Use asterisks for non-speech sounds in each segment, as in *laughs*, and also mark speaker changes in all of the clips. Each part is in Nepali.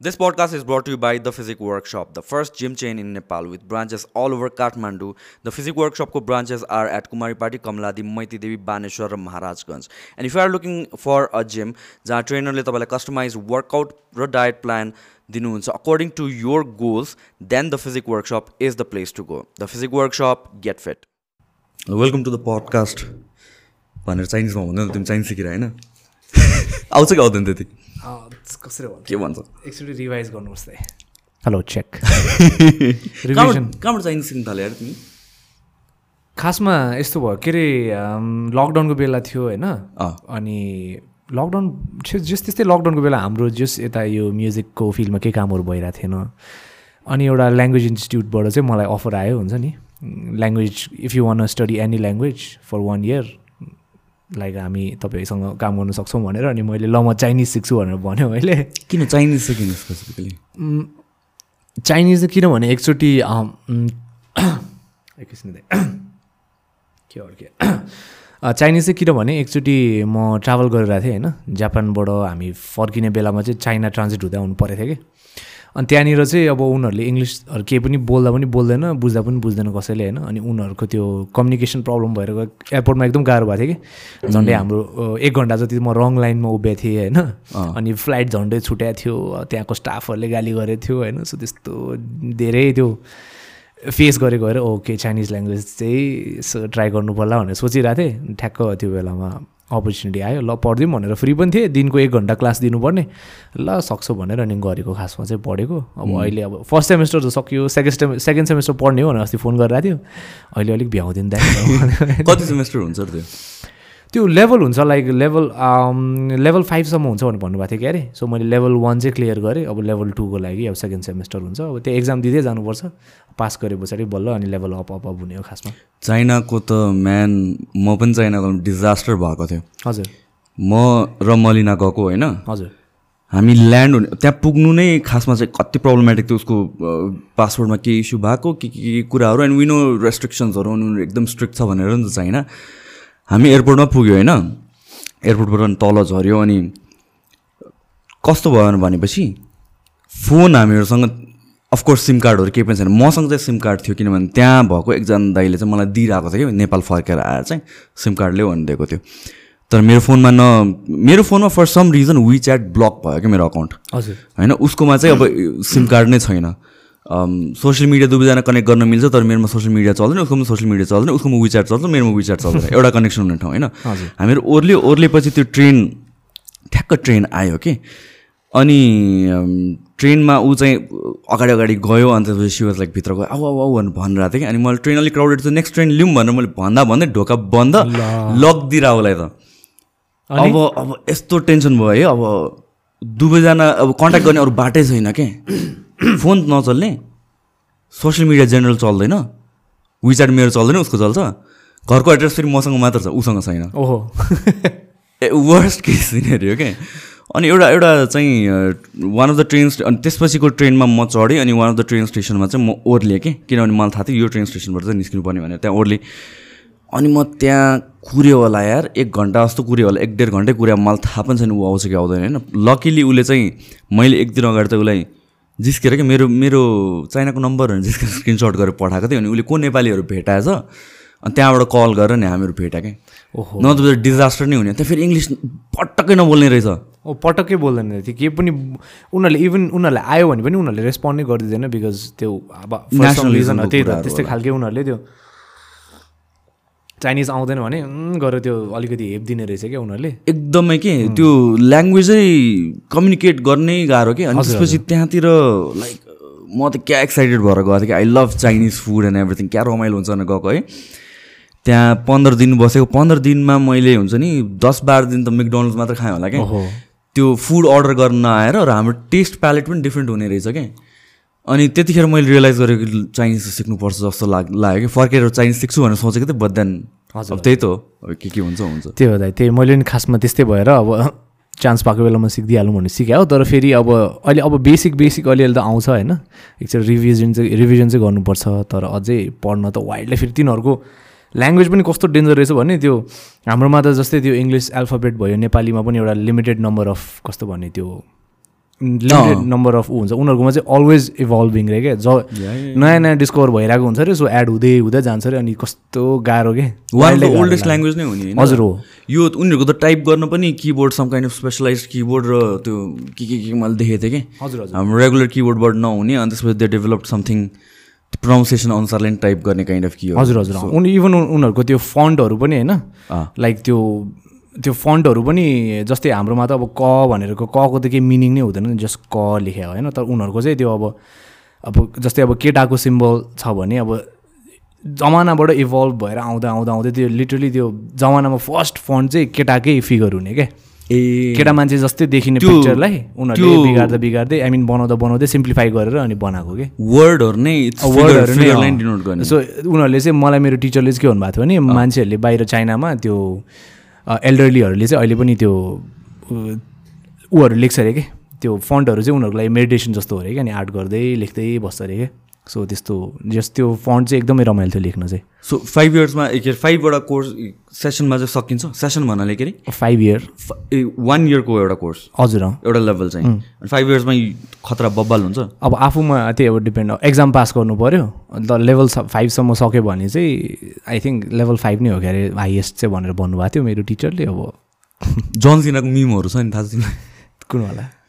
Speaker 1: This podcast is brought to you by The Physic Workshop, the first gym chain in Nepal with branches all over Kathmandu. The Physic Workshop ko branches are at Kumaripati, Kamladi, Maiti Devi, Baneshwar, and Maharajganj. And if you are looking for a gym जहाँ ट्रेनरले तपाईँलाई कस्टमाइज वर्कआउट र डायट प्लान दिनुहुन्छ according to your goals then the physique workshop is the place to go the physique workshop get fit welcome to the podcast भनेर चाइनिजमा भन्दैन तिमी चाइनिज सिकेर होइन आउँछ कि आउँदैन त्यति
Speaker 2: कसरी भन्छ
Speaker 1: के भन्छ?
Speaker 2: एकचोटि रिभाइज गर्नुपर्छ है हेलो चेक *laughs* रिभिजन
Speaker 1: कहाँबाट थाल्यो यार तिमी?
Speaker 2: खासमा यस्तो भयो के अरे लकडाउनको बेला थियो होइन। अनि लकडाउन छे- जस त्यस्तै लकडाउनको बेला हाम्रो जस यता यो म्युजिकको फिल्डमा केही कामहरू भइरहेको थिएन। अनि एउटा ल्याङ्ग्वेज इन्स्टिट्युटबाट चाहिँ मलाई अफर आयो हुन्छ नि। Language if you want study any language for one year like हामी तपाईँसँग काम गर्न सक्छौँ भनेर अनि मैले ल म चाइनिज सिक्छु भनेर भन्यो मैले।
Speaker 1: किन चाइनिज सिकिनु स्पेसिफिकली
Speaker 2: चाइनिज किनभने एकचोटि *coughs* एकैछिन। *coughs* के अड्के *coughs* अ, चाइनिज चाहिँ किनभने एकचोटि म ट्राभल गरिरहेको थिएँ होइन? जापानबाट हामी फर्किने बेलामा चाहिँ चाइना ट्रान्जिट हुँदै आउनु परेको थियो कि। अनि त्यहाँनिर चाहिँ अब उनीहरूले इङ्ग्लिसहरू केही पनि बोल्दा पनि बोल्दैन बुझ्दा पनि बुझ्दैन कसैले होइन? अनि उनीहरूको त्यो कम्युनिकेसन प्रब्लम भएर एयरपोर्टमा एकदम गाह्रो भएको थियो कि? झन्डै हाम्रो एक घन्टा जति म रङ लाइनमा उभिएको थिएँ होइन? अनि फ्लाइट झन्डै छुट्याएको थियो त्यहाँको स्टाफहरूले गाली गरेको थियो होइन? सो त्यस्तो धेरै त्यो फेस गरेको भएर ओके चाइनिज ल्याङ्ग्वेज चाहिँ ट्राई गर्नु पर्ला भनेर सोचिरहेको थिएँ। ठ्याक्क त्यो बेलामा अपर्च्युनिटी आयो। ल पढिदिउँ भनेर फ्री पनि थिएँ। दिनको एक घन्टा क्लास दिनुपर्ने। ल सक्छु भनेर अनि गरेको खासमा चाहिँ पढेको। अब अहिले अब फर्स्ट सेमेस्टर त सकियो। सेकेन्ड सेमे सेकेन्ड सेमेस्टर पढ्ने हो भनेर अस्ति फोन गरिरहेको थियो। अहिले अलिक भ्याउँदैन। *laughs*
Speaker 1: कति सेमेस्टर हुन्छ त्यो?
Speaker 2: त्यो लेभल हुन्छ लाइक लेभल लेभल फाइभसम्म हुन्छ भनेर भन्नुभएको थियो कि अरे? सो मैले लेभल वान चाहिँ क्लियर गरेँ अब लेभल टूको लागि अब सेकेन्ड सेमेस्टर हुन्छ। अब त्यो एक्जाम दिँदै जानुपर्छ। पास गरे पछाडि बल्ल अनि लेभल अप अप अप हुने हो खासमा।
Speaker 1: चाइनाको त म्यान म पनि चाइनाको डिजास्टर भएको थियो।
Speaker 2: हजुर।
Speaker 1: म र मलिना गएको होइन।
Speaker 2: हजुर।
Speaker 1: हामी ल्यान्ड हुने त्यहाँ पुग्नु नै खासमा चाहिँ कति प्रब्लमेटिक थियो उसको पासपोर्टमा केही इस्यु भएको के के कुराहरू अनि विनो रेस्ट्रिक्सन्सहरू उनीहरू एकदम स्ट्रिक्ट छ भनेर नि त चाइना। हामी एयरपोर्टमा पुग्यो होइन। एयरपोर्टबाट अनि तल झऱ्यो अनि कस्तो भयो भनेपछि फोन हामीहरूसँग अफकोर्स सिम कार्डहरू केही पनि छैन। मसँग चाहिँ सिम कार्ड थियो किनभने त्यहाँ भएको एकजना दाइले चाहिँ मलाई दिइरहेको थियो कि नेपाल फर्केर आएर चाहिँ सिम कार्ड ल्याऊ भनिदिएको थियो। तर मेरो फोनमा न मेरो फोनमा for some reason WeChat block भयो क्या मेरो अकाउन्ट
Speaker 2: हजुर।
Speaker 1: होइन उसकोमा चाहिँ अब *clears throat* सिम कार्ड नै छैन। सोसियल मिडिया दुवैजना कनेक्ट गर्न मिल्छ तर मेरोमा सोसियल मिडिया चल्दैन उसकोमा सोसियल मिडिया चल्दैन उसकोमा विच्याट चल्छ मेरोमा विच्याट चल्दैन। *laughs* एउटा कनेक्सन हुने ठाउँ होइन। हामीहरू ओर्ले ओर्लेपछि त्यो ट्रेन ठ्याक्क ट्रेन आयो कि? अनि ट्रेनमा ऊ चाहिँ अगाडि अगाडि गयो अन्त सिवाज लाइक भित्र गयो आऊ आऊ भनेर भनिरहेको थिएँ कि? अनि मैले ट्रेन अलिक क्राउडेड छ नेक्स्ट ट्रेन लिउँ भनेर मैले भन्दा भन्दै ढोका बन्द लक दिइरह उसलाई त। अब अब यस्तो टेन्सन भयो है अब दुवैजना अब कन्ट्याक्ट गर्ने अरू बाटै छैन के? *clears throat* फोन नचल्ने सोसियल मिडिया जेनरल चल्दैन विचार मेरो चल्दैन उसको चल्छ। घरको एड्रेस फेरि मसँग मात्र छ उसँग छैन।
Speaker 2: ओहो।
Speaker 1: ए वर्स्ट केस सिनेरियो के अनि एउटा एउटा चाहिँ वान अफ द ट्रेन अनि त्यसपछिको ट्रेनमा म चढेँ अनि वान अफ द ट्रेन स्टेसनमा चाहिँ म ओर्लिएँ कि? किनभने मलाई थाहा थियो यो ट्रेन स्टेसनबाट चाहिँ निस्किनु पर्ने भनेर त्यहाँ ओर्लिएँ अनि म त्यहाँ कुऱ्यो होला यार एक घन्टा जस्तो कुऱ्यो होला एक डेढ घन्टै कुऱ्यो मलाई थाहा पनि छैन ऊ आउँछ कि आउँदैन होइन? लकिली उसले चाहिँ मैले एक दिन अगाडि चाहिँ उसलाई जिस्केर क्या मेरो मेरो चाइनाको नम्बरहरू जिस्केर स्क्रिनसट गरेर पठाएको थियो अनि उसले को नेपालीहरू भेटाएछ? अनि त्यहाँबाट कल गरेर नि हामीहरू भेट्यो क्या
Speaker 2: ओहो
Speaker 1: नत्र डिजास्टर नै हुने त्यहाँ फेरि इङ्ग्लिस पटक्कै नबोल्ने रहेछ।
Speaker 2: ओ पटक्कै बोल्दैन थियो केही पनि उनीहरूले इभन उनीहरूले आयो भने पनि उनीहरूले रेस्पोन्ड नै गरिदिँदैन बिकज त्यो अब
Speaker 1: Nationalism
Speaker 2: रिजन
Speaker 1: को
Speaker 2: त्यही त
Speaker 1: कुराहरू
Speaker 2: त्यस्तै खालके उनीहरूले त्यो चाइनिज आउँदैन भने गरेर त्यो अलिकति हेप दिने रहेछ क्या उनीहरूले।
Speaker 1: एकदमै के त्यो ल्याङ्ग्वेजै कम्युनिकेट गर्नै गाह्रो के। अनि त्यसपछि त्यहाँतिर लाइक म त क्या एक्साइटेड भएर गएको थिएँ कि I love Chinese food and everything क्या रमाइलो हुन्छ भनेर गएको है। त्यहाँ पन्ध्र दिन बसेको पन्ध्र दिनमा मैले हुन्छ नि दस बाह्र दिन त मेकडोनल्ड्स मात्र खाएँ होला क्या त्यो फुड अर्डर गर्न आएर र हाम्रो टेस्ट प्यालेट पनि डिफ्रेन्ट हुने रहेछ क्या अनि त्यतिखेर मैले रियलाइज गरेँ कि चाइनिज सिक्नुपर्छ जस्तो लाग लाग्यो कि फर्केर चाइनिज सिक्छु भनेर सोचेको थिएँ बट देन
Speaker 2: हजुर।
Speaker 1: त्यही त हो। अब के के हुन्छ हुन्छ।
Speaker 2: त्यही हो दाइ त्यही मैले पनि खासमा त्यस्तै भएर अब *laughs* चान्स पाएको बेलामा सिकिदिइहालौँ भने सिकायो तर फेरि अब अहिले अब बेसिक बेसिक अलिअलि त आउँछ होइन। एकचोटि रिभिजन चाहिँ रिभिजन चाहिँ गर्नुपर्छ तर अझै पढ्न त वाइल्डलाई फेरि तिनीहरूको ल्याङ्ग्वेज पनि कस्तो डेन्जर रहेछ भने त्यो हाम्रोमा त जस्तै त्यो इङ्ग्लिस एल्फाबेट भयो नेपालीमा पनि एउटा लिमिटेड नम्बर अफ कस्तो भन्ने त्यो लिमिटेड नम्बर अफ ऊ हुन्छ। उनीहरूकोमा चाहिँ अलवेज इभल्भिङ रे क्या। ज नयाँ नयाँ डिस्कभर भइरहेको हुन्छ अरे सो एड हुँदै हुँदै जान्छ अरे अनि कस्तो गाह्रो के?
Speaker 1: ओल्डेस्ट ल्याङ्ग्वेज नै हो नि होइन?
Speaker 2: हजुर हो।
Speaker 1: यो उनीहरूको त टाइप गर्न पनि keyboard some kind of specialized keyboard र त्यो के के के मैले देखेको थिएँ कि?
Speaker 2: हजुर हजुर।
Speaker 1: हाम्रो रेगुलर किबोर्डबाट नहुने अनि त्यसपछि दे डेभलप समथिङ प्रोनाउन्सिएसन अनुसारले टाइप गर्ने काइन्ड अफ की
Speaker 2: हजुर हजुर। उनी इभन उनीहरूको त्यो फन्टहरू पनि होइन। लाइक त्यो त्यो फन्टहरू पनि जस्तै हाम्रोमा त अब क भनेरको कको त केही मिनिङ नै हुँदैन नि जस्ट क लेख्या होइन तर उनीहरूको चाहिँ त्यो अब अब जस्तै अब केटाको सिम्बल छ भने अब जमानाबाट इभल्भ भएर आउँदा आउँदा आउँदै त्यो लिटरली त्यो जमानामा फर्स्ट फन्ट चाहिँ केटाकै फिगर हुने क्या
Speaker 1: ए।
Speaker 2: केटा मान्छे जस्तै देखिने पिक्चरलाई उनीहरूले बिगार्दा बिगार्दै आई मिन बनाउँदा बनाउँदै सिम्प्लिफाई गरेर अनि बनाएको कि?
Speaker 1: वर्डहरू नै
Speaker 2: वर्डहरू नै
Speaker 1: डिनोट गर्ने।
Speaker 2: सो उनीहरूले चाहिँ मलाई मेरो टिचरले चाहिँ के भन्नुभएको थियो भने मान्छेहरूले बाहिर चाइनामा त्यो एल्डरलीहरूले चाहिँ अहिले पनि त्यो ऊहरू लेख्छ अरे कि? त्यो फन्टहरू चाहिँ उनीहरूको लागि मेडिटेसन जस्तो हो अरे कि? अनि आर्ट गर्दै लेख्दै बस्छ अरे क्या सो त्यस्तो जस त्यो फन्ट चाहिँ एकदमै रमाइलो थियो लेख्न चाहिँ।
Speaker 1: सो फाइभ इयर्समा के अरे फाइभवटा कोर्स सेसनमा चाहिँ सकिन्छ? सेसन भन्नाले के अरे?
Speaker 2: फाइभ इयर
Speaker 1: वान इयरको एउटा कोर्स
Speaker 2: हजुर
Speaker 1: एउटा लेभल चाहिँ। अनि फाइभ इयर्समा खतरा बब्बाल हुन्छ?
Speaker 2: अब आफूमा त्यही अब डिपेन्ड एक्जाम पास गर्नु पऱ्यो अन्त लेभल फाइभसम्म सक्यो भने चाहिँ आई थिङ्क लेभल फाइभ नै हो क्या अरे हाइएस्ट चाहिँ भनेर भन्नुभएको थियो मेरो टिचरले अब।
Speaker 1: जन सिनाको मिमहरू छ नि थाहा छ
Speaker 2: कुनवाला
Speaker 1: जन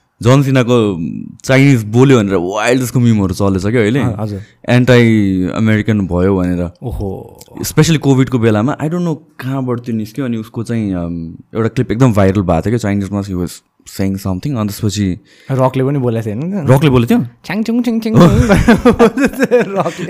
Speaker 1: सिनाको चाइनिज बोल्यो भनेर वाइल्ड जसको मिमहरू चलेछ क्या अहिले एन्टाई अमेरिकन भयो भनेर।
Speaker 2: ओहो।
Speaker 1: स्पेसली कोभिडको बेलामा आई डोन्ट नो कहाँबाट त्यो निस्क्यो अनि उसको चाहिँ एउटा क्लिप एकदम भाइरल भएको थियो क्या चाइनिजमा वाज सेङ समथिङ अनि त्यसपछि
Speaker 2: रकले पनि बोलेको थियो होइन?
Speaker 1: रकले बोलेको थियो?
Speaker 2: छ्याङ छ्याङ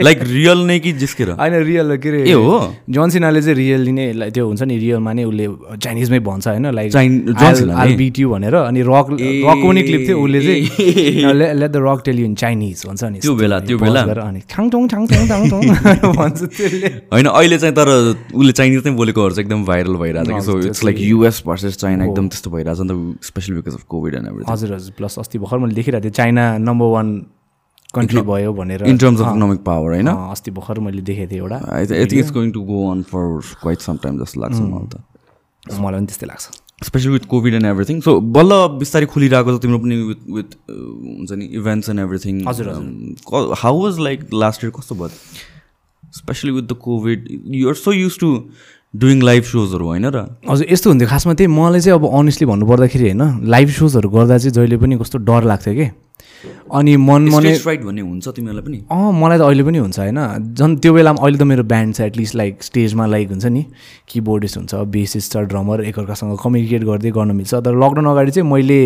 Speaker 1: लाइक रियल नै कि जिस्केर
Speaker 2: होइन रियल के अरे
Speaker 1: ए हो?
Speaker 2: जोनसिनाले चाहिँ रियली नै like त्यो हुन्छ नि रियलमा नै उसले चाइनिजमै भन्छ होइन लाइक
Speaker 1: चाइन- जोन सिनाले?
Speaker 2: आई बिट यु भनेर अनि रक रकको पनि क्लिप थियो उसले चाहिँ let the Rock tell you in Chinese भन्छ नि
Speaker 1: त्यो बेला, त्यो बेला।
Speaker 2: अनि छाङ छाङ छाङ भन्छ त्यसले।
Speaker 1: होइन अहिले चाहिँ तर उसले चाइनिज नै बोलेकोहरू चाहिँ एकदम भाइरल भइरहेको छ so it's like US versus China एकदम त्यस्तो भइरहेको छ नि त specially because of Covid and everything
Speaker 2: हजुर हजुर प्लस अस्ति भर्खर मैले देखिरहेको थिएँ चाइना नम्बर वान कन्ट्री भयो भनेर।
Speaker 1: In terms of economic power होइन
Speaker 2: अस्ति भर्खर मैले देखेको थिएँ एउटा।
Speaker 1: I think it's going to go on for quite some time जस्तो लाग्छ मलाई त।
Speaker 2: मलाई पनि त्यस्तै लाग्छ।
Speaker 1: Specially with Covid and everything so बल्ल बिस्तारै खुलिरहेको छ तिम्रो पनि विथ विथ हुन्छ नि इभेन्ट्स एन्ड एभ्रिथिङ
Speaker 2: हजुर,
Speaker 1: how was like last year कस्तो भयो? Specially with the Covid you're so used to doing live सोजहरू होइन र?
Speaker 2: हजुर यस्तो हुन्थ्यो। खासमा त्यही मलाई चाहिँ अब अनेस्टली भन्नुपर्दाखेरि होइन लाइभ सोजहरू गर्दा चाहिँ जहिले पनि कस्तो डर लाग्थ्यो कि। अनि मन मनै
Speaker 1: फ्राइट भन्ने हुन्छ तिमीहरूलाई पनि?
Speaker 2: अँ मलाई त अहिले पनि हुन्छ होइन। झन् त्यो बेलामा अहिले त मेरो ब्यान्ड छ एटलिस्ट लाइक स्टेजमा लाइक हुन्छ नि। किबोर्डिस्ट हुन्छ बेसिस्ट छ ड्रमर एकअर्कासँग कम्युनिकेट गर्दै गर्न मिल्छ। तर लकडाउन अगाडि चाहिँ मैले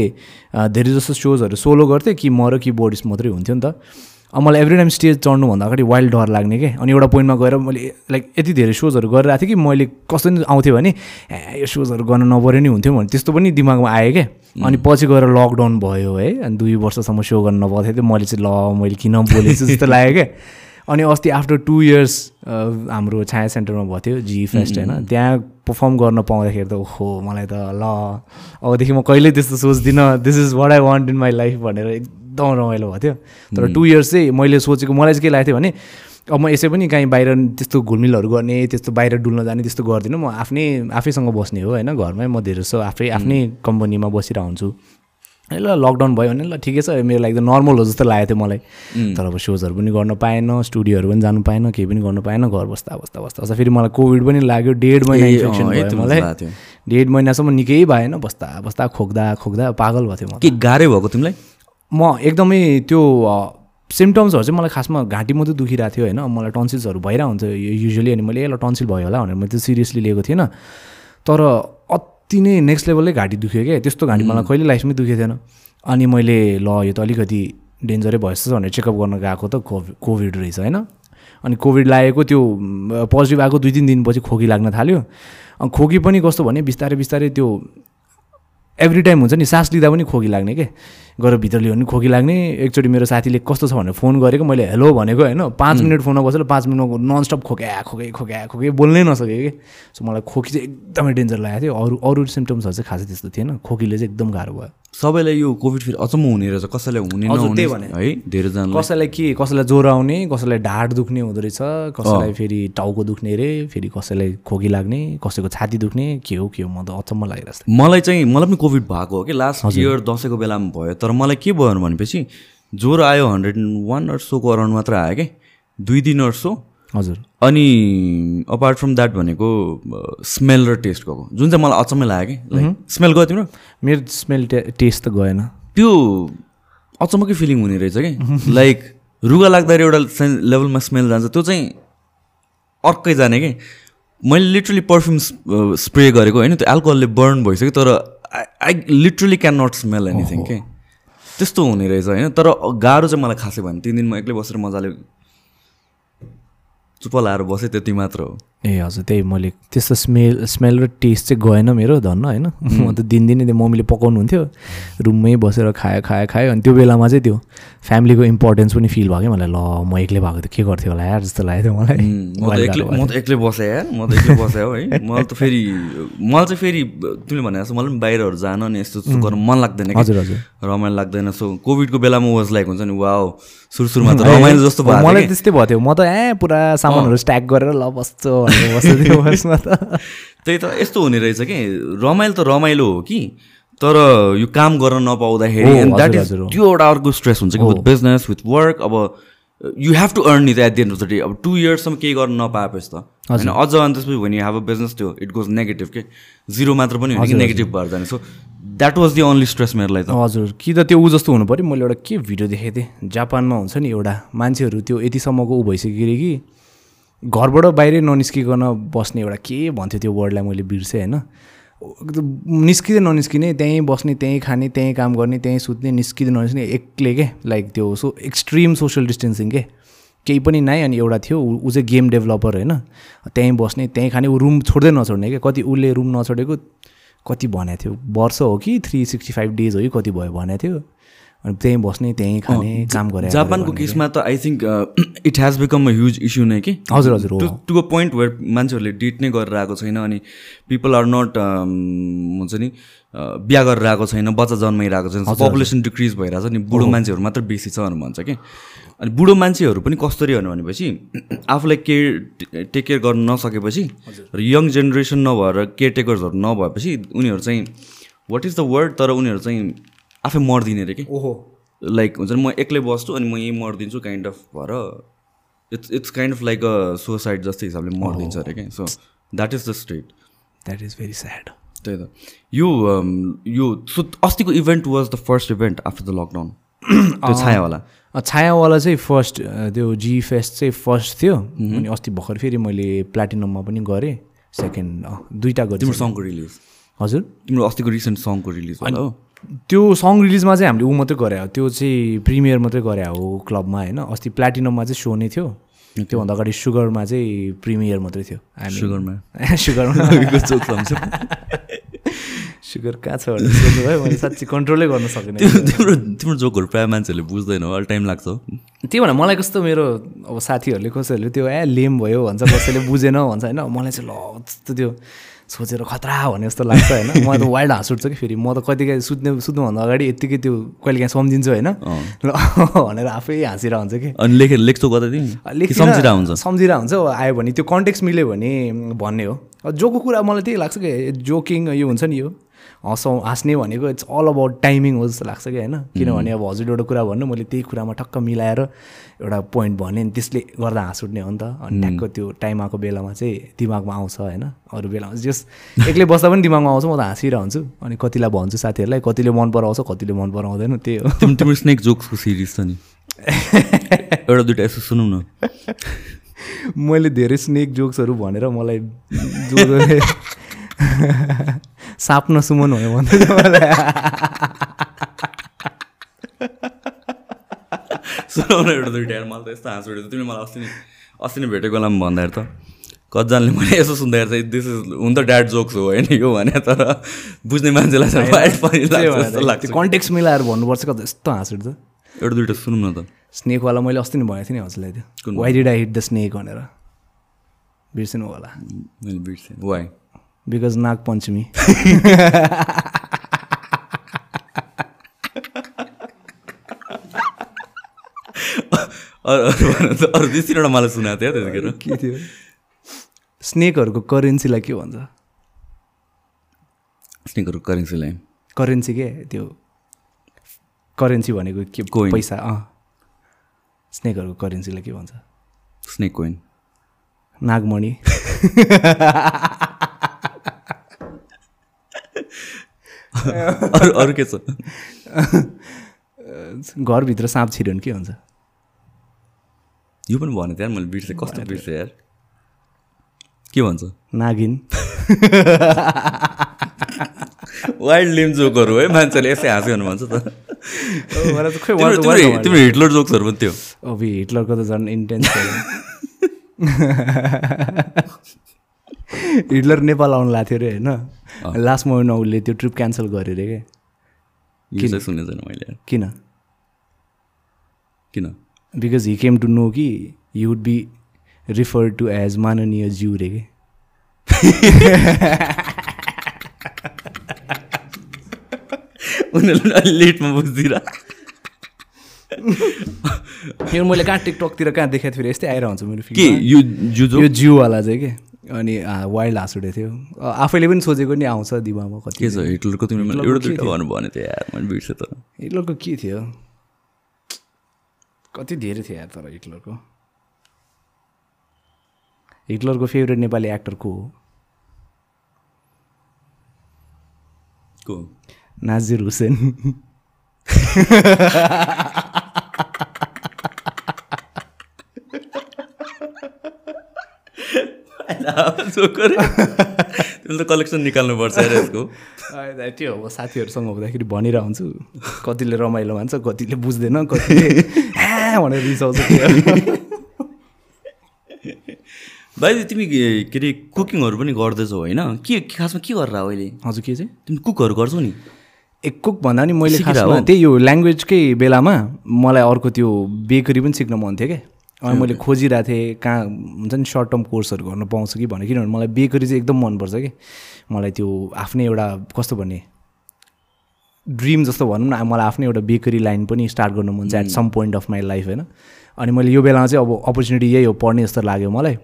Speaker 2: धेरै जस्तो सोजहरू सोलो गर्थेँ कि म र किबोर्डिस्ट मात्रै हुन्थ्यो नि त। मलाई एभ्री टाइम स्टेज चढ्नुभन्दा अगाडि वाइल्ड डर लाग्ने क्या अनि एउटा पोइन्टमा गएर मैले लाइक यति धेरै सोजहरू गरिरहेको थिएँ कि मैले कस्तो नि आउँथ्यो भने यो सोजहरू गर्न नपऱ्यो नि हुन्थ्यो भने त्यस्तो पनि दिमागमा आयो क्या अनि पछि गएर लकडाउन भयो है अनि दुई वर्षसम्म सो गर्न नपर्थ्यो थियो मैले चाहिँ ल मैले किन बोलेछु जस्तो लाग्यो क्या अनि अस्ति आफ्टर टु इयर्स हाम्रो छाया सेन्टरमा भएको थियो जी फेस्ट होइन। त्यहाँ पर्फर्म गर्न पाउँदाखेरि त ओहो मलाई त ल। अबदेखि म कहिल्यै त्यस्तो सोच्दिनँ। This is what I want in my life भनेर एकदम रमाइलो भएको थियो। तर टु इयर्स चाहिँ मैले सोचेको मलाई चाहिँ के लागेको थियो भने अब म यसै पनि कहीँ बाहिर त्यस्तो घुलमिलहरू गर्ने त्यस्तो बाहिर डुल्न जाने त्यस्तो गर्दिनँ। म आफ्नै आफैसँग बस्ने हो होइन घरमै म धेरै जस्तो आफै आफ्नै कम्पनीमा बसिरहेको हुन्छु। ए ल लकडाउन भयो भने ल ठिकै छ। मेरो लागि त नर्मल हो जस्तो लागेको थियो मलाई। तर अब सोजहरू पनि गर्न पाएन स्टुडियोहरू पनि जानु पाएन केही पनि गर्नु पाएन घर बस्दा बस्दा बस्दा बस्दा। फेरि मलाई कोभिड पनि लाग्यो डेढ महिना इन्फेक्सन भयो मलाई। डेढ महिनासम्म निकै भएन बस्दा बस्दा खोक्दा खोक्दा पागल भएको थियो म
Speaker 1: के गाह्रै भएको तिमीलाई?
Speaker 2: म एकदमै त्यो सिम्टम्सहरू चाहिँ मलाई खासमा घाँटी मात्रै दुखिरहेको थियो होइन। मलाई टन्सिल्सहरू भइरहेको हुन्थ्यो युजली अनि मैले यसलाई टन्सिल भयो होला भनेर मैले त्यो सिरियसली लिएको थिएन। तर अति नै नेक्स्ट लेभलकै घाँटी दुख्यो क्या त्यस्तो घाँटी मलाई कहिले लाइफमै दुखेको थिएन। अनि मैले ल यो त अलिकति डेन्जरै भएछ भनेर चेकअप गर्न गएको त कोभि कोभिड रहेछ होइन। अनि कोभिड लागेको त्यो पोजिटिभ आएको दुई तिन दिनपछि खोकी लाग्न थाल्यो। अनि खोकी पनि कस्तो भने बिस्तारै बिस्तारै त्यो एभ्री टाइम हुन्छ नि सास लिँदा पनि खोकी लाग्ने के? गएर भित्र लियो भने खोकी लाग्ने। एकचोटि मेरो साथीले कस्तो छ भनेर फोन गरेको मैले हेलो भनेको होइन? पाँच मिनट फोनमा बसेर पाँच मिनटमा ननस्टप खोक्या खोके खोक्या खोके बोल्नै नसकेँ कि? सो मलाई खोकी चाहिँ एकदमै डेन्जर लागेको थियो। अरू अरू सिम्टम्सहरू चाहिँ खासै त्यस्तो थिएन। खोकीले चाहिँ एकदम गाह्रो भयो।
Speaker 1: सबैलाई यो कोभिड फेरि अचम्म हुने रहेछ। कसैलाई हुने नहुने। है धेरैजनालाई।
Speaker 2: कसैलाई के कसैलाई ज्वरो आउने कसैलाई ढाड दुख्ने हुँदो रहेछ कसैलाई फेरि टाउको दुख्ने अरे फेरि कसैलाई खोकी लाग्ने कसैको छाती दुख्ने के हो के हो म त अचम्म लागिरहेको छ
Speaker 1: मलाई चाहिँ मलाई पनि कोभिड भएको हो कि लास्ट इयर दसैँको बेलामा भयो तर मलाई के भयो भनेपछि ज्वरो आयो हन्ड्रेड वान अर्सोको अराउन्ड मात्र आयो कि दुई दिन अर्सो
Speaker 2: हजुर।
Speaker 1: अनि अपार्ट फ्रम द्याट भनेको स्मेल र टेस्ट गएको। जुन चाहिँ मलाई अचम्मै लाग्यो कि लाइक स्मेल गयो तिम्रो?
Speaker 2: मेरो स्मेल टेस्ट त गएन।
Speaker 1: त्यो अचम्मकै फिलिङ हुने रहेछ कि? लाइक रुगा लाग्दाखेरि एउटा लेभलमा स्मेल जान्छ त्यो चाहिँ अर्कै जाने कि? मैले लिटरली पर्फ्युम स्प्रे गरेको होइन? त्यो एल्कोहलले बर्न भइसक्यो तर I I literally can not smell anything के? त्यस्तो हुने रहेछ होइन? तर गाह्रो चाहिँ मलाई खासै भयो तिन दिन म एक्लै बसेर मजाले चुप लाएर बसेँ त्यति मात्र हो।
Speaker 2: ए हजुर त्यही मैले त्यस्तो स्मेल स्मेल र टेस्ट चाहिँ गएन मेरो धन्न होइन? म त दिनदिनै त्यो मम्मीले पकाउनु हुन्थ्यो रुममै बसेर खायो खायो खायो अनि त्यो बेलामा चाहिँ त्यो फ्यामिलीको इम्पोर्टेन्स पनि फिल भयो कि मलाई। ल म एक्लै भएको त के गर्थ्यो होला यार जस्तो लाग्यो थियो मलाई।
Speaker 1: म त एक्लै म त एक्लै बसेँ यार म त एक्लै बसेँ हो है। मलाई त फेरि मलाई चाहिँ फेरि तिमीले भने जस्तो मलाई पनि बाहिरहरू जान नि यस्तो गर्नु मन लाग्दैन
Speaker 2: हजुर हजुर।
Speaker 1: रमाइलो लाग्दैन। सो कोभिडको बेलामा वाज लाइक हुन्छ नि वाओ सुरु सुरुमा त *laughs* रमाइलो जस्तो भयो
Speaker 2: मलाई त्यस्तै भयो थियो म त ए पुरा सामानहरू स्ट्याक गरेर ल बस्छु त।
Speaker 1: त्यही त यस्तो हुने रहेछ कि? रमाइलो त रमाइलो हो कि? तर यो काम गर्न नपाउँदाखेरि द्याट इज। त्यो एउटा अर्को स्ट्रेस हुन्छ कि विथ बिजनेस विथ वर्क अब you have to earn it at the end of the day अब टु इयर्ससम्म केही गर्न नपाएपछि त। होइन अझ अनि त्यसपछि भने हेभ अ बिजनेस त्यो इट गोज नेगेटिभ के? जिरो मात्र पनि होइन कि नेगेटिभ भएर जाने। So that was the only stress मेरोलाई त।
Speaker 2: हजुर कि त त्यो ऊ जस्तो हुनु पऱ्यो। मैले एउटा के भिडियो देखेको थिएँ? जापानमा हुन्छ नि एउटा मान्छेहरू त्यो यतिसम्मको ऊ भइसक्यो कि घरबाट बाहिरै ननिस्किकन बस्ने एउटा के भन्थ्यो त्यो वर्डलाई मैले बिर्सेँ होइन? निस्किँदै ननिस्किने त्यहीँ बस्ने त्यहीँ खाने त्यहीँ काम गर्ने त्यहीँ सुत्ने निस्किँदै ननिस्किने एक्लै के? लाइक त्यो सो एक्सट्रिम सोसियल डिस्टेन्सिङ के? केही पनि नै अनि एउटा थियो ऊ चाहिँ गेम डेभलपर होइन? त्यहीँ बस्ने त्यहीँ खाने ऊ रुम छोड्दै नछोड्ने क्या कति उसले रुम नछोडेको कति भनेको थियो? वर्ष हो कि थ्री सिक्सटी फाइभ डेज हो कि कति भयो भनेको थियो? अनि त्यहीँ बस्ने त्यहीँ खाने काम गरे
Speaker 1: जापानको केसमा त I think it has become a huge issue नै कि?
Speaker 2: हजुर हजुर
Speaker 1: टु अ पोइन्ट वेयर मान्छेहरूले डिट नै गरेर आएको छैन अनि पिपल आर नट हुन्छ नि बिहा गरेर आएको छैन बच्चा जन्माइरहेको छैन पपुलेसन डिक्रिज भइरहेको छ नि बुढो मान्छेहरू मात्र बेसी छ भनेर भन्छ कि? अनि बुढो मान्छेहरू पनि कसरी हो भनेपछि *clears throat* आफूलाई केयर टेक केयर गर्न नसकेपछि र यङ जेनेरेसन नभएर केयर टेकर्सहरू नभएपछि उनीहरू चाहिँ वाट इज द वर्ड तर उनीहरू चाहिँ आफै मर्दिने अरे कि?
Speaker 2: ओहो।
Speaker 1: लाइक हुन्छ नि म एक्लै बस्छु अनि म यहीँ मरिदिन्छु काइन्ड अफ भएर। It's it's kind of like a suicide जस्तै हिसाबले मरिदिन्छ अरे क्या so that is the state
Speaker 2: that is very sad
Speaker 1: त्यही त। यो um, यो सो अस्तिको event was the first event after the lockdown त्यो छायावाला।
Speaker 2: छायावाला चाहिँ फर्स्ट त्यो जी फेस्ट चाहिँ फर्स्ट थियो। अनि अस्ति भर्खर फेरि मैले प्लाटिनममा पनि गरेँ। सेकेन्ड दुइटा गरेँ
Speaker 1: तिम्रो सङको रिलिज
Speaker 2: हजुर।
Speaker 1: तिम्रो अस्तिको रिसेन्ट सङको रिलिज हो।
Speaker 2: त्यो सङ रिलिजमा चाहिँ हामीले ऊ मात्रै गरे हो। त्यो चाहिँ प्रिमियर मात्रै गरे हो क्लबमा होइन? अस्ति प्लाटिनममा चाहिँ सो नै थियो। त्योभन्दा अगाडि सुगरमा चाहिँ प्रिमियर मात्रै थियो।
Speaker 1: सुगरमा
Speaker 2: सुगरमा सुगर कहाँ छ भनेर मैले साँच्ची कन्ट्रोलै गर्न सकेन।
Speaker 1: तिम्रो तिम्रो जोकहरू प्रायः मान्छेहरूले बुझ्दैन अलि टाइम लाग्छ
Speaker 2: त्यही भएर मलाई कस्तो मेरो अब साथीहरूले कसैहरूले त्यो ए लेम भयो भन्छ। कसैले बुझेन भन्छ होइन? मलाई चाहिँ ल त्यो सोचेर खतरा भने जस्तो लाग्छ होइन। *laughs* मलाई त वाइल्ड हाँस उठ्छ कि फेरि। म त कतिकाहीँ सुत्ने सुत्नुभन्दा अगाडि यत्तिकै त्यो कहिले काहीँ सम्झिन्छु होइन। ल *laughs* भनेर आफै हाँसिरहेको हुन्छ कि।
Speaker 1: अनि लेखेर लेख्छौ कता सम्झिरहेको हुन्छ?
Speaker 2: सम्झिरहेको हुन्छ। आयो भने त्यो कन्टेक्स्ट मिल्यो भने भन्ने हो। जोको कुरा मलाई त्यही लाग्छ कि जोकिङ यो हुन्छ नि यो। हँसाउँ हाँस्ने भनेको इट्स अल अबाउट टाइमिङ हो जस्तो लाग्छ कि होइन? किनभने अब हजुर एउटा कुरा भन्नु मैले त्यही कुरामा ठक्क मिलाएर एउटा पोइन्ट भने त्यसले गर्दा हाँस उठ्ने हो नि त। अनि ठ्याक्क त्यो टाइम आएको बेलामा चाहिँ दिमागमा आउँछ होइन? अरू बेलामा जस एक्लै बस्दा पनि दिमागमा आउँछ म त हाँसिरहेको हुन्छु अनि कतिलाई भन्छु साथीहरूलाई कतिले मन पराउँछ कतिले मन पराउँदैन त्यही हो।
Speaker 1: तिम्रो स्नेक जोक्सको सिरिज छ नि। *laughs* एउटा दुइटा यसो सुनौ न।
Speaker 2: मैले धेरै स्नेक जोक्सहरू भनेर मलाई जो साप नसुमन भयो भन्दै थियो मलाई।
Speaker 1: सुनाउ न एउटा दुइटा मलाई त यस्तो हाँस उठेको तिमीले मलाई अस्ति नै अस्ति नै भेटेको बेलामा भन्दाखेरि त कतिजनाले मैले यसो सुन्दाखेरि चाहिँ दिस इज हुन त ड्याड जोक्स हो होइन यो भने तर बुझ्ने मान्छेलाई लाग्छ
Speaker 2: कन्टेक्स्ट मिलाएर भन्नुपर्छ कता यस्तो हाँस उठ्छ
Speaker 1: एउटा दुइटा सुनौँ न त।
Speaker 2: स्नेकवाला मैले अस्ति नै भनेको थिएँ नि हजुरलाई त्यो। Why did I hit the snake भनेर। बिर्सिनु होला।
Speaker 1: बिर्सेँ। वाइ
Speaker 2: बिकज नाग पञ्चमी
Speaker 1: अरू दुई तिनवटा मलाई सुनाएको थियो त्यतिखेर।
Speaker 2: के थियो? स्नेकहरूको करेन्सीलाई के भन्छ?
Speaker 1: स्नेकहरूको करेन्सीलाई
Speaker 2: करेन्सी के? त्यो करेन्सी भनेको के पैसा अँ। स्नेकहरूको करेन्सीलाई के भन्छ?
Speaker 1: स्नेक कोइन
Speaker 2: नागमणि। *laughs*
Speaker 1: अरू अरू के छ?
Speaker 2: घरभित्र साँप छिर्यो भने के हुन्छ?
Speaker 1: यो पनि थियो यार मैले बिर्सेँ। कस्तो बिर्सेँ यार? के भन्छ?
Speaker 2: नागिन।
Speaker 1: वाइल्ड लिम जोकहरू है मान्छेले यसै हाँस्यो भने भन्छ त। तिम्रो हिटलर जोक्सहरू पनि थियो
Speaker 2: अब हिटलरको त झन् इन्टेन्स *laughs* हिटलर नेपाल आउनु लाग्थ्यो अरे होइन? लास्ट मोमेन्टमा उसले त्यो ट्रिप क्यान्सल गर्यो अरे क्या
Speaker 1: सुनेको छैन मैले।
Speaker 2: किन?
Speaker 1: किन?
Speaker 2: Because he came to know कि you would be refer to as माननीय ज्यू रे के?
Speaker 1: उनीहरूले अलि लेटमा बुझिदिएर।
Speaker 2: यो मैले कहाँ टिकटकतिर कहाँ देखाएको थियो यस्तै आइरहन्छ मेरो
Speaker 1: के?
Speaker 2: फिल्म
Speaker 1: यो
Speaker 2: जियोवाला चाहिँ के? अनि वाइल्ड हाँस उठेको थियो। आफैले पनि सोचेको नि आउँछ दिमागमा कति
Speaker 1: के छ हिटलरको तिमीले एउटा भन्नु भने थियो यार मैले बिर्सेँ त।
Speaker 2: हिटलरको के थियो? कति धेरै थियो यार तर हिटलरको? हिटलरको फेभरेट नेपाली एक्टर को हो?
Speaker 1: को?
Speaker 2: नाजिर हुसेन। *laughs* *laughs*
Speaker 1: तिमीले त कलेक्सन निकाल्नुपर्छ यार यसको।
Speaker 2: त्यो अब साथीहरूसँग हुँदाखेरि भनिरह हुन्छु। कतिले रमाइलो मान्छ कतिले बुझ्दैन कतिले *laughs* भनेर रिसाउँछ।
Speaker 1: भाइ तिमी के अरे कुकिङहरू पनि गर्दैछौ होइन? के खासमा के गरेर अहिले?
Speaker 2: हजुर के चाहिँ?
Speaker 1: तिमी कुकहरू गर्छौ नि।
Speaker 2: एक कुक भन्दा नि मैले खासमा
Speaker 1: हो?
Speaker 2: त्यही यो ल्याङ्ग्वेजकै बेलामा मलाई अर्को त्यो बेकरी पनि सिक्न मन थियो क्या। अनि मैले खोजिरहेको थिएँ कहाँ हुन्छ नि सर्ट टर्म कोर्सहरू गर्न पाउँछ कि भने किनभने मलाई बेकरी चाहिँ एकदम मनपर्छ कि। मलाई त्यो आफ्नै एउटा कस्तो भन्ने ड्रिम जस्तो भनौँ न मलाई आफ्नै एउटा बेकरी लाइन पनि स्टार्ट गर्नु मन छ at some point of my life होइन। अनि मैले यो बेलामा चाहिँ अब अपर्च्युनिटी यही हो पढ्ने जस्तो लाग्यो मलाई।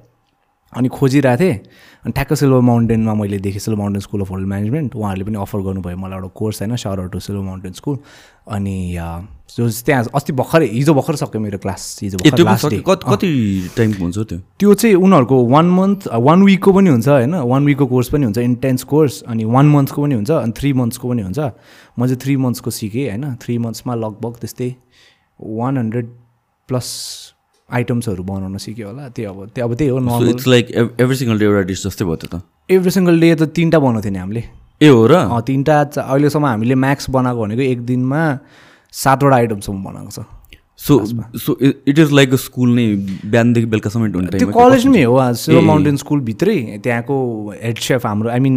Speaker 2: अनि खोजिरहेको थिएँ अनि ठ्याक्क सिल्भर माउन्टेनमा मैले देखेँ silver mountain school of hotel management उहाँहरूले पनि अफर गर्नुभयो मलाई एउटा कोर्स होइन साउर टु सिल्भर माउन्टेन स्कुल अनि जो त्यहाँ अस्ति भर्खरै हिजो भर्खर सक्यो मेरो क्लास हिजो
Speaker 1: कति टाइमको हुन्छ त्यो?
Speaker 2: त्यो चाहिँ उनीहरूको वान मन्थ वान विकको पनि हुन्छ होइन? वान विकको कोर्स पनि हुन्छ इन्टेन्स कोर्स अनि वान मन्थको पनि हुन्छ अनि थ्री मन्थ्सको पनि हुन्छ। म चाहिँ थ्री मन्थ्सको सिकेँ होइन? थ्री मन्थ्समा लगभग त्यस्तै वान हन्ड्रेड प्लस आइटम्सहरू बनाउन सिक्यो होला। त्यो अब त्यो अब त्यही हो normal
Speaker 1: it's like every single day एउटा डिस जस्तै भयो त्यो त?
Speaker 2: एभ्री सिङ्गल डे त तिनवटा बनाउँथ्यो नि हामीले।
Speaker 1: ए हो र?
Speaker 2: अँ, तिनवटा अहिलेसम्म हामीले म्याक्स बनाएको भनेको एक दिनमा सातवटा आइटमसम्म बनाएको छ
Speaker 1: so so it is like a school नै बिहानदेखि बेलुकासम्म
Speaker 2: त्यो
Speaker 1: टाइम
Speaker 2: कलेजमै हो सिल्भर माउन्टेन स्कुलभित्रै त्यहाँको हेड सेफ हाम्रो आई मिन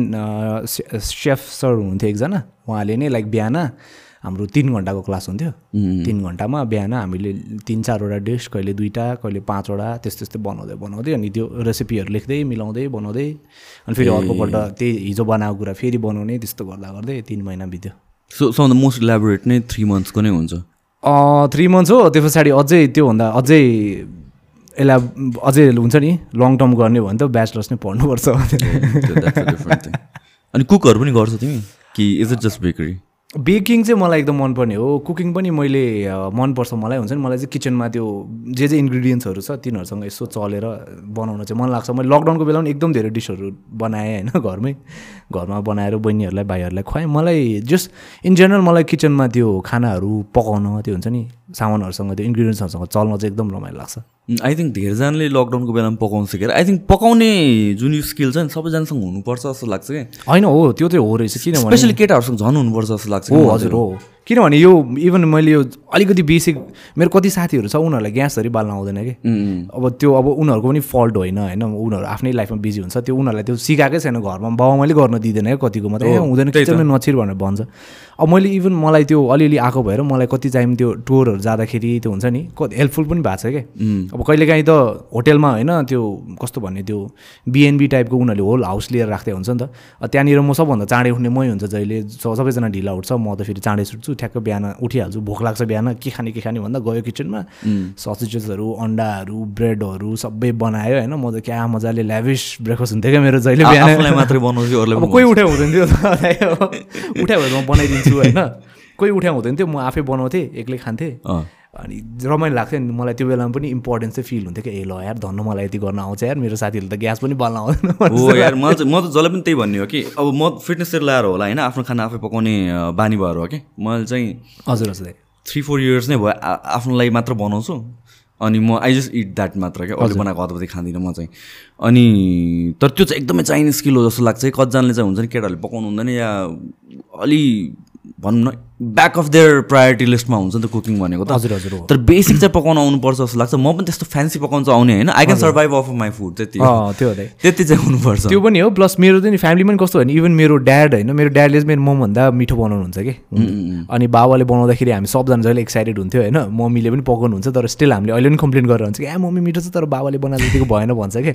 Speaker 2: सेफ सर हुनुहुन्थ्यो एकजना। उहाँले नै लाइक बिहान हाम्रो तिन घन्टाको क्लास हुन्थ्यो। तिन घन्टामा बिहान हामीले तिन चारवटा डिस कहिले दुईवटा कहिले पाँचवटा त्यस्तो त्यस्तै बनाउँदै बनाउँदै अनि त्यो रेसिपीहरू लेख्दै मिलाउँदै बनाउँदै अनि फेरि अर्कोपल्ट त्यही हिजो बनाएको कुरा फेरि बनाउने त्यस्तो गर्दा गर्दै तिन महिना बित्यो।
Speaker 1: So some the most elaborate नै थ्री मन्थ्सको नै हुन्छ.
Speaker 2: थ्री मन्थ्स हो त्यो पछाडि अझै त्योभन्दा अझै यसलाई अझै हुन्छ नि लङ टर्म गर्ने हो भने त ब्याचलर्स नै पढ्नुपर्छ. *laughs*
Speaker 1: अनि कुकहरू पनि गर्छौ तिमी? कि is it just bakery
Speaker 2: baking चाहिँ मलाई एकदम मनपर्ने हो। कुकिङ पनि मैले मनपर्छ मलाई। हुन्छ नि? मलाई चाहिँ किचनमा त्यो जे जे इन्ग्रिडियन्ट्सहरू छ तिनीहरूसँग यसो चलेर बनाउन चाहिँ मन लाग्छ। मैले लकडाउनको बेलामा पनि एकदम धेरै डिसहरू बनाएँ होइन? *laughs* घरमै घरमा बनाएर बहिनीहरूलाई भाइहरूलाई खुवाएँ। मलाई जस्ट इन जेनरल मलाई किचनमा त्यो खानाहरू पकाउन त्यो हुन्छ नि सामानहरूसँग त्यो इन्ग्रिडियन्ट्सहरूसँग चल्न चाहिँ एकदम रमाइलो लाग्छ।
Speaker 1: आई थिङ्क धेरैजनाले लकडाउनको बेलामा पकाउनु सिकेर आई थिङ्क पकाउने जुन यो स्किल छ नि सबैजनासँग हुनुपर्छ जस्तो लाग्छ कि?
Speaker 2: होइन हो त्यो चाहिँ हो रहेछ किनभने
Speaker 1: स्पेसली केटाहरूसँग झन् हुनुपर्छ जस्तो लाग्छ
Speaker 2: हो हजुर। हो। किनभने यो इभन मैले यो अलिकति बेसिक मेरो कति साथीहरू छ उनीहरूलाई ग्यासधरि बाल्न आउँदैन कि? अब त्यो अब उनीहरूको पनि फल्ट होइन होइन? उनीहरू आफ्नै लाइफमा बिजी हुन्छ त्यो उनीहरूलाई त्यो सिकाएकै छैन घरमा। बाबामाले गर्न दिँदैन क्या कतिको मात्रै। हुँदैन। किचनमै नछिर भनेर भन्छ। अब मैले इभन मलाई त्यो अलिअलि आएको भएर मलाई कति टाइम त्यो टुरहरू जाँदाखेरि त्यो हुन्छ नि कति हेल्पफुल पनि भएको छ क्या अब कहिलेकाहीँ त होटेलमा होइन त्यो कस्तो भन्ने त्यो बिएनबी टाइपको उनीहरूले होल हाउस लिएर राख्दै हुन्छ नि त। त्यहाँनिर म सबभन्दा चाँडै उठ्ने मै हुन्छ जहिले सबैजना ढिला उठ्छ म त फेरि चाँडै सुत्छु। ठ्याक्क बिहान उठिहाल्छु भोक लाग्छ बिहान के खाने के खाने भन्दा गयो किचनमा। ससेजेसहरू अन्डाहरू ब्रेडहरू सबै बनायो होइन। म त क्या मजाले ल्याभिस ब्रेकफास्ट हुन्थ्यो क्या मेरो जहिले बिहान।
Speaker 1: मात्रै बनाउँछु
Speaker 2: कोही उठाइ हुँदैन थियो उठाइ भएर म बनाइदिन्छु होइन। कोही उठाइ हुँदैन थियो म आफै बनाउँथेँ एक्लै खान्थेँ। अनि रमाइलो लाग्थ्यो नि मलाई त्यो बेलामा पनि इम्पोर्टेन्स चाहिँ फिल हुन्थ्यो कि ए ल यार धन्न मलाई यति गर्न आउँछ यार मेरो साथीहरूले त ग्यास पनि बाल्न आउँदैन
Speaker 1: हो यार म चाहिँ म त जसलाई पनि त्यही भन्ने हो कि अब म फिटनेसतिर लाएर होला होइन आफ्नो खाना आफै पकाउने बानी भएर हो कि मैले चाहिँ
Speaker 2: हजुर हजुर।
Speaker 1: थ्री फोर इयर्स नै भयो आफ्नो लागि मात्र बनाउँछु। अनि म आई जस्ट इट द्याट मात्र क्या अरूले बनाएको अदबती खाँदिनँ म चाहिँ। अनि तर त्यो चाहिँ एकदमै चाइनिज स्किल हो जस्तो लाग्छ है कतिजनाले चाहिँ हुन्छ नि केटाहरूले पकाउनु हुँदैन या अलि भनौँ न ब्याक अफ देयर प्रायोरिटी लिस्टमा हुन्छ नि त कुकिङ भनेको त।
Speaker 2: हजुर हजुर हो।
Speaker 1: तर बेसिक चाहिँ पकाउन आउनुपर्छ जस्तो लाग्छ। म पनि त्यस्तो फ्यान्सी पकाउनु चाहिँ आउने होइन। I can survive off my food त्यति
Speaker 2: त्यो
Speaker 1: त्यति चाहिँ हुनुपर्छ।
Speaker 2: त्यो पनि हो प्लस मेरो चाहिँ नि फ्यामिलीमा पनि कस्तो भने इभन मेरो ड्याड होइन मेरो ड्याडले चाहिँ मेरो ममभन्दा मिठो बनाउनुहुन्छ कि। अनि बाबाले बनाउँदाखेरि हामी सबजना जहिले एक्साइटेड हुन्थ्यो होइन। मम्मीले पनि पकाउनुहुन्छ तर स्टिल हामीले अहिले पनि कम्प्लेन गरेर हुन्छ कि ए मम्मी मिठो छ तर बाबाले बनाएको जतिको भएन भन्छ कि।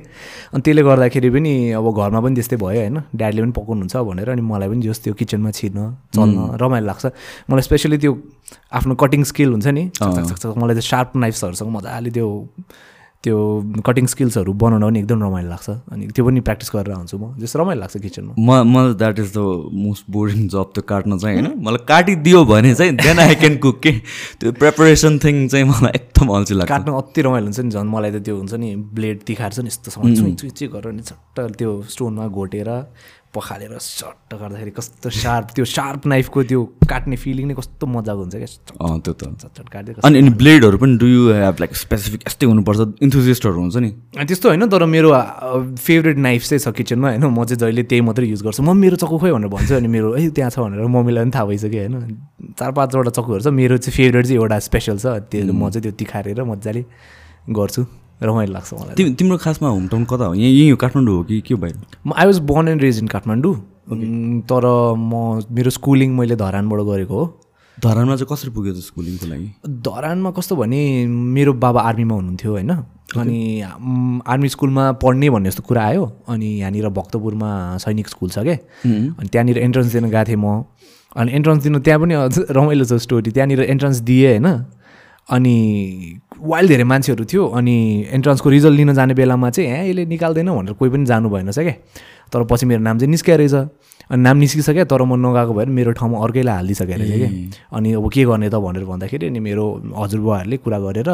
Speaker 2: अनि त्यसले गर्दाखेरि पनि अब घरमा पनि त्यस्तै भयो होइन। ड्याडले पनि पकाउनुहुन्छ भनेर अनि मलाई पनि जस त्यो किचनमा छिर्न चल्न रमाइलो लाग्छ। मलाई स्पेसली त्यो आफ्नो कटिङ स्किल हुन्छ नि? मलाई त्यो सार्प नाइफ्सहरूसँग मजाले त्यो त्यो कटिङ स्किल्सहरू बनाउन पनि एकदम रमाइलो लाग्छ। अनि त्यो पनि प्र्याक्टिस गरेर हुन्छु म। जस रमाइलो लाग्छ किचनमा
Speaker 1: म मलाई that is the most boring जब त्यो काट्न चाहिँ होइन। मलाई काटिदियो भने चाहिँ देन आई क्यान कुक के त्यो प्रिपरेसन थिङ चाहिँ मलाई एकदम अल्छी लाग्छ।
Speaker 2: काट्नु अति रमाइलो हुन्छ नि झन् मलाई त त्यो हुन्छ नि ब्लेड तिखार्छ नि चुइ चुइ चुइ गरेर नि चट्ट त्यो स्टोनमा घोटेर पखालेर चट्ट गर्दाखेरि कस्तो सार्प त्यो सार्प नाइफको त्यो काट्ने फिलिङ नै कस्तो मजाको हुन्छ क्या?
Speaker 1: त्यो त
Speaker 2: काट्दै
Speaker 1: अनि अनि ब्लेडहरू पनि do you have like specific यस्तै हुनुपर्छ? इन्थुजिस्टहरू हुन्छ नि।
Speaker 2: त्यस्तो होइन तर मेरो फेभरेट नाइफ चाहिँ छ किचनमा होइन। म चाहिँ जहिले त्यही मात्रै युज गर्छु। म मेरो चक्कु खोइ भनेर भन्छु अनि मेरो ए त्यहाँ छ भनेर मम्मीलाई पनि थाहा भइसक्यो होइन। चार पाँचवटा चक्कुहरू छ। मेरो चाहिँ फेभरेट चाहिँ एउटा स्पेसल छ। त्यो म चाहिँ त्यो तिखारेर मजाले गर्छु। रमाइलो लाग्छ मलाई।
Speaker 1: तिम तिम्रो खासमा होम टाउन कता हो? यहीँ यहीँ हो काठमाडौँ हो कि के बाहिर
Speaker 2: म I was born and raised in Kathmandu तर म मेरो स्कुलिङ मैले धरानबाट गरेको हो।
Speaker 1: धरानमा चाहिँ कसरी पुग्यो त स्कुलिङको लागि?
Speaker 2: धरानमा कस्तो भने मेरो बाबा आर्मीमा हुनुहुन्थ्यो होइन? अनि आर्मी स्कुलमा पढ्ने भन्ने जस्तो कुरा आयो। अनि यहाँनिर भक्तपुरमा सैनिक स्कुल छ क्या अनि त्यहाँनिर एन्ट्रान्स दिन गएको थिएँ म। अनि एन्ट्रान्स दिनु त्यहाँ पनि अझ रमाइलो छ स्टोरी त्यहाँनिर एन्ट्रान्स दिएँ होइन? अनि वाइल्ड धेरै मान्छेहरू थियो अनि एन्ट्रान्सको रिजल्ट लिन जाने बेलामा चाहिँ ए यसले निकाल्दैन भनेर कोही पनि जानु भएन क्या तर पछि मेरो नाम चाहिँ निस्किया रहेछ। अनि नाम निस्किसक्यो तर म नगएको भएर मेरो ठाउँमा अर्कैलाई हालिदिइसकेको रहेछ क्या अनि अब के गर्ने त भनेर भन्दाखेरि अनि मेरो हजुरबुवाहरूले कुरा गरेर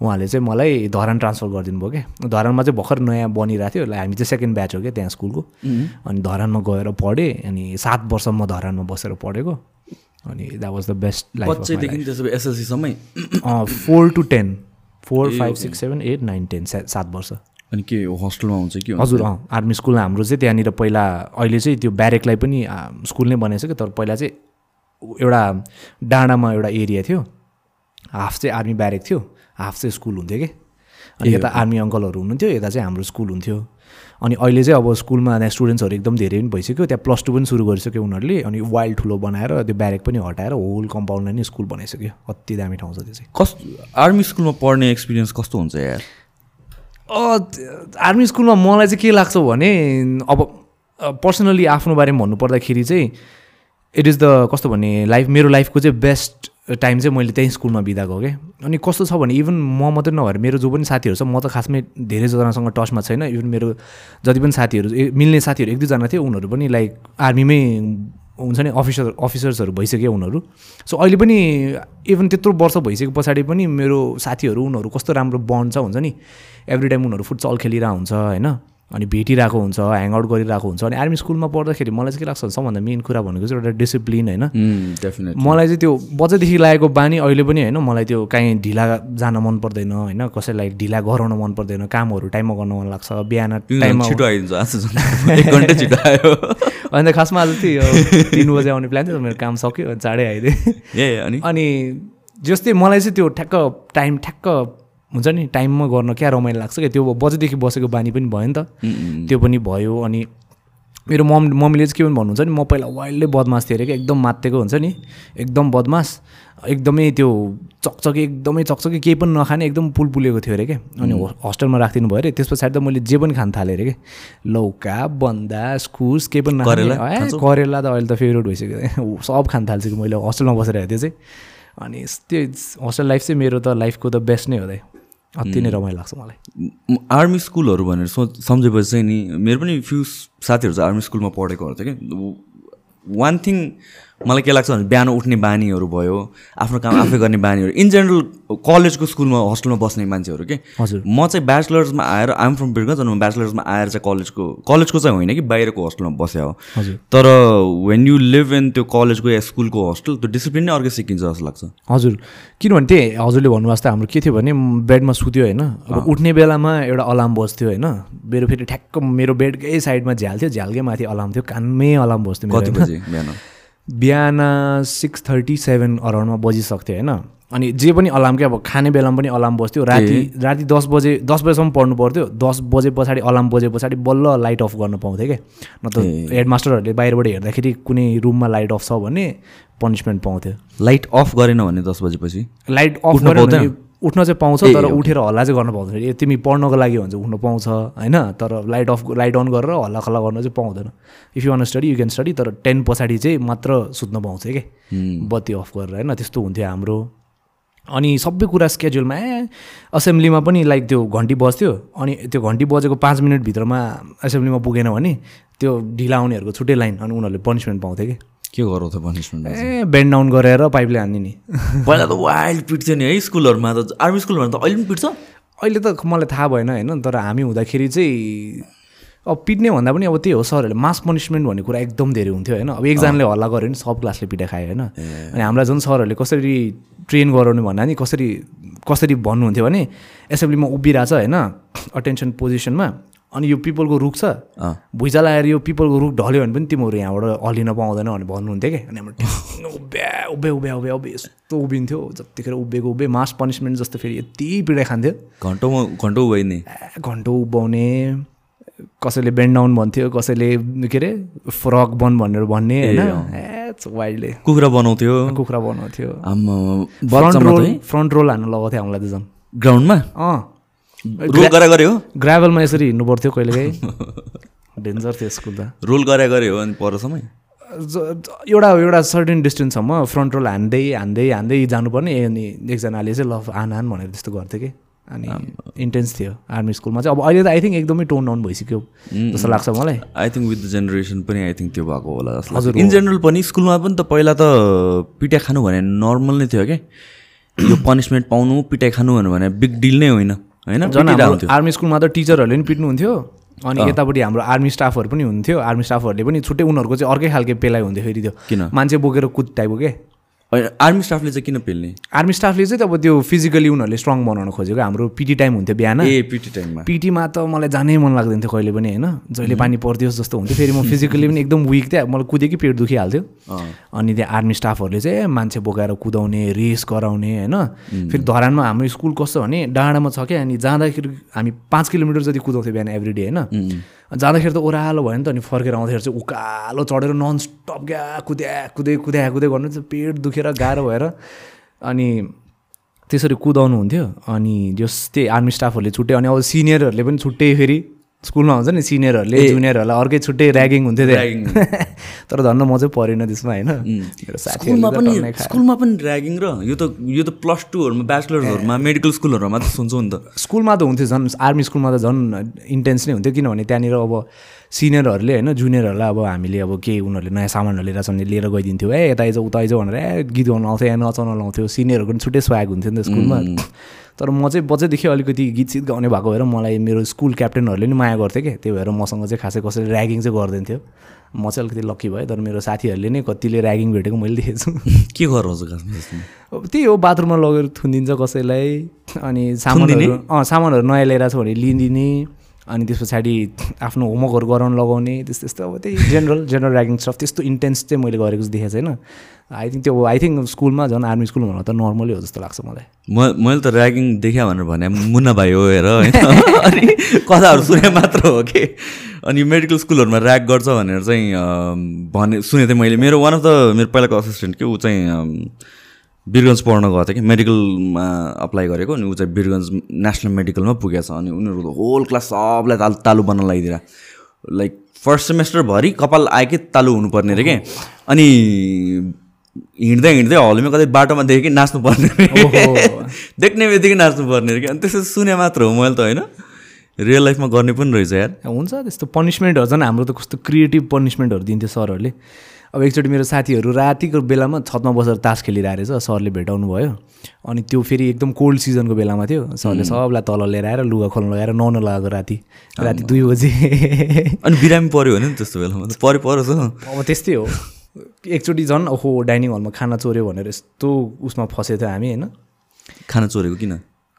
Speaker 2: उहाँले चाहिँ मलाई धरान ट्रान्सफर गरिदिनु भयो क्या धरानमा चाहिँ भर्खर नयाँ बनिरहेको थियो हामी चाहिँ सेकेन्ड ब्याच हो क्या त्यहाँ स्कुलको अनि धरानमा गएर पढेँ अनि सात वर्ष म धरानमा बसेर पढेको। अनि that was the best life
Speaker 1: एसएलसीसम्मै
Speaker 2: four to ten four five six seven eight nine ten सात वर्ष।
Speaker 1: अनि के होस्टेलमा हुन्छ कि?
Speaker 2: हजुर अँ आर्मी स्कुल हाम्रो चाहिँ त्यहाँनिर पहिला अहिले चाहिँ त्यो ब्यारेकलाई पनि स्कुल नै बनाएछ कि तर पहिला चाहिँ एउटा डाँडामा एउटा एरिया थियो। हाफ चाहिँ आर्मी ब्यारेक थियो हाफ चाहिँ स्कुल हुन्थ्यो कि। अनि यता आर्मी अङ्कलहरू हुनुहुन्थ्यो यता चाहिँ हाम्रो स्कुल हुन्थ्यो। अनि अहिले चाहिँ अब स्कुलमा त्यहाँ स्टुडेन्ट्सहरू एकदम धेरै पनि भइसक्यो। त्यहाँ प्लस टू पनि सुरु गरिसक्यो उनीहरूले अनि वाइल्ड ठुलो बनाएर त्यो ब्यारेक पनि हटाएर होल कम्पाउन्डलाई नै स्कुल बनाइसक्यो। कति दामी ठाउँ छ त्यो चाहिँ।
Speaker 1: कस्तो आर्मी स्कुलमा पढ्ने एक्सपिरियन्स कस्तो हुन्छ यार?
Speaker 2: आर्मी स्कुलमा मलाई चाहिँ के लाग्छ भने अब पर्सनली आफ्नो बारेमा भन्नुपर्दाखेरि चाहिँ इट इज द कस्तो भने लाइफ मेरो लाइफको चाहिँ बेस्ट टाइम चाहिँ मैले त्यहीँ स्कुलमा बिताएको क्या अनि कस्तो छ भने इभन म मात्रै नभएर मेरो जो पनि साथीहरू छ म त खासमै धेरैजनासँग टचमा छैन इभन मेरो जति पनि साथीहरू मिल्ने साथीहरू एक दुईजना थियो उनीहरू पनि लाइक आर्मीमै हुन्छ नि अफिसर अफिसर्सहरू भइसक्यो उनीहरू। सो अहिले पनि इभन त्यत्रो वर्ष भइसके पछाडि पनि मेरो साथीहरू उनीहरू कस्तो राम्रो बन्ड छ हुन्छ नि? एभ्री टाइम उनीहरू फुटसल खेलिरहेको हुन्छ होइन? अनि भेटिरहेको हुन्छ ह्याङआउट गरिरहेको हुन्छ अनि आर्मी स्कुलमा पढ्दाखेरि मलाई चाहिँ के लाग्छ भने सबभन्दा मेन कुरा भनेको चाहिँ एउटा डिसिप्लिन होइन। मलाई चाहिँ त्यो बच्चादेखि लागेको बानी अहिले पनि होइन मलाई त्यो काहीँ ढिला जान मन पर्दैन होइन कसैलाई ढिला गराउन मन पर्दैन कामहरू टाइममा गर्न मन लाग्छ बिहान टाइममा
Speaker 1: छिटो आइदिन्छ *laughs* छिटो आयो। *laughs*
Speaker 2: अन्त खासमा आज यो तिन बजे आउने प्लान थियो मेरो काम सक्यो अनि चाँडै आइदिएँ।
Speaker 1: अनि?
Speaker 2: अनि जस्तै मलाई चाहिँ त्यो ठ्याक्क टाइम ठ्याक्क हुन्छ नि टाइममा गर्न क्या रमाइलो लाग्छ क्या? त्यो बजेदेखि बसेको बानी पनि भयो नि त। त्यो पनि भयो अनि मेरो मम मम्मीले चाहिँ के पनि भन्नुहुन्छ नि म पहिला वाइल्डै बदमास थिएँ अरे क्या एकदम मात्तेको हुन्छ नि एकदम बदमास एकदमै त्यो चकचके एकदमै चकचके केही पनि नखाने एकदम पुलपुलेको थियो अरे क्या। अनि हस्टेलमा राखिदिनु भयो अरे त्यस पछाडि त मैले जे पनि खान थालेँ अरे क्या। लौका बन्दा इस्कुस केही पनि नखाने।
Speaker 1: करेला
Speaker 2: त अहिले त फेभरेट भइसक्यो सब खान थाल्छु कि मैले हस्टेलमा बसेर हेर्थेँ चाहिँ। अनि त्यो हस्टेल लाइफ चाहिँ मेरो त लाइफको त बेस्ट नै हो अति नै रमाइलो लाग्छ मलाई।
Speaker 1: आर्मी स्कुलहरू भनेर सोच सम्झेपछि चाहिँ नि मेरो पनि फ्यु साथीहरू चाहिँ आर्मी स्कुलमा पढेकोहरू थियो कि वान थिङ मलाई के लाग्छ भने बिहान उठ्ने बानीहरू भयो आफ्नो काम आफै गर्ने बानीहरू। इन जेनरल कलेजको स्कुलमा हस्टेलमा बस्ने मान्छेहरू के?
Speaker 2: हजुर।
Speaker 1: म चाहिँ ब्याचलर्समा आएर आइएम फ्रम बिरगन्ज अनि म ब्याचलर्समा आएर चाहिँ कलेजको कलेजको चाहिँ होइन कि बाहिरको हस्टेलमा बस्या हो।
Speaker 2: हजुर।
Speaker 1: तर वेन यु लिभ इन त्यो कलेजको या स्कुलको हस्टेल त्यो डिसिप्लिन नै अर्कै सिकिन्छ जस्तो लाग्छ।
Speaker 2: हजुर। किनभने त्यही हजुरले भन्नुभएको जस्तै हाम्रो के थियो भने बेडमा सुत्यो होइन अब उठ्ने बेलामा एउटा अलार्म बस्थ्यो होइन मेरो फेरि ठ्याक्क मेरो बेडकै साइडमा झ्याल थियो झ्यालकै माथि अलार्म थियो कानमै अलार्म बस्थ्यो
Speaker 1: कति। बजी बिहान?
Speaker 2: बिहान सिक्स थर्टी सेभेन अराउन्डमा बजिसक्थ्यो होइन? अनि जे पनि अलार्म क्या अब खाने बेलामा पनि अलार्म बस्थ्यो राति राति दस बजे दस बजेसम्म पढ्नु पर्थ्यो। दस बजे पछाडि अलार्म बजे पछाडि बल्ल लाइट अफ गर्न पाउँथ्यो क्या नत्र हेडमास्टरहरूले बाहिरबाट हेर्दाखेरि कुनै रुममा लाइट अफ छ भने पनिसमेन्ट पाउँथ्यो।
Speaker 1: लाइट अफ गरेन भने दस बजेपछि?
Speaker 2: Light off? भने उठ्न चाहिँ पाउँछ तर। उठेर हल्ला चाहिँ गर्न पाउँदैन। ए तिमी पढ्नको लागि हो भने चाहिँ उठ्न पाउँछ होइन? तर लाइट अफ लाइट अन गरेर हल्ला खल्ला गर्न चाहिँ पाउँदैन। If you want study you can study तर टेन पछाडि चाहिँ मात्र सुत्न पाउँछ कि? बत्ती अफ गरेर होइन? त्यस्तो हुन्थ्यो हाम्रो। अनि सबै कुरा स्केड्युलमा ए असेम्ब्लीमा पनि लाइक त्यो घन्टी बज्थ्यो। अनि त्यो घन्टी बजेको पाँच मिनटभित्रमा एसेम्ब्लीमा पुगेन भने त्यो ढिला आउनेहरूको छुट्टै लाइन अनि उनीहरूले पनिसमेन्ट पाउँथ्यो कि?
Speaker 1: के गराउँछ पनिसमेन्ट
Speaker 2: ए बेन्ड डाउन गरेर पाइपले हान्ने नि। *laughs*
Speaker 1: पहिला त वाइल्ड पिट्थ्यो नि है स्कुलहरूमा त आर्मी स्कुलहरूमा त अहिले पनि पिट्छ?
Speaker 2: अहिले त मलाई थाहा भएन होइन तर हामी हुँदाखेरि चाहिँ अब पिट्ने भन्दा पनि अब त्यही हो सरहरूले मास पनिसमेन्ट भन्ने कुरा एकदम धेरै हुन्थ्यो होइन। अब एकजनाले हल्ला गऱ्यो भने सब क्लासले पिटाइ खायो होइन। अनि हामीलाई झन् सरहरूले कसरी ट्रेन गराउने भन्दा नि कसरी कसरी भन्नुहुन्थ्यो भने एसेम्ब्लीमा उभिरहेछ होइन अटेन्सन पोजिसनमा अनि यो पिपलको रुख छ। भुइँचा लगाएर यो पिपलको रुख ढल्यो भने पनि तिमीहरू यहाँबाट हल्लिन पाउँदैन भनेर भन्नुहुन्थ्यो कि? अनि हाम्रो *laughs* उभ्या उभ्या उभ्या उभ्या उभ्या यस्तो उभिन्थ्यो। जतिखेर उभिएको उभ्यो मास पनिसमेन्ट जस्तो फेरि यति पिडाइ खान्थ्यो।
Speaker 1: घन्टौँ घन्टौँ भयो नि।
Speaker 2: ए, घन्टो उभ्याउने कसैले बेन्ड डाउन भन्थ्यो कसैले के अरे फ्रक बन भनेर भन्ने होइन? वाइल्डले
Speaker 1: कुखुरा बनाउँथ्यो।
Speaker 2: कुखुरा बनाउँथ्यो। फ्रन्ट रोल फ्रन्ट रोल हान्नु लगाउँथ्यो हामीलाई त झन्।
Speaker 1: ग्राउन्डमा
Speaker 2: अँ।
Speaker 1: रोल गरे गरे हो।
Speaker 2: ग्राभलमा यसरी हिँड्नु पर्थ्यो कहिलेकाहीँ। डेन्जर थियो स्कुल त
Speaker 1: रोल गरे गरे हो अनि परसम्म?
Speaker 2: एउटा एउटा सर्टेन डिस्टेन्ससम्म फ्रन्ट रोल हान्दै हान्दै हान्दै जानुपर्ने। अनि एकजनाले चाहिँ ल हान हान भनेर त्यस्तो गर्थ्यो कि। अनि इन्टेन्स थियो आर्मी स्कुलमा चाहिँ। अब अहिले त आई थिङ्क एकदमै टोन डाउन भइसक्यो जस्तो लाग्छ मलाई।
Speaker 1: I think with the generation पनि आई थिङ्क त्यो भएको होला जस्तो लाग्छ। इन जेनरल पनि स्कुलमा पनि त पहिला त पिटाइ खानु भने नर्मल नै थियो क्या। यो पनिसमेन्ट पाउनु पिटाइ खानु भन्यो भने बिग डिल नै होइन। होइन।
Speaker 2: आर्मी स्कुलमा त टिचरहरूले पनि पिट्नुहुन्थ्यो। अनि यतापट्टि हाम्रो आर्मी स्टाफहरू पनि हुन्थ्यो। आर्मी स्टाफहरूले पनि छुट्टै उनीहरूको चाहिँ अर्कै खालको पेलाइ हुन्थ्यो फेरि त्यो।
Speaker 1: किन?
Speaker 2: मान्छे बोकेर कुद टाइपको के?
Speaker 1: आर्मी स्टाफले चाहिँ किन पेल्ने?
Speaker 2: आर्मी स्टाफले चाहिँ अब त्यो फिजिकली उनीहरूले स्ट्रङ बनाउन खोजेको। हाम्रो पिटी टाइम हुन्थ्यो बिहान।
Speaker 1: ए पिटी टाइममा
Speaker 2: पिटीमा त मलाई जानै मन लाग्दैन थियो कहिले पनि होइन? जहिले पानी परिदियोस् जस्तो हुन्थ्यो फेरि म फिजिकली पनि एकदम विक थिएँ। मलाई कुदेकै पेट दुखिहाल्थ्यो। अनि त्यहाँ आर्मी स्टाफहरूले चाहिँ मान्छे बोकाएर कुदाउने रेस गराउने होइन? फेरि धरानमा हाम्रो स्कुल कस्तो भने डाँडामा छ क्या अनि जाँदाखेरि हामी पाँच किलोमिटर जति कुदाउँथ्यो बिहान एभ्री डे होइन? जाँदाखेरि त ओह्रालो भयो नि त अनि फर्केर आउँदाखेरि चाहिँ उकालो चढेर नन स्टप क्या कुद्या कुदै कुद्या कुदै गर्नु चाहिँ पेट दुखेर गाह्रो भएर। अनि त्यसरी कुदाउनु हुन्थ्यो। अनि जस त्यही आर्मी स्टाफहरूले छुट्टै अनि अब सिनियरहरूले पनि छुट्टै फेरि स्कुलमा हुन्छ नि सिनियरहरूले जुनियरहरूलाई अर्कै छुट्टै ऱ्यागिङ हुन्थ्यो। त्यहाँ। *laughs* तर धन्न म चाहिँ परेन त्यसमा होइन।
Speaker 1: स्कुलमा पनि। स्कुलमा पनि ऱ्यागिङ र यो त यो त प्लस टूहरूमा ब्याचलर्सहरूमा मेडिकल स्कुलहरूमा त सुन्छौँ नि त।
Speaker 2: स्कुलमा त हुन्थ्यो झन् आर्मी स्कुलमा त झन् इन्टेन्स नै हुन्थ्यो किनभने त्यहाँनिर अब सिनियरहरूले होइन जुनियरहरूलाई अब हामीले अब केही उनीहरूले नयाँ सामानहरू लिएर छन् भने लिएर गइदिन्थ्यो। ए यता आइज उता आइज भनेर ए गीत गाउनु आउँथ्यो या नचाउन लाउँथ्यो सिनियरहरूको पनि छुट्टै स्वाग हुन्थ्यो नि त स्कुलमा। तर म चाहिँ बच्चैदेखि अलिकति गीत सित गाउने भएको भएर मलाई मेरो स्कुल क्याप्टेनहरूले नि माया गर्थ्यो कि? त्यही भएर मसँग चाहिँ खासै कसैले ऱ्यागिङ चाहिँ गर्दैन थियो। म चाहिँ अलिकति लक्की भएँ तर मेरो साथीहरूले नै कतिले ऱ्यागिङ भेटेको मैले देखेको छु। *laughs*
Speaker 1: के त्यसमा?
Speaker 2: अब त्यही हो बाथरुममा लगेर थुनिदिन्छ कसैलाई अनि सामानहरू अँ सामानहरू नयाँ ल्याइरहेको छ भने लिइदिने अनि त्यस पछाडि आफ्नो होमवर्कहरू गराउनु लगाउने त्यस्तो त्यस्तो अब त्यही जेनरल जेनरल ऱ्यागिङ स्टफ त्यस्तो इन्टेन्स चाहिँ मैले गरेको चाहिँ देखेको छैन। आई थिङ्क त्यो आई थिङ्क स्कुलमा झन् आर्मी स्कुल भन्नु त नर्मलै हो जस्तो लाग्छ मलाई।
Speaker 1: म मैले त ऱ्यागिङ देखेँ भनेर भने मुन्ना भाइ हो हेर होइन? *laughs* अनि कथाहरू सुने मात्र हो कि? अनि मेडिकल स्कुलहरूमा ऱ्याग गर्छ भनेर चाहिँ भने सुनेको थिएँ मैले। मेरो वान अफ द मेरो पहिलाको असिस्टेन्ट के ऊ चाहिँ अम, वीरगन्ज पढ्न गएको थियो कि मेडिकलमा अप्लाई गरेको अनि ऊ चाहिँ वीरगन्ज नेसनल मेडिकलमा पुगेछ अनि उनीहरू होल क्लास सबलाई तालु तालु बन्न लगाइदिएर लाइक फर्स्ट सेमेस्टरभरि कपाल आएकै तालु हुनुपर्ने अरे कि? अनि हिँड्दै हिँड्दै हलमा कतै बाटोमा देखेँ कि नाच्नु पर्ने देख्ने बित्तिकै नाच्नु पर्ने अरे कि? अनि त्यसो सुने मात्र हो मैले त होइन। रियल लाइफमा गर्ने पनि रहेछ यार।
Speaker 2: हुन्छ त्यस्तो पनिसमेन्टहरू झन् हाम्रो त कस्तो क्रिएटिभ पनिसमेन्टहरू दिन्थ्यो सरहरूले। अब एकचोटि मेरो साथीहरू रातिको बेलामा छतमा बसेर तास खेलिरहेको रहेछ सरले भेटाउनु भयो। अनि त्यो फेरि एकदम कोल्ड सिजनको बेलामा थियो। सरले सबलाई तल लिएर आएर लुगा खोल्न लगाएर नुहाउन लगाएको राति। राति दुई बजे।
Speaker 1: अनि बिरामी पऱ्यो भने नि त्यस्तो बेलामा पऱ्यो परोस् हो
Speaker 2: अब त्यस्तै हो। एकचोटि झन् ओहो डाइनिङ हलमा खाना चोऱ्यो भनेर यस्तो उसमा फसेको थियो हामी होइन।
Speaker 1: खाना चोरेको किन?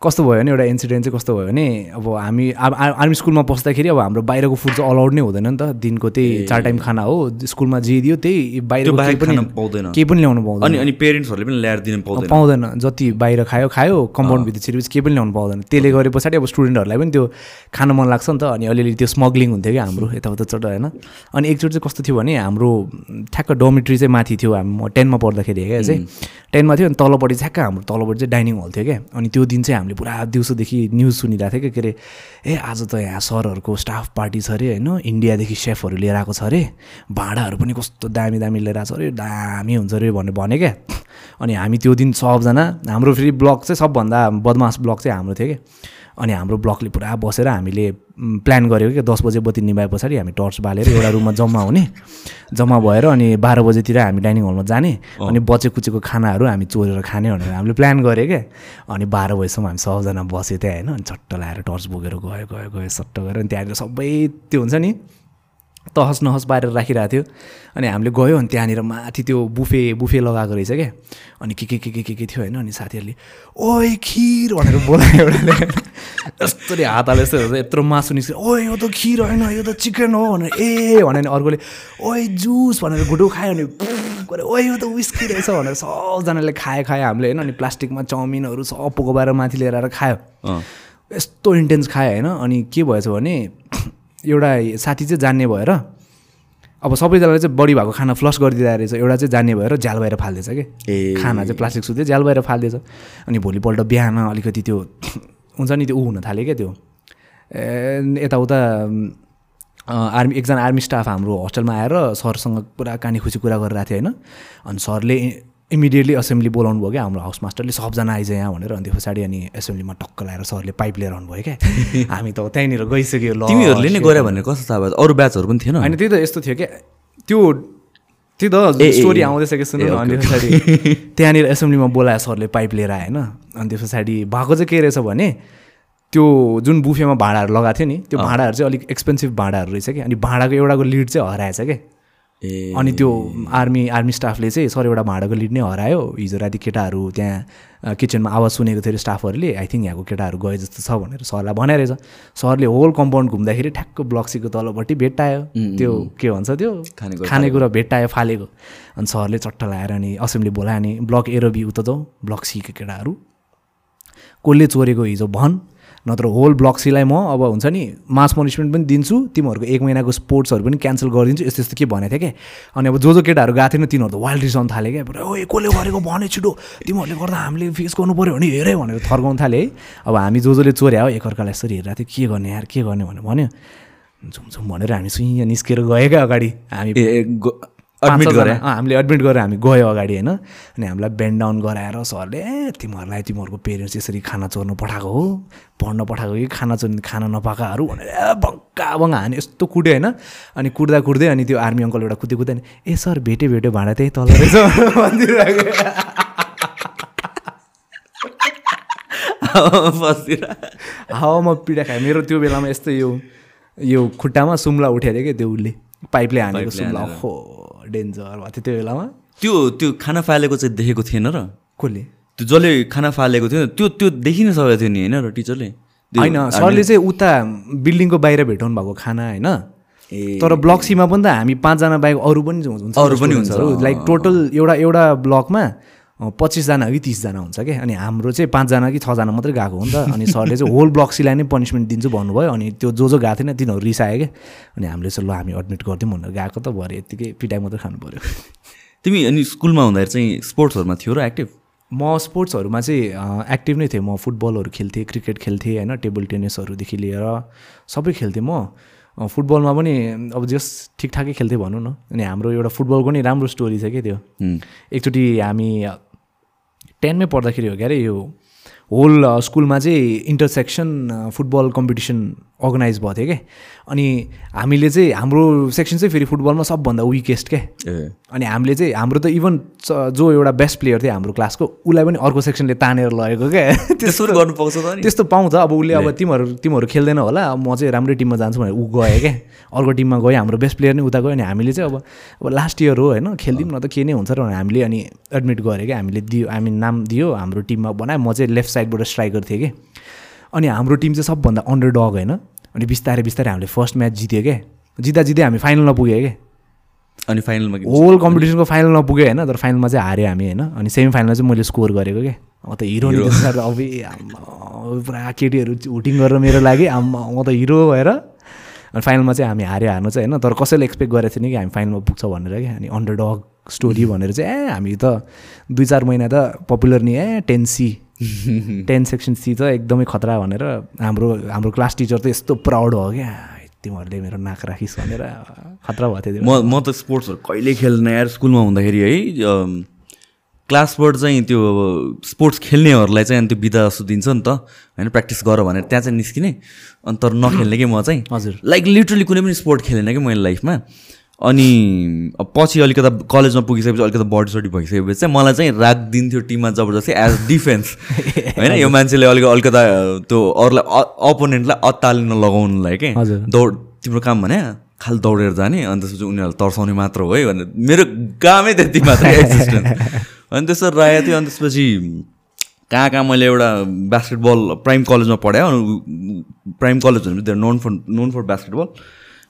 Speaker 2: कस्तो भयो भने एउटा इन्सिडेन्ट चाहिँ कस्तो भयो भने अब हामी आर्मी स्कुलमा पस्दाखेरि अब हाम्रो बाहिरको फुड चाहिँ अलाउड नै हुँदैन नि त। दिनको त्यही चार टाइम खाना हो। स्कुलमा जे दियो त्यही बाहिर
Speaker 1: पाउँदैन।
Speaker 2: केही पनि ल्याउनु पाउँदैन।
Speaker 1: अनि अनि पेरेन्ट्सहरूले पनि ल्याएर दिनु पाउँदैन।
Speaker 2: पाउँदैन। जति बाहिर खायो खायो। कम्पाउन्डभित्र छिरेपछि केही पनि ल्याउनु पाउँदैन। त्यसले गरे पछाडि अब स्टुडेन्टहरूलाई पनि त्यो खान मन लाग्छ नि त। अनि अलिअलि त्यो स्मग्लिङ हुन्थ्यो कि हाम्रो *laughs* यताउता चट होइन? अनि एकचोटि चाहिँ कस्तो थियो भने हाम्रो ठ्याक्क डोमिट्री चाहिँ माथि थियो। हामी म टेनमा पढ्दाखेरि क्या चाहिँ। टेनमा थियो अनि तलपट्टि ठ्याक्क हाम्रो तलपट्टि चाहिँ डाइनिङ हल थियो क्या। अनि त्यो दिन चाहिँ हामीले पुरा दिउँसोदेखि न्युज सुनिरहेको थियो के अरे ए आज त यहाँ सरहरूको स्टाफ पार्टी छ अरे होइन? इन्डियादेखि सेफहरू लिएर आएको छ अरे। भाँडाहरू पनि कस्तो दामी दामी लिएर आएको छ अरे। दामी हुन्छ अरे भनेर भने क्या। अनि हामी त्यो दिन सबजना हाम्रो फेरि ब्लक चाहिँ सबभन्दा बदमास ब्लक चाहिँ हाम्रो थियो क्या अनि हाम्रो ब्लकले पुरा बसेर हामीले प्लान गरेको क्या दस बजे बत्ती निभाए पछाडि हामी टर्च बालेर एउटा रुममा जम्मा हुने। जम्मा भएर अनि बाह्र बजेतिर हामी डाइनिङ हलमा जाने। अनि बचे कुचेको खानाहरू हामी चोरेर खाने भनेर हामीले प्लान गरेँ क्या अनि बाह्र बजीसम्म हामी सबजना बसेको थियो होइन। अनि चट्ट लगाएर टर्च बोकेर गयो गयो गयो सट्ट गएर अनि त्यहाँनिर सबै त्यो हुन्छ नि तहस नहस पारेर राखिरहेको थियो। अनि हामीले गयो अनि त्यहाँनिर माथि त्यो बुफे बुफे लगाएको रहेछ क्या अनि के के के के के के थियो होइन? अनि साथीहरूले ओइ खिर भनेर बोलायो एउटाले हात हालेर यस्तो यत्रो मासु निस्क्यो ओइ यो त खिर होइन यो त चिकन हो भनेर ए भने अर्कोले ओइ जुस भनेर घुटो खायो अनि गरे ओइ यो त विस्की रहेछ भनेर सबजनाले खायो खायो हामीले होइन? अनि प्लास्टिकमा चाउमिनहरू सब पोकोबाएर माथि लिएर आएर खायो यस्तो इन्टेन्स खायो होइन? अनि के भएछ भने एउटा साथी चाहिँ जान्ने भएर अब सबैजनाले चाहिँ बढी भएको खाना फ्लस गरिदिँदा रहेछ एउटा चाहिँ जान्ने भएर झ्याल बाहिर फालिदिएछ कि? खाना चाहिँ प्लास्टिक सुत्यो झ्याल बाहिर फालिदिएछ अनि भोलिपल्ट बिहान अलिकति त्यो हुन्छ नि त्यो ऊ हुन थाल्यो क्या त्यो? यताउता आर्मी एकजना आर्मी स्टाफ हाम्रो हस्टेलमा आएर सरसँग पुरा कानी खुसी कुरा गरिरहेको थियो होइन। अनि सरले इमिडिएटली असेम्ब्ली बोलाउनु भयो क्या हाम्रो हाउस मास्टरले सबजना आइज यहाँ भनेर अनि त्यो पछाडि अनि एसेम्ब्लीमा टक्क लगाएर सरले पाइप लिएर आउनु भयो क्या। *laughs* हामी त त्यहीँनिर गइसक्यो ल
Speaker 1: तिमीहरूले नै गरे भने कस्तो थाहा भयो? अरू ब्याचहरू पनि थिएन।
Speaker 2: होइन त्यही त यस्तो थियो क्या। त्यो त्यही त स्टोरी। आउँदैछ कि सुन्नु अनि पछाडि *laughs* त्यहाँनिर एसेम्ब्लीमा बोलायो सरले पाइप लिएर होइन। अनि त्यस पछाडि भएको चाहिँ के रहेछ भने त्यो जुन बुफेमा भाँडाहरू लगाएको थियो नि त्यो भाँडाहरू चाहिँ अलिक एक्सपेन्सिभ भाँडाहरू रहेछ कि अनि भाँडाको एउटाको लिड चाहिँ हराएछ क्या। अनि त्यो आर्मी आर्मी स्टाफले चाहिँ सर एउटा भाँडाको लिड नै हरायो। हिजो राति केटाहरू त्यहाँ किचनमा आवाज सुनेको थियो अरे स्टाफहरूले। आई थिङ्क यहाँको केटाहरू गए जस्तो छ भनेर सरलाई भने रहेछ। सरले होल कम्पाउन्ड घुम्दाखेरि ठ्याक्क ब्लक्सीको तलपट्टि भेट्टायो त्यो के भन्छ त्यो?
Speaker 1: खानेकुरा
Speaker 2: भेट्टायो फालेको। अनि सरले चट्ट लगाएर अनि असेम्ब्ली बोलायो अनि ब्लक ए र बी उता जाउँ ब्लक सीको केटाहरू। कसले चोरेको हिजो भन्। नत्र होल ब्लक सीलाई म अब हुन्छ नि मास पनिसमेन्ट पनि दिन्छु तिमीहरूको एक महिनाको स्पोर्ट्सहरू पनि क्यान्सल गरिदिन्छु यस्तो यस्तो के भनेको थियो क्या अनि अब जो जो केटाहरू गएको थिएन तिनीहरू त वाइल्ड रिसाउनु थाल्यो क्या ओ कसले गरेको? भने छिटो। तिमीहरूले गर्दा हामीले फेस गर्नु पऱ्यो भने हेरे भनेर थर्काउनु थाल्यो है। अब हामी जो जसले चोर्या हो एकअर्कालाई यसरी हेरिरहेको थियो के गर्ने यार के गर्ने? भनेर भन्यो। झुम झुम भनेर हामी सुई निस्केर गयो क्या अगाडि। हामी
Speaker 1: एडमिट गरे।
Speaker 2: हामीले एडमिट गरेर हामी गयो अगाडि होइन? अनि हामीलाई बेन्ड डाउन गराएर सरले ए तिमीहरूलाई तिमीहरूको पेरेन्ट्स यसरी खाना चोर्नु पठाएको हो पढ्न पठाएको कि खाना चोर्ने खाना नपाएकाहरू भनेर ए बङ्का बङ्गा हाने यस्तो कुट्यो होइन? अनि कुट्दा कुट्दै अनि त्यो आर्मी अङ्कल एउटा कुद्दै कुद्दै नि, ए सर भेट्यो भेट्यो भाँडा त्यही तल रहेछ। *laughs* भनिदिइरहेको *laughs*
Speaker 1: बसिर
Speaker 2: हावामा पिडा खायो मेरो त्यो बेलामा यस्तो यो यो खुट्टामा सुम्ला थियो क्या त्यो उसले पाइपले हानेको सुम्ला। हो डेन्जर भएको थियो त्यो बेलामा
Speaker 1: त्यो त्यो खाना फालेको चाहिँ देखेको थिएन र।
Speaker 2: कसले?
Speaker 1: त्यो जसले खाना फालेको थियो त्यो त्यो देखि नै सकेको थियो नि होइन र टिचरले?
Speaker 2: होइन सरले चाहिँ उता बिल्डिङको बाहिर भेटाउनु भएको खाना होइन? तर ब्लक सीमा पनि त हामी पाँचजना बाहेक अरू पनि हुन्छ।
Speaker 1: अरू पनि हुन्छ।
Speaker 2: लाइक टोटल एउटा एउटा ब्लकमा पच्चिसजना कि तिसजना हुन्छ कि? अनि हाम्रो चाहिँ पाँचजना कि छजना मात्रै गएको हो नि त। अनि सरले चाहिँ होल ब्लक सीलाई नै पनिसमेन्ट दिन्छु भन्नुभयो। अनि त्यो जो जो गएको थिएन तिनीहरू रिसायो क्या अनि हामीले चाहिँ ल हामी एडमिट गरिदिउँ भनेर गएको त भरे यत्तिकै पिटाइ मात्रै खानु पऱ्यो
Speaker 1: तिमी अनि स्कुलमा हुँदाखेरि चाहिँ स्पोर्ट्सहरूमा थियो र एक्टिभ?
Speaker 2: म स्पोर्ट्सहरूमा चाहिँ एक्टिभ नै थिएँ। म फुटबलहरू खेल्थेँ क्रिकेट खेल्थेँ होइन टेबल टेनिसहरूदेखि लिएर सबै खेल्थेँ म। फुटबलमा पनि अब जस ठिकठाकै खेल्थेँ भनौँ न। अनि हाम्रो एउटा फुटबलको नि राम्रो स्टोरी छ क्या त्यो? एकचोटि हामी टेनमै पढ्दाखेरि हो क्या अरे यो होल स्कुलमा चाहिँ इन्टरसेक्सन फुटबल कम्पिटिसन अर्गनाइज भएको थियो क्या अनि हामीले चाहिँ हाम्रो सेक्सन चाहिँ फेरि फुटबलमा सबभन्दा विकेस्ट क्या अनि हामीले चाहिँ हाम्रो त इभन जो एउटा बेस्ट प्लेयर थियो हाम्रो क्लासको उसलाई पनि अर्को सेक्सनले तानेर लगेको क्या
Speaker 1: त्यसो पनि गर्नु पाउँछ
Speaker 2: त्यस्तो पाउँछ। अब उसले अब तिमीहरू तिमीहरू खेल्दैन होला। अब म चाहिँ राम्रै टिममा जान्छु भनेर ऊ गयो क्या अर्को टिममा गयो। हाम्रो बेस्ट प्लेयर नै उता गयो। अनि हामीले चाहिँ अब अब लास्ट इयर हो होइन खेलिदिउँ न त के नै हुन्छ र भनेर हामीले अनि एडमिट गऱ्यो क्या हामीले दियो हामी नाम दियो हाम्रो टिममा बनायो। म चाहिँ लेफ्ट साइडबाट स्ट्राइकर थिएँ कि? अनि हाम्रो टिम चाहिँ सबभन्दा अन्डर डग होइन। अनि बिस्तारै बिस्तारै हामीले फर्स्ट म्याच जित्यो क्या जित्दा जित्दै हामी फाइनलमा पुग्यो क्या
Speaker 1: अनि फाइनलमा
Speaker 2: होल कम्पिटिसनको फाइनलमा पुग्यो होइन तर फाइनलमा चाहिँ हाऱ्यो हामी होइन। अनि सेमी फाइनलमा चाहिँ मैले स्कोर गरेको क्या म त हिरो अब पुरा केटीहरू हुटिङ गरेर मेरो लागि म त हिरो भएर। अनि फाइनलमा चाहिँ हामी हार्यो हार्नु चाहिँ होइन तर कसैले एक्सपेक्ट गरेको थिएन कि हामी फाइनलमा पुग्छ भनेर क्या अनि अन्डर डग स्टोरी भनेर चाहिँ ए हामी त दुई चार महिना त पपुलर नि A ten C ten section C त एकदमै खतरा भनेर हाम्रो हाम्रो क्लास टिचर त यस्तो प्राउड भयो क्या। तिमीहरूले मेरो नाक राखिस् भनेर खतरा भएको थियो।
Speaker 1: म म त स्पोर्ट्सहरू कहिले खेल्न यार स्कुलमा हुँदाखेरि है क्लासबाट चाहिँ त्यो स्पोर्ट्स खेल्नेहरूलाई चाहिँ अनि त्यो बिदा जस्तो दिन्छ नि त। होइन प्र्याक्टिस गर भनेर त्यहाँ चाहिँ निस्किने। अनि तर नखेल्ने कि म चाहिँ।
Speaker 2: हजुर।
Speaker 1: लाइक लिटरली कुनै पनि स्पोर्ट खेलेन कि मैले लाइफमा अनि पछि अलिकता कलेजमा पुगिसकेपछि अलिकता बडी सडी भइसकेपछि चाहिँ मलाई चाहिँ राखिदिन्थ्यो टिममा जबरजस्ती एज डिफेन्स *laughs* होइन यो मान्छेले अलिक अलिकता त्यो अरूलाई अपोनेन्टलाई अत्तालिन लगाउनुलाई के। दौड तिम्रो काम भने खालि दौडेर जाने अनि त्यसपछि उनीहरूलाई तर्साउने मात्र हो है भनेर। मेरो कामै त्यति मात्र एक्जिस्टेन्स *laughs* अनि त्यसरी राखेको थियो अनि त्यसपछि कहाँ कहाँ मैले एउटा बास्केटबल प्राइम कलेजमा पढाएँ प्राइम कलेज भनेपछि known for known for basketball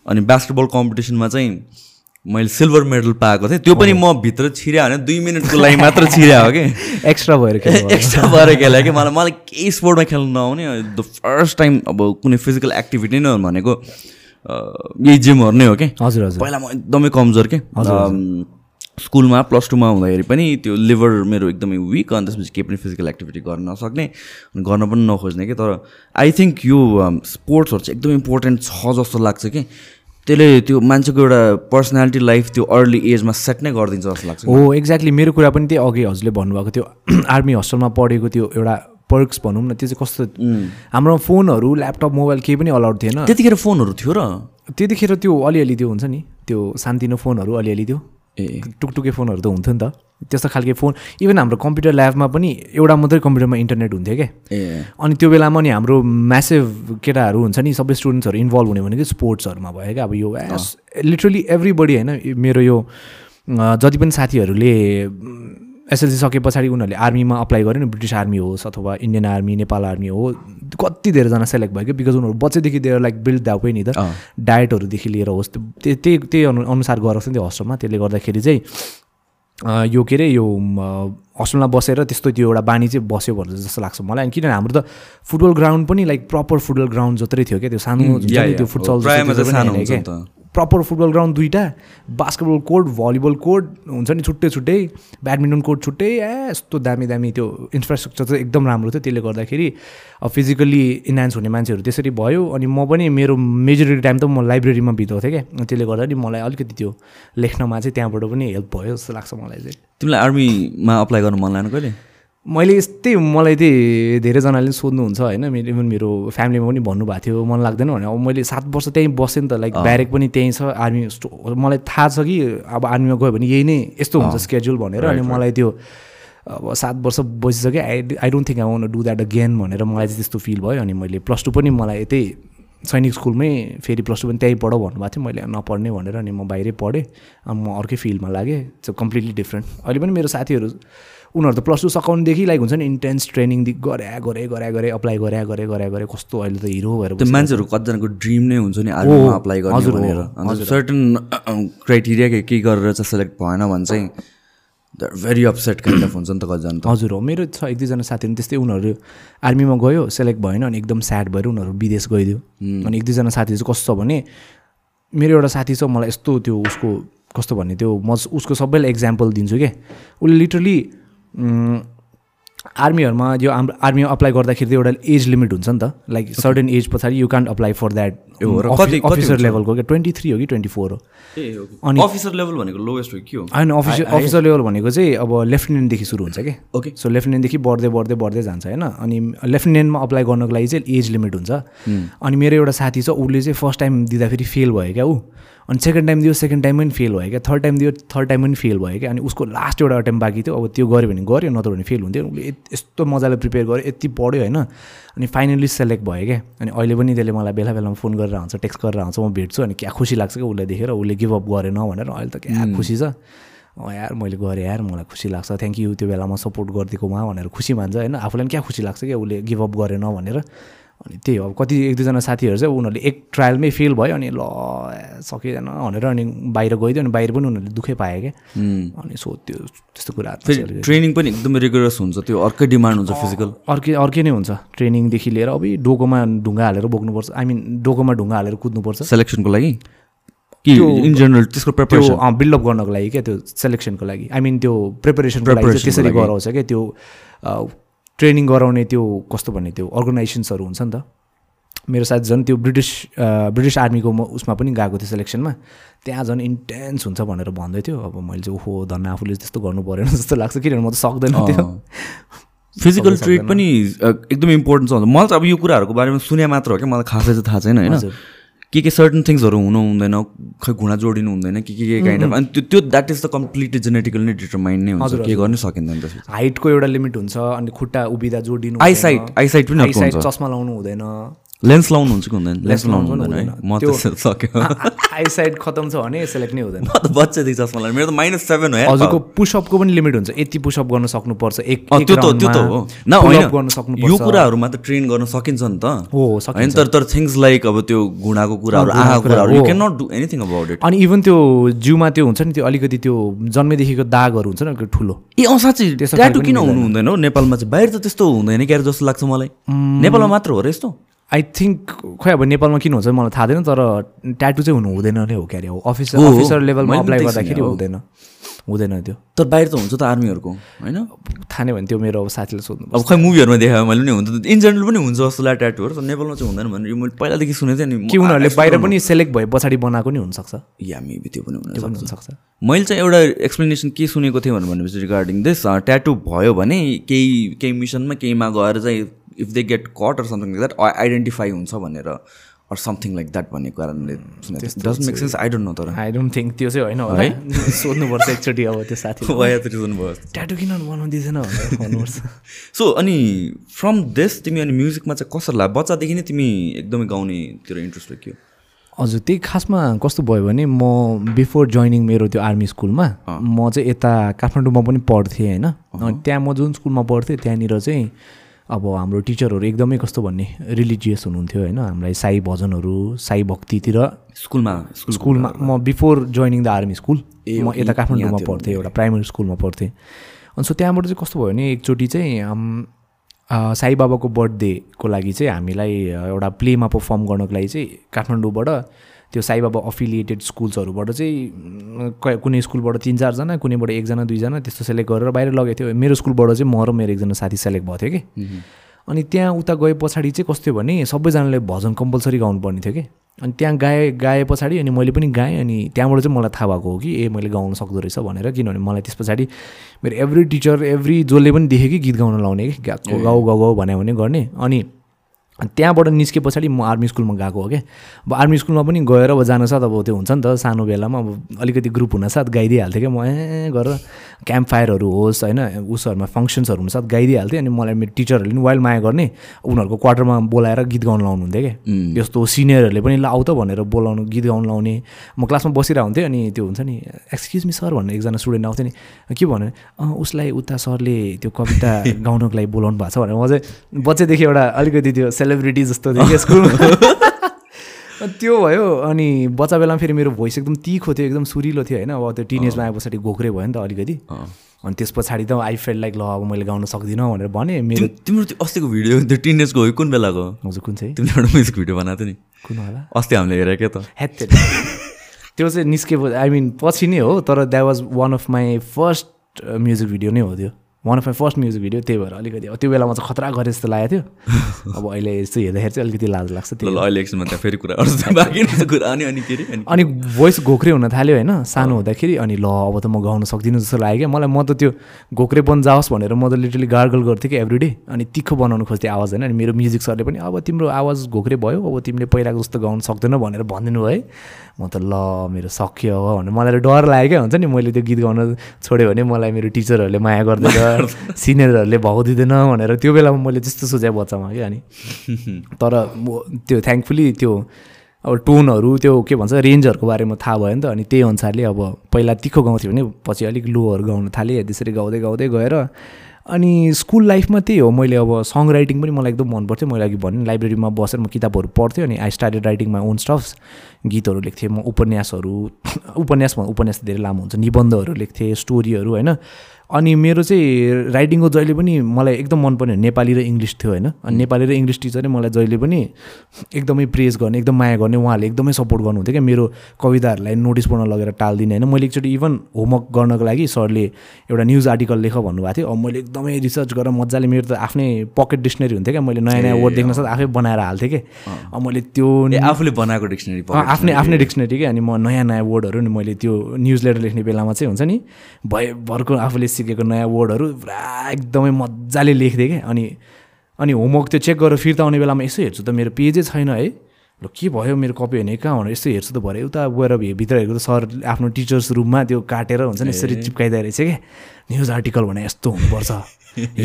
Speaker 1: अनि बास्केटबल कम्पिटिसनमा चाहिँ मैले सिल्भर मेडल पाएको थिएँ। त्यो पनि म भित्र छिर्या भने दुई मिनटको लागि मात्र छिर्या हो कि? *laughs*
Speaker 2: एक्स्ट्रा भएर।
Speaker 1: एक्स्ट्रा *laughs* भएर खेलेँ कि? मलाई मलाई केही स्पोर्टमा खेल्नु नआउने द फर्स्ट टाइम अब कुनै फिजिकल एक्टिभिटी नै भनेको यही जिमहरू नै हो कि?
Speaker 2: हजुर हजुर।
Speaker 1: पहिला म एकदमै कमजोर के? स्कुलमा प्लस टूमा हुँदाखेरि पनि त्यो लिभर मेरो एकदमै विक अनि त्यसपछि केही पनि फिजिकल एक्टिभिटी गर्न नसक्ने अनि गर्न पनि नखोज्ने कि तर आई थिङ्क यो स्पोर्ट्सहरू चाहिँ एकदम इम्पोर्टेन्ट छ जस्तो लाग्छ कि। त्यसले त्यो मान्छेको एउटा पर्सनालिटी लाइफ त्यो अर्ली एजमा सेट नै गरिदिन्छ जस्तो लाग्छ
Speaker 2: हो एक्ज्याक्टली मेरो कुरा पनि त्यही अघि हजुरले भन्नुभएको त्यो आर्मी हस्टेलमा पढेको त्यो एउटा पर्क्स भनौँ न त्यो चाहिँ कस्तो हाम्रो फोनहरू ल्यापटप मोबाइल केही पनि अलाउड थिएन।
Speaker 1: त्यतिखेर फोनहरू थियो र?
Speaker 2: त्यतिखेर त्यो अलिअलि त्यो हुन्छ नि त्यो सान्तिनो फोनहरू अलिअलि त्यो।
Speaker 1: ए
Speaker 2: टुकटुके फोनहरू त हुन्थ्यो नि त। त्यस्तो खालके फोन। इभन हाम्रो कम्प्युटर ल्याबमा पनि एउटा मात्रै कम्प्युटरमा इन्टरनेट हुन्थ्यो क्या। अनि त्यो बेलामा नि हाम्रो म्यासिभ केटाहरू हुन्छ नि सबै स्टुडेन्ट्सहरू इन्भल्भ हुने भनेको स्पोर्ट्सहरूमा भयो क्या। अब यो लिटरली एभ्रीबडी होइन मेरो यो जति पनि साथीहरूले एसएलसी सके पछाडि उनीहरूले आर्मीमा अप्लाई गर्यो नि ब्रिटिस आर्मी होस् अथवा इन्डियन आर्मी नेपाल आर्मी हो कति धेरैजना सेलेक्ट भयो क्या बिकज उनीहरू बच्चैदेखि दिएर लाइक बिल्ड द नि त। डायटहरूदेखि लिएर होस्। त्यो त्यही त्यही अनु अनुसार गराउँछ नि त्यो हस्टेलमा। त्यसले गर्दाखेरि चाहिँ यो के अरे यो हस्टेलमा बसेर त्यस्तो त्यो एउटा बानी चाहिँ बस्यो भनेर जस्तो लाग्छ मलाई। अनि किनभने हाम्रो त फुटबल ग्राउन्ड पनि लाइक प्रपर फुटबल ग्राउन्ड जत्रै थियो क्या। त्यो सानो त्यो
Speaker 1: हो।
Speaker 2: प्रपर फुटबल ग्राउन्ड दुइटा बास्केटबल कोर्ट भलिबल कोर्ट हुन्छ नि छुट्टै छुट्टै ब्याडमिन्टन कोर्ट छुट्टै ए यस्तो दामी दामी त्यो इन्फ्रास्ट्रक्चर चाहिँ एकदम राम्रो थियो। त्यसले गर्दाखेरि फिजिकल्ली इन्हान्स हुने मान्छेहरू त्यसरी भयो अनि म पनि मेरो मेजोरिटी टाइम त म लाइब्रेरीमा बिताउँथेँ क्या। त्यसले गर्दा नि मलाई अलिकति त्यो लेख्नमा चाहिँ त्यहाँबाट पनि हेल्प भयो जस्तो लाग्छ मलाई चाहिँ।
Speaker 1: तिमीलाई आर्मीमा अप्लाई गर्न मन लागेन कहिले?
Speaker 2: मैले यस्तै मलाई त्यही धेरैजनाले पनि सोध्नुहुन्छ होइन मेरो इभन मेरो फ्यामिलीमा पनि भन्नुभएको थियो मन लाग्दैन भने अब मैले सात वर्ष त्यहीँ बसेँ नि त लाइक ब्यारेक पनि त्यहीँ छ आर्मी मलाई थाहा छ कि अब आर्मीमा गयो भने यही नै यस्तो हुन्छ स्केड्युल भनेर अनि मलाई त्यो अब सात वर्ष बसिसक्यो I I don't think I want do that again भनेर मलाई चाहिँ त्यस्तो फिल भयो अनि मैले प्लस टू पनि मलाई यतै सैनिक स्कुलमै फेरि प्लस टू पनि त्यहीँ पढ भन्नुभएको थियो मैले नपढ्ने भनेर अनि म बाहिरै पढेँ अनि म अर्कै फिल्डमा लागेँ त्यो कम्प्लिटली डिफ्रेन्ट अहिले पनि मेरो साथीहरू उनीहरू त प्लस टू सकाउनुदेखि लाइक हुन्छ नि इन्टेन्स ट्रेनिङ गरे गरे गरे गरे अप्लाई गरे गरे गरे गरे कस्तो अहिले त हिरो भएर
Speaker 1: त्यो मान्छेहरू कतिजनाको ड्रिम नै हुन्छ नि आर्मीमा अप्लाई गर्ने भनेर। सर्टन क्राइटेरिया के के गरेर चाहिँ सेलेक्ट भएन भने चाहिँ भेरी अपसेट काइन्ड अफ हुन्छ नि त कतिजना
Speaker 2: हजुर हो मेरो छ एक दुईजना साथीहरू त्यस्तै उनीहरू आर्मीमा गयो सेलेक्ट भएन अनि एकदम स्याड भएर उनीहरू विदेश गइदियो। अनि एक दुईजना साथी चाहिँ कस्तो छ भने मेरो एउटा साथी छ मलाई यस्तो त्यो उसको कस्तो भन्ने त्यो म उसको सबैलाई इक्जाम्पल दिन्छु क्या उसले लिटरली आर्मीहरूमा यो हाम्रो आर्मीमा अप्लाई गर्दाखेरि त एउटा एज लिमिट हुन्छ नि त। लाइक सर्टेन एज पछाडि you can't apply for that officer लेभलको क्या? ट्वेन्टी थ्री हो कि ट्वेन्टी फोर हो।
Speaker 1: अनि अफिसर लेभल भनेको लोएस्ट हो कि के हो?
Speaker 2: होइन अफिसर अफिसर लेभल भनेको चाहिँ अब लेफ्टिनेन्टदेखि सुरु हुन्छ कि।
Speaker 1: ओके
Speaker 2: सो लेफ्टिनेन्टदेखि बढ्दै बढ्दै बढ्दै जान्छ होइन? अनि लेफ्टिनेन्टमा अप्लाई गर्नको लागि चाहिँ एज लिमिट हुन्छ। अनि मेरो एउटा साथी छ उसले चाहिँ फर्स्ट टाइम दिँदाखेरि फेल भयो क्या ऊ। अनि सेकेन्ड टाइम दियो सेकेन्ड टाइम पनि फेल भयो क्या। थर्ड टाइम दियो थर्ड टाइम पनि फेल भयो क्या। अनि उसको लास्ट एउटा अटेम्प बाँकी थियो। अब त्यो गऱ्यो भने गऱ्यो नत्र भने फेल हुन्थ्यो। उसले यस्तो मजाले प्रिपेयर गर्यो यति पढ्यो होइन। अनि फाइनली सेलेक्ट भयो क्या। अनि अहिले पनि त्यसले मलाई बेला बेलामा फोन गरेर आउँछ टेक्स्ट गरेर आउँछ म भेट्छु। अनि क्या खुसी लाग्छ क्या उसलाई देखेर। उसले गिभ अप गरेन भनेर अहिले त क्या खुसी छ। यार मैले गरेँ यार मलाई खुसी लाग्छ। थ्याङ्क यू त्यो बेलामा सपोर्ट गरिदिएकोमा भनेर खुसी मान्छ होइन। आफूलाई पनि क्या खुसी लाग्छ क्या उसले गिभ अप गरेन भनेर। अनि त्यही हो। अब कति एक दुईजना साथीहरू चाहिँ उनीहरूले एक ट्रायलमै फेल भयो अनि ल ए, सकिँदैन भनेर अनि बाहिर गइदियो अनि बाहिर पनि उनीहरूले दुःखै पायो क्या। अनि सो त्यो त्यस्तो अलिकति-
Speaker 1: ट्रेनिङ पनि एकदमै रेगुलर हुन्छ त्यो अर्कै डिमान्ड हुन्छ फिजिकल
Speaker 2: अर्कै अर्कै नै हुन्छ। ट्रेनिङदेखि लिएर अब डोकोमा ढुङ्गा हालेर बोक्नुपर्छ आई मिन डोकोमा ढुङ्गा हालेर कुद्नुपर्छ।
Speaker 1: सेलेक्सनको लागि? कि इन जेनरल त्यसको
Speaker 2: त्यो
Speaker 1: प्रिपरेसन
Speaker 2: बिल्डअप गर्नको लागि क्या त्यो सेलेक्सनको लागि। आई मिन त्यो प्रिपरेसनको लागि त्यसरी। गराउँछ क्या त्यो ट्रेनिङ गराउने त्यो कस्तो भन्ने त्यो अर्गनाइजेसन्सहरू हुन्छ नि त। मेरो साथ झन् त्यो ब्रिटिस ब्रिटिस आर्मीको म उसमा पनि गएको थियो सेलेक्सनमा। त्यहाँ झन् इन्टेन्स हुन्छ भनेर भन्दै थियो। अब मैले चाहिँ ओहो धन्न आफूले त्यस्तो गर्नु परेन जस्तो लाग्छ किनभने म त सक्दैन त्यो।
Speaker 1: फिजिकल ट्रेड पनि एकदमै इम्पोर्टेन्ट छ। मलाई त अब यो कुराहरूको बारेमा सुने मात्र हो क्या। मलाई खासै चाहिँ थाहा छैन होइन। के के सर्टन थिङ्सहरू हुनु हुँदैन खै घुँडा जोडिनु हुँदैन के के के काइन्ड अफ अनि त्यो त्यो that is the completely genetically नै डिटरमाइन्ड नै हुन्छ के गर्नै सकिँदैन
Speaker 2: हाइटको एउटा लिमिट हुन्छ अनि खुट्टा उभिँदा जोडिनु
Speaker 1: आइसाइट आइसाइट पनि
Speaker 2: आइसाइट चस्मा लाउनु हुँदैन।
Speaker 1: लेन्स लाउनु हुन्छ कि हुँदैन? लेन्स लाउनु हुँदैन है। म त सक्यो *laughs*
Speaker 2: आइसाइट खतम छ भने सेलेक्ट नै हुँदैन।
Speaker 1: म त बच्चादेखि चस्मा लाएर मेरो त माइनस सेभेन हो
Speaker 2: हजुरको पुसअपको पनि लिमिट हुन्छ। यति पुसअप गर्न सक्नुपर्छ। एक
Speaker 1: त्यो त त्यो त हो। न
Speaker 2: गर्न सक्नुपर्छ।
Speaker 1: यो कुराहरूमा त ट्रेन गर्न सकिन्छ नि त।
Speaker 2: हो सकिन्छ।
Speaker 1: तर तर थिङ्स लाइक अब त्यो घुँडाको कुराहरू आँखाको कुराहरू you. Can not do anything about it
Speaker 2: अनि इभन त्यो जिउमा त्यो हुन्छ नि त्यो अलिकति त्यो जन्मेदेखिको दागहरू हुन्छ नि ठुलो।
Speaker 1: ए अँ साँच्ची। ट्याटु किन हुनु हुँदैन। हो? नेपालमा चाहिँ बाहिर त त्यस्तो हुँदैन क्यारे जस्तो लाग्छ मलाई। नेपालमा मात्र हो र यस्तो?
Speaker 2: आई थिङ्क खोइ अब नेपालमा किन हुन्छ? मलाई थाहा छैन तर ट्याटु चाहिँ हुनु हुँदैन नै हो क्यारे। हो अफिसर। अफिसर लेभलमा अप्लाई गर्दाखेरि। हुँदैन। हुँदैन त्यो।
Speaker 1: तर बाहिर त हुन्छ त आर्मीहरूको होइन?
Speaker 2: थाहा नै भने त्यो मेरो अब साथीले सोध्नु
Speaker 1: अब खै मुभीहरूमा देखायो मैले पनि हुन्छ इन जेनरल पनि हुन्छ जस्तो लाग्यो ट्याटुहरू तर नेपालमा चाहिँ हुँदैन भनेर मैले पहिलादेखि सुनेको थिएँ नि।
Speaker 2: कि उनीहरूले बाहिर पनि सेलेक्ट भए पछाडि बनाएको नि हुनसक्छ?
Speaker 1: या मेबी त्यो पनि
Speaker 2: हुनसक्छ।
Speaker 1: मैले चाहिँ एउटा एक्सप्लेनेसन के सुनेको थिएँ भनेपछि रिगार्डिङ दिस ट्याटु भयो भने केही केही मिसनमा केहीमा गएर चाहिँ if they get cut or something like that identify हुन्छ भनेर अर समथिङ लाइक द्याट भन्ने कारणले doesn't make sense I don't know तर।
Speaker 2: आई डोन्ट थिङ्क त्यो चाहिँ होइन होला। सोध्नुपर्छ एकचोटि अब त्यो साथी
Speaker 1: भयो
Speaker 2: ट्याटु किन बनाउँदैछेन भन्नुपर्छ। *laughs*
Speaker 1: सो अनि फ्रम दिस तिमी अनि म्युजिकमा चाहिँ कसरी लाग्यो बच्चादेखि नै तिमी एकदमै गाउनेतिर इन्ट्रेस्ट के
Speaker 2: हजुर त्यही खासमा कस्तो भयो भने म बिफोर जोइनिङ मेरो त्यो आर्मी स्कुलमा म चाहिँ यता काठमाडौँमा पनि पढ्थेँ होइन। त्यहाँ म जुन स्कुलमा पढ्थेँ त्यहाँनिर चाहिँ अब हाम्रो टिचरहरू एकदमै कस्तो भन्ने रिलिजियस हुनुहुन्थ्यो होइन। हामीलाई साई भजनहरू साई भक्तितिर
Speaker 1: स्कुलमा स्कुल
Speaker 2: स्कुलमा म before joining the army school म यता काठमाडौँमा पढ्थेँ एउटा प्राइमरी स्कुलमा पढ्थेँ। अनि सो त्यहाँबाट चाहिँ कस्तो भयो भने एकचोटि चाहिँ साई बाबाको बर्थडेको लागि चाहिँ हामीलाई एउटा प्लेमा पर्फर्म गर्नको लागि चाहिँ काठमाडौँबाट त्यो साई बाबा अफिलिएटेड स्कुल्सहरूबाट चाहिँ कुनै स्कुलबाट तिन चारजना कुनैबाट एकजना दुईजना त्यस्तो सेलेक्ट गरेर बाहिर लगेको थियो। मेरो स्कुलबाट चाहिँ म र मेरो एकजना साथी सेलेक्ट भएको थियो कि। अनि त्यहाँ उता गए पछाडि चाहिँ कस्तो भने सबैजनाले भजन कम्पलसरी गाउनुपर्ने थियो कि। अनि त्यहाँ गाए गाए पछाडि अनि मैले पनि गाएँ अनि त्यहाँबाट चाहिँ मलाई थाहा भएको हो कि ए मैले गाउन सक्दो रहेछ भनेर। किनभने मलाई त्यस पछाडि मेरो एभ्री टिचर एभ्री जसले पनि देखेँ कि गीत गाउन लाउने कि गा- गाउ गाउ गाउ भन्यो भने गर्ने। अनि त्यहाँबाट निस्के पछाडि म आर्मी स्कुलमा गएको हो क्या। अब आर्मी स्कुलमा पनि गएर अब जान साथ अब त्यो हुन्छ नि त सानो बेलामा अब अलिकति ग्रुप हुनसाथ गाइदिइहाल्थेँ क्या। म ए गरेर क्याम्प फायरहरू होस् होइन उसहरूमा फङ्सन्सहरू हुनसाथ गाइदिइहाल्थेँ अनि मलाई मेरो टिचरहरूले पनि वाइल्ड माया गर्ने उनीहरूको क्वार्टरमा बोलाएर गीत गाउनु लाउनुहुन्थ्यो क्या। यस्तो सिनियरहरूले पनि ल आउ त भनेर बोलाउनु गीत गाउनु लाउने। म क्लासमा बसिरहेको हुन्थेँ अनि त्यो हुन्छ नि एक्सक्युज मी सर भन्ने एकजना स्टुडेन्ट आउँथ्यो नि के भन्यो? उसलाई उता सरले त्यो कविता *laughs* गाउनको लागि बोलाउनु भएको छ भनेर म चाहिँ बच्चैदेखि एउटा अलिकति त्यो सेलिब्रिटी जस्तो थियो क्या स्कुलमा *laughs* त्यो भयो अनि बच्चा बेलामा फेरि मेरो भोइस एकदम तिखो थियो एकदम सुरिलो थियो होइन? अब त्यो टिनेजमा आए पछाडि घोक्रे भयो नि त अलिकति। अनि त्यस पछाडि त आई फेल लाइक ल अब मैले गाउन सक्दिनँ भनेर भने मेरो
Speaker 1: तिम्रो त्यो अस्तिको भिडियो त्यो टिनेजको हो कि कुन बेलाको?
Speaker 2: हजुर कुन चाहिँ?
Speaker 1: तिमीले एउटा म्युजिक भिडियो बनाएको थियो नि।
Speaker 2: कुन होला?
Speaker 1: अस्ति हामीले हेरेँ क्या त।
Speaker 2: हेत्ते। त्यो चाहिँ निस्के आई मिन पछि नै हो तर that was one of my first music video नै हो त्यो। One of my first music video त्यही भएर अलिकति अब त्यो बेलामा चाहिँ खतरा गरे जस्तो लागेको थियो। *laughs* अब अहिले यस्तो हेर्दाखेरि चाहिँ अलिकति लाज लाग्छ त्यो।
Speaker 1: अहिले एकछिनमा त्यहाँ फेरि कुरा *laughs* अनि
Speaker 2: भोइस घोक्रे हुन थाल्यो होइन सानो हुँदाखेरि अनि ल अब त म गाउन सक्दिनँ जस्तो लाग्यो क्या। मलाई म त त्यो घोक्रे बन जाओस् भनेर म त लिटरली गार्गल गर्थेँ कि एभ्रिडे अनि तिखो बनाउनु खोज्थेँ आवाज होइन। अनि मेरो म्युजिक सरले पनि अब तिम्रो आवाज घोक्रे भयो अब तिमीले पहिलाको जस्तो गाउन सक्दैनौ भनेर भनिदिनु है म त ल मेरो सक्यो अब भनेर मलाई त डर लाग्यो। क्या हुन्छ नि मैले त्यो गीत गाउन छोड्यो भने मलाई मेरो टिचरहरूले माया गर्दैन सिनियरहरूले भाउ दिँदैन भनेर त्यो बेलामा मैले त्यस्तो सोचेँ बच्चामा क्या अनि। तर म त्यो थ्याङ्कफुली त्यो अब टोनहरू त्यो के भन्छ रेन्जहरूको बारेमा थाहा भयो नि त अनि त्यही अनुसारले अब पहिला तिखो गाउँथ्यो भने पछि अलिक लोहरू गाउन थालेँ। त्यसरी गाउँदै गाउँदै गएर अनि स्कुल लाइफमा त्यही हो मैले अब सङ राइटिङ पनि मलाई एकदम मन पर्थ्यो मैले अघि भने लाइब्रेरीमा बसेर म किताबहरू पढ्थेँ अनि I started writing my own stuffs गीतहरू लेख्थेँ म उपन्यासहरू *laughs* उपन्यास भन्- उपन्यास धेरै लामो हुन्छ निबन्धहरू लेख्थेँ स्टोरीहरू होइन? अनि मेरो चाहिँ राइटिङको जहिले पनि मलाई एकदम मनपर्ने नेपाली र इङ्ग्लिस थियो होइन। अनि नेपाली र इङ्ग्लिस टिचरले मलाई जहिले पनि एकदमै प्रेज गर्ने एकदम माया गर्ने उहाँहरूले एकदमै सपोर्ट गर्नुहुन्थ्यो क्या मेरो कविताहरूलाई नोटिस बोर्डमा लगेर टाल्दिनँ होइन। मैले एकचोटि इभन होमवर्क गर्नको लागि सरले एउटा न्युज आर्टिकल लेख भन्नुभएको थियो। अब मैले एकदमै रिसर्च गरेर मजाले मेरो त आफ्नै पकेट डिक्सनरी हुन्थ्यो क्या। मैले नयाँ नयाँ वर्ड देख्न साथ आफै बनाएर हाल्थेँ कि अब मैले त्यो
Speaker 1: आफूले बनाएको डिक्सनरी
Speaker 2: आफ्नै आफ्नै डिक्सनरी। के अनि म नयाँ नयाँ वर्डहरू नि मैले त्यो न्युज लेटर लेख्ने बेलामा चाहिँ हुन्छ नि भयभरको आफूले सिकेको नयाँ वर्डहरू पुरा एकदमै मजाले लेख्थेँ क्या। अनि अनि होमवर्क त्यो चेक गरेर फिर्ता आउने बेलामा यसो हेर्छु त मेरो पेजै छैन है। ल के भयो मेरो कपी होइन कहाँ भनेर यसो हेर्छु त भरे उता गएर भित्र हेरेको त सर आफ्नो टिचर्स रुममा त्यो काटेर हुन्छ नि यसरी चिप्काइदो रहेछ क्या। न्युज आर्टिकल भने यस्तो हुनुपर्छ।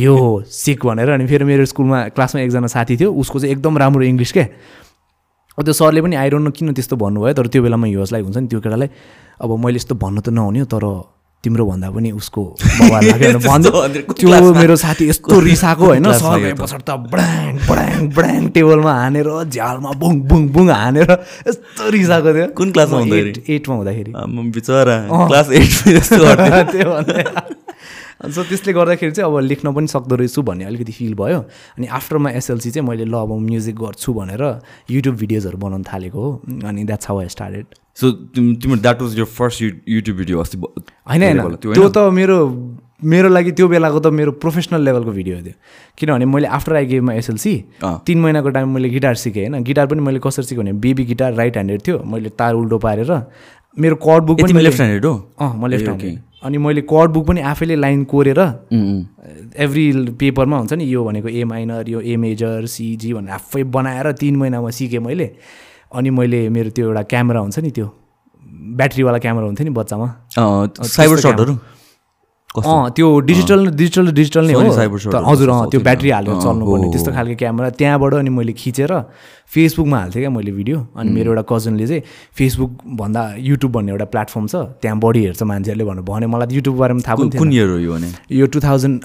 Speaker 2: यो हो सिक भनेर। अनि फेरि मेरो स्कुलमा क्लासमा एकजना साथी थियो उसको चाहिँ एकदम राम्रो इङ्ग्लिस क्या। अब त्यो सरले पनि आइरहनु किन त्यस्तो भन्नुभयो तर त्यो बेलामा हिवासलाई हुन्छ नि त्यो केटालाई। अब मैले यस्तो भन्नु त नहुने तर तिम्रो भन्दा पनि उसको *laughs* त्यो मेरो साथी यस्तो रिसाएको होइन
Speaker 1: त?
Speaker 2: पछाडि त ब्राङ ब्राङ ब्राङ टेबलमा हानेर झ्यालमा बुङ बुङ बुङ हानेर यस्तो रिसाएको थियो।
Speaker 1: कुन क्लासमा
Speaker 2: म
Speaker 1: हुँदाखेरि?
Speaker 2: एट- एटमा हुँदाखेरि।
Speaker 1: बिचरा। क्लास एट *laughs*
Speaker 2: सो त्यसले गर्दाखेरि चाहिँ अब लेख्न पनि सक्दो रहेछु भन्ने अलिकति फिल भयो। अनि आफ्टरमा एसएलसी चाहिँ मैले ल अब म्युजिक गर्छु भनेर युट्युब भिडियोजहरू बनाउन थालेको हो। अनि that's how I started
Speaker 1: so तिम्रो that was your first YouTube video अस्ति
Speaker 2: होइन होइन।
Speaker 1: त्यो
Speaker 2: त मेरो मेरो लागि त्यो बेलाको त मेरो प्रोफेसनल लेभलको भिडियो थियो। किनभने मैले आफ्टर आई गेममा एसएलसी। तिन महिनाको टाइम मैले गिटार सिकेँ होइन। गिटार पनि मैले कसरी सिकेँ भने बेबी गिटार राइट ह्यान्डेड थियो। मैले तार उल्टो पारेर मेरो कर्ड बुक पनि
Speaker 1: लेफ्ट ह्यान्डेड हो?
Speaker 2: अँ म लेफ्ट ह्यान्डेड अनि मैले कर्ड बुक पनि आफैले लाइन कोरेर एभ्री पेपरमा हुन्छ नि यो भनेको ए माइनर यो ए मेजर सिजी भनेर आफै बनाएर तिन महिनामा सिकेँ मैले। अनि मैले मेरो त्यो एउटा क्यामेरा हुन्छ नि त्यो ब्याट्रीवाला क्यामेरा हुन्थ्यो नि बच्चामा।
Speaker 1: साइबर सर्टहरू कस्तो
Speaker 2: अँ त्यो डिजिटल डिजिटल डिजिटल नै हो। हजुर अँ त्यो ब्याट्री। हालेर चल्नुपर्ने त्यस्तो। खालको क्यामेरा। त्यहाँबाट अनि मैले खिचेर फेसबुकमा हाल्थेँ क्या मैले भिडियो। अनि मेरो एउटा कजनले चाहिँ फेसबुक भन्दा युट्युब भन्ने एउटा प्लेटफर्म छ त्यहाँ बढी हेर्छ मान्छेहरूले भनेर भन्यो मलाई त युट्युबको बारेमा थाहा पनि
Speaker 1: कुन- कुन
Speaker 2: थिएन
Speaker 1: इयर हो यो भने?
Speaker 2: यो two thousand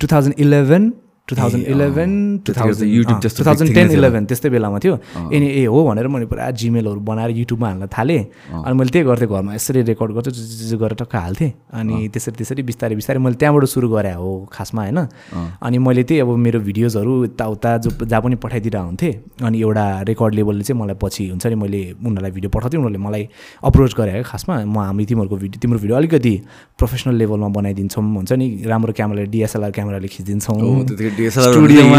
Speaker 2: two thousand eleven two thousand eleven two thousand two thousand ten eleven त्यस्तै बेलामा थियो। एनी ए हो भनेर मैले पुरा जिमेलहरू बनाएर युट्युबमा हाल्न थालेँ। अनि मैले त्यही गर्थेँ घरमा यसरी रेकर्ड गर्थेँ जुजु गरेर टक्क हाल्थेँ। अनि त्यसरी त्यसरी बिस्तारै बिस्तारै मैले त्यहाँबाट सुरु गरेँ हो खासमा होइन। अनि मैले त्यही अब मेरो भिडियोजहरू यताउता जो जहाँ पनि पठाइदिएर हुन्थेँ अनि एउटा रेकर्ड लेभलले चाहिँ मलाई पछि हुन्छ नि मैले उनीहरूलाई भिडियो पठाउँथेँ। उनीहरूले मलाई अप्रोच गरे है खासमा। म हामी तिमीहरूको भिडियो तिम्रो भिडियो अलिकति प्रोफेसनल लेभलमा बनाइदिन्छौँ हुन्छ नि। राम्रो क्यामेराले डिएसएलआर क्यामेराले खिचिदिन्छौँ। स्टुडियोमा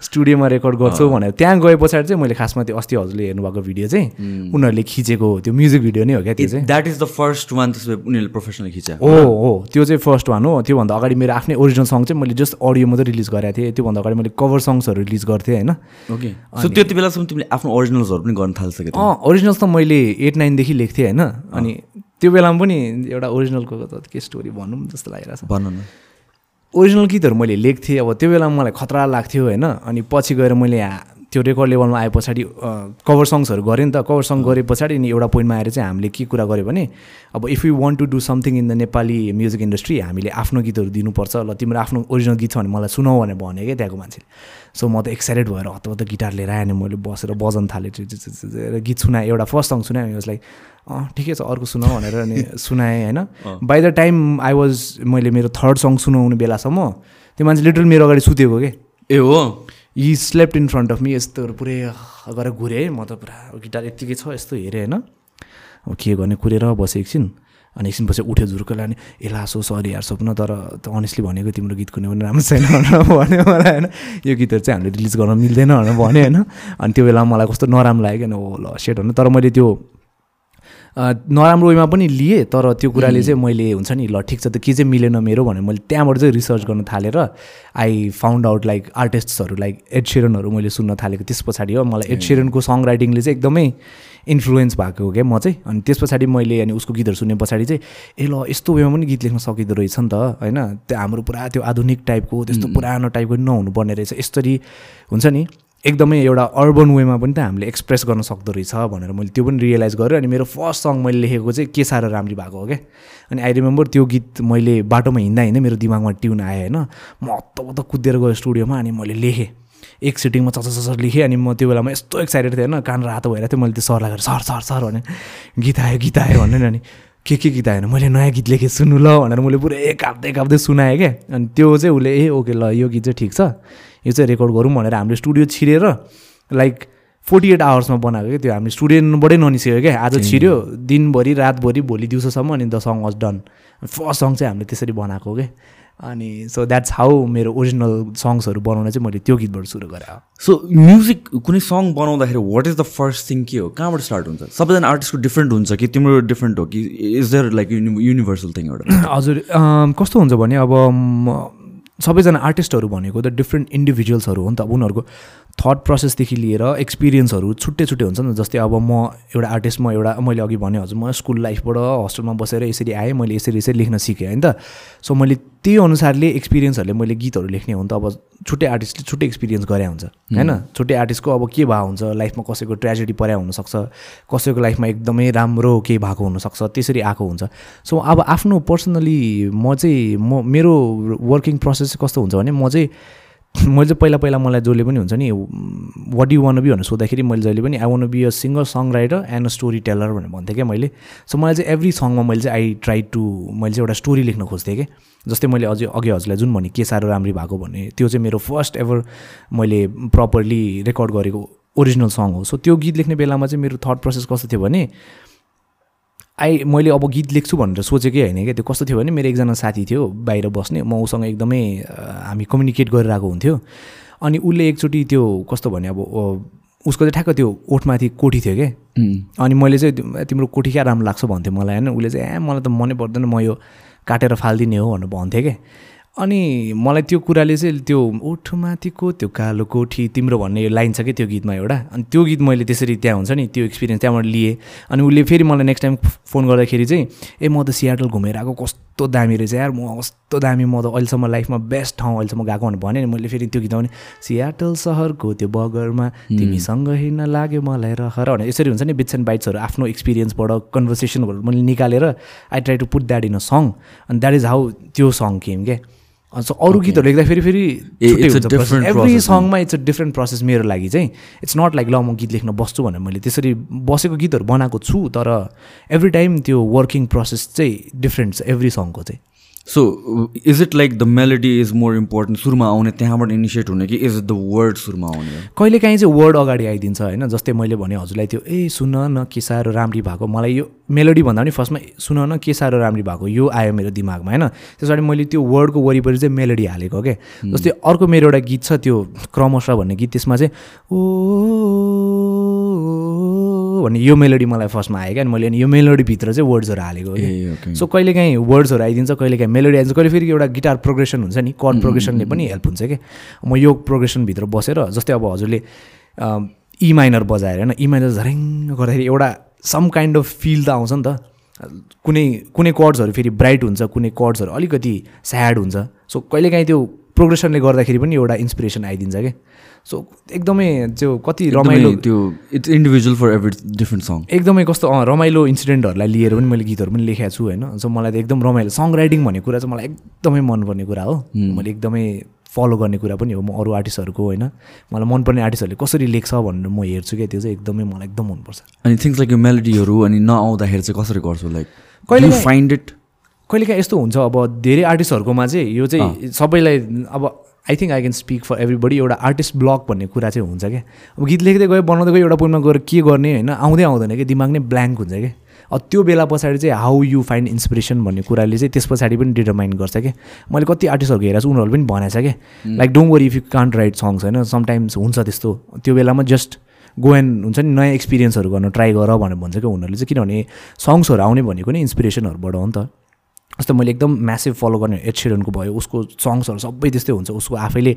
Speaker 2: स्टुडियोमा रेकर्ड गर्छु भनेर। त्यहाँ गए पछाडि चाहिँ मैले खासमा त्यो अस्ति हजुरले हेर्नुभएको भिडियो चाहिँ उनीहरूले खिचेको त्यो म्युजिक भिडियो नै हो क्या त्यो चाहिँ।
Speaker 1: That is the first one उनीहरूले प्रोफेसनल खिचा
Speaker 2: हो हो। त्यो चाहिँ फर्स्ट वान हो। त्योभन्दा अगाडि मेरो आफ्नै ओरिजिनल सङ चाहिँ मैले जस्ट अडियो मात्रै रिलिज गरेको थिएँ। त्योभन्दा अगाडि मैले कभर सङ्ग्सहरू रिलिज गर्थेँ होइन।
Speaker 1: ओके सो त्यति बेलासम्म तिमीले आफ्नो ओरिजिनल्सहरू पनि गर्न थालिसक्यो
Speaker 2: अँ ओरिजिनल्स त मैले एट नाइनदेखि लेख्थेँ होइन। अनि त्यो बेलामा पनि एउटा ओरिजिनलको के स्टोरी भनौँ जस्तो लागिरहेको छ
Speaker 1: भन न।
Speaker 2: ओरिजिनल गीतहरू मैले लेख्थेँ अब त्यो बेलामा मलाई खतरा लाग्थ्यो होइन। अनि पछि गएर मैले त्यो रेकर्ड लेभलमा आए पछाडि कभर सङ्ग्सहरू गरेँ नि त। कभर सङ्ग गरे पछाडि नि एउटा पोइन्टमा आएर चाहिँ हामीले के कुरा गऱ्यो भने अब if you want to do something in the Nepali music industry हामीले आफ्नो गीतहरू दिनुपर्छ। ल तिम्रो आफ्नो ओरिजिनल गीत छ भने मलाई सुनाऊ भनेर भने क्या त्यहाँको मान्छेले। सो म त एक्साइटेड भएर हत्त गिटार लिएर आएँ अनि मैले बसेर बजाउन थालेँ गीत सुनाएँ। एउटा फर्स्ट सङ्ग सुनाएँ लाइक अँ ठिकै छ अर्को सुनाऊ भनेर अनि *laughs* सुनाएँ होइन। By the time I was मैले मेरो थर्ड सङ्ग सुनाउने बेलासम्म त्यो मान्छे लिटरल मेरो अगाडि सुतेको के?
Speaker 1: ए हो?
Speaker 2: यी slept in front of me यस्तोहरू पुरै गरेर घुरेँ। म त पुरा गिटार यत्तिकै छ यस्तो हेरेँ होइन। अब के गर्ने कुरेर बसेँ एकछिन। अनि एकछिन पछि उठ्यो झुर्केर अनि ए लासो सरी यार सपना तर अनेस्टली भनेको तिम्रो गीत कुनै पनि राम्रो छैन भनेर भन्यो मलाई होइन। यो गीतहरू चाहिँ हामीले रिलिज गर्न मिल्दैन भनेर भन्यो होइन। अनि त्यो बेला मलाई कस्तो नराम्रो लाग्यो किन ओ ल सेट होइन तर मैले त्यो नराम्रो वेमा पनि लिएँ तर त्यो कुराले चाहिँ मैले हुन्छ नि ल ठिक छ त के चाहिँ मिलेन मेरो भनेर मैले त्यहाँबाट चाहिँ रिसर्च गर्न थालेर आई फाउन्ड आउट लाइक आर्टिस्टहरू लाइक एड सेरनहरू मैले सुन्न थालेको त्यस पछाडि हो। मलाई एड सेरनको सङ राइटिङले चाहिँ एकदमै इन्फ्लुएन्स भएको हो क्या म चाहिँ। अनि त्यस पछाडि मैले अनि उसको गीतहरू सुने पछाडि चाहिँ ए ल यस्तो वेमा पनि गीत लेख्न सकिँदो रहेछ नि त होइन। त्यो हाम्रो पुरा त्यो आधुनिक टाइपको त्यस्तो पुरानो टाइपको नहुनु पर्ने रहेछ। यसरी हुन्छ नि एकदमै एउटा अर्बन वेमा पनि त हामीले एक्सप्रेस गर्न सक्दो रहेछ भनेर मैले त्यो पनि रियलाइज गरेँ अनि मेरो फर्स्ट सङ मैले लेखेको चाहिँ के साह्रो राम्री भएको हो क्या? अनि आई रिमेम्बर त्यो गीत मैले बाटोमा हिँड्दा हिँड्दै मेरो दिमागमा ट्युन आयो होइन। म हत्त हत्त कुदेर गएँ स्टुडियोमा अनि मैले लेखेँ। एक सिटिङमा चच चच लेखेँ अनि म त्यो बेलामा यस्तो एक्साइटेड थिएँ होइन कान रातो भइरहेको थियो मैले त्यो सरलाई सर सर सर भने गीत आयो गीत आयो भने नि अनि के के गीत आएन मैले नयाँ गीत लेखेँ सुन्नु ल भनेर मैले पुरै काप्दै काप्दै सुनाएँ क्या। अनि त्यो चाहिँ उसले ए ओके ल यो गीत चाहिँ ठिक छ। यो चाहिँ रेकर्ड गरौँ भनेर हामीले स्टुडियो छिरेर लाइक फोर्टी एट आवर्समा बनाएको क्या त्यो हामीले स्टुडियोबाटै ननिस्क्यो क्या। आज छिर्यो दिनभरि रातभरि भोलि दिउँसोसम्म अनि the song was done first song चाहिँ हामीले त्यसरी बनाएको क्या। अनि सो द्याट्स हाउ मेरो ओरिजिनल सङ्ग्सहरू बनाउन चाहिँ मैले त्यो गीतबाट सुरु गरेँ।
Speaker 1: सो म्युजिक कुनै सङ बनाउँदाखेरि what is the first thing के हो? कहाँबाट स्टार्ट हुन्छ? सबैजना आर्टिस्टको डिफ्रेन्ट हुन्छ कि तिम्रो डिफ्रेन्ट हो कि is there like universal thing एउटा? *clears throat*
Speaker 2: हजुर कस्तो हुन्छ भने अब सबैजना आर्टिस्टहरू भनेको त डिफ्रेन्ट इन्डिभिजुअल्सहरू हो नि त उनीहरूको थट प्रोसेसदेखि लिएर एक्सपिरियन्सहरू छुट्टै छुट्टै हुन्छ नि जस्तै अब म एउटा आर्टिस्ट म एउटा मैले अघि भने हजुर म स्कुल लाइफबाट हस्टेलमा बसेर यसरी आएँ मैले यसरी यसरी लेख्न सिकेँ होइन त? सो मैले त्यही अनुसारले एक्सपिरियन्सहरूले मैले गीतहरू लेख्ने हो नि त अब छुट्टै आर्टिस्टले छुट्टै एक्सपिरियन्स गरे हुन्छ होइन? छुट्टै आर्टिस्टको अब के भएको हुन्छ लाइफमा कसैको ट्रेजेडी परे हुनसक्छ कसैको लाइफमा एकदमै राम्रो केही भएको हुनसक्छ त्यसरी आएको हुन्छ। सो अब आफ्नो पर्सनली म चाहिँ म मेरो वर्किङ प्रोसेस कस्तो हुन्छ भने म चाहिँ *laughs* मैले चाहिँ पहिला पहिला मलाई जसले पनि हुन्छ नि वाट यु वान बी भनेर सोद्धाखेरि मैले जहिले पनि I want be a singer songwriter and a storyteller भनेर भन्थेँ क्या मैले। सो मलाई चाहिँ एभ्री सङमा मैले चाहिँ आई ट्राई टु मैले चाहिँ एउटा स्टोरी लेख्न खोज्थेँ कि जस्तै मैले अझै अघि हजुरलाई जुन भने के साह्रो राम्री भएको? भने त्यो चाहिँ मेरो फर्स्ट एभर मैले प्रपरली रेकर्ड गरेको ओरिजिनल सङ हो। सो त्यो गीत लेख्ने बेलामा चाहिँ मेरो थट प्रोसेस कस्तो थियो भने आई मैले अब गीत लेख्छु भनेर सोचेकै होइन क्या। त्यो कस्तो थियो भने मेरो एकजना साथी थियो बाहिर बस्ने। म उसँग एकदमै हामी कम्युनिकेट गरिरहेको हुन्थ्यो। अनि उसले एकचोटि त्यो कस्तो भने अब उसको चाहिँ ठ्याक्क त्यो ओठमाथि कोठी थियो क्या। अनि मैले चाहिँ तिम्रो कोठी क्या राम्रो लाग्छ भन्थ्यो मलाई होइन? उसले चाहिँ ए मलाई त मनै पर्दैन म यो काटेर फालिदिने हो भनेर भन्थेँ क्या। अनि मलाई त्यो कुराले चाहिँ त्यो ओठमाथिको त्यो कालो कोठी तिम्रो भन्ने लाइन छ कि त्यो गीतमा एउटा? अनि त्यो गीत मैले त्यसरी त्यहाँ हुन्छ नि त्यो एक्सपिरियन्स त्यहाँबाट लिएँ। अनि उसले फेरि मलाई नेक्स्ट टाइम फोन गर्दाखेरि चाहिँ ए म त सियाटल घुमेर आएको कस्तो दामी रहेछ यार म कस्तो दामी म त अहिलेसम्म लाइफमा बेस्ट ठाउँ अहिलेसम्म गएको भनेर भने मैले फेरि त्यो गीतमा भने सियाटल सहरको त्यो बगरमा तिमीसँग हिँड्न लाग्यो मलाई रहर भने यसरी हुन्छ नि बिट्स एन्ड बाइट्सहरू आफ्नो एक्सपिरियन्सबाट कन्भर्सेसनबाट मैले निकालेर I try to put that in a song अनि द्याट इज हाउ त्यो सङ केम क्या? अरू गीतहरू लेख्दा फेरि एभ्री सङमा इट्स अ डिफ्रेन्ट प्रोसेस मेरो लागि चाहिँ. इट्स नट लाइक ल म गीत लेख्न बस्छु भनेर मैले त्यसरी बसेको गीतहरू बनाएको छु तर एभ्री टाइम त्यो वर्किङ प्रोसेस चाहिँ डिफ्रेन्ट छ एभ्री सङको चाहिँ।
Speaker 1: So is it like the melody is more important सुरुमा आउने त्यहाँबाट इनिसिएट हुने कि इज द वर्ड सुरुमा आउने?
Speaker 2: कहिले काहीँ चाहिँ वर्ड अगाडि आइदिन्छ होइन जस्तै मैले भने हजुरलाई त्यो ए सुन न के साह्रो राम्री भएको। मलाई यो मेलोडी भन्दा पनि फर्स्टमा सुन न के साह्रो राम्री भएको। यो आयो मेरो दिमागमा होइन? त्यस पछाडि मैले त्यो वर्डको वरिपरि चाहिँ मेलोडी हालेको क्या जस्तै अर्को मेरो एउटा गीत छ त्यो क्रमशः भन्ने गीत त्यसमा चाहिँ ओ भन्ने यो मेलोडी मलाई फर्स्टमा आयो क्या अनि मैले अनि यो मेलोडीभित्र चाहिँ वर्ड्सहरू हालेको
Speaker 1: ओके
Speaker 2: सो कहिले काहीँ वर्ड्सहरू आइदिन्छ कहिले काहीँ मेलोडी आइदिन्छ कहिले फेरि एउटा गिटार प्रोग्रेसन हुन्छ नि कर्ड प्रोग्रेसनले पनि हेल्प हुन्छ कि म यो प्रोग्रेसनभित्र बसेर जस्तै अब हजुरले इ माइनर बजाएर होइन इ माइनर झरेङ गर्दाखेरि एउटा सम काइन्ड अफ फिल त आउँछ नि त। कुनै कुनै कर्ड्सहरू फेरि ब्राइट हुन्छ कुनै कर्ड्सहरू अलिकति स्याड हुन्छ। सो कहिलेकाहीँ त्यो प्रोग्रेसनले गर्दाखेरि पनि एउटा इन्सपिरेसन आइदिन्छ क्या। सो एकदमै त्यो कति रमाइलो
Speaker 1: त्यो it's individual for every different song
Speaker 2: एकदमै कस्तो अँ रमाइलो इन्सिडेन्टहरूलाई लिएर पनि मैले गीतहरू पनि लेखेको छु होइन। सो मलाई त एकदम रमाइलो। सङ राइटिङ भन्ने कुरा चाहिँ मलाई एकदमै मनपर्ने कुरा हो। मैले एकदमै फलो गर्ने कुरा पनि हो। म अरू आर्टिस्टहरूको होइन। मलाई मनपर्ने आर्टिस्टहरूले कसरी लेख्छ भनेर म हेर्छु क्या त्यो चाहिँ एकदमै मलाई एकदम मनपर्छ।
Speaker 1: अनि थिङ्स लाइक यो मेलोडीहरू अनि नआउँदाखेरि चाहिँ कसरी गर्छु? लाइक
Speaker 2: कहिले
Speaker 1: फाइन्ड इट
Speaker 2: कहिलेकाहीँ यस्तो हुन्छ? अब धेरै आर्टिस्टहरूकोमा चाहिँ यो चाहिँ सबैलाई अब I think I can speak for everybody एउटा आर्टिस्ट ब्लक भन्ने कुरा चाहिँ हुन्छ क्या। अब गीत लेख्दै गयो बनाउँदै गयो एउटा पोइन्टमा गएर के गर्ने होइन आउँदै आउँदैन कि दिमाग नै ब्ल्याङ्क हुन्छ क्या। अब त्यो बेला पछाडि चाहिँ हाउ यु फाइन्ड इन्सपिरेसन भन्ने कुराले चाहिँ त्यस पछाडि पनि डिटरमाइन गर्छ क्या। मैले कति आर्टिस्टहरूको हेरेको छु उनीहरूले पनि भनेको छ क्या like don't worry if you can't write songs होइन। समटाइम्स हुन्छ त्यस्तो। त्यो बेलामा जस्ट गो एन्ड हुन्छ नि नयाँ एक्सपिरियन्सहरू गर्न ट्राई गर भनेर भन्छ क्या उनीहरूले चाहिँ। किनभने सङ्ग्सहरू आउने भनेको नै इन्सपिरेसनहरूबाट हो नि त। जस्तो मैले एकदम म्यासिभ फलो गर्ने एड सिरनको भयो उसको सङ्ग्सहरू सबै त्यस्तै हुन्छ। उसको आफैले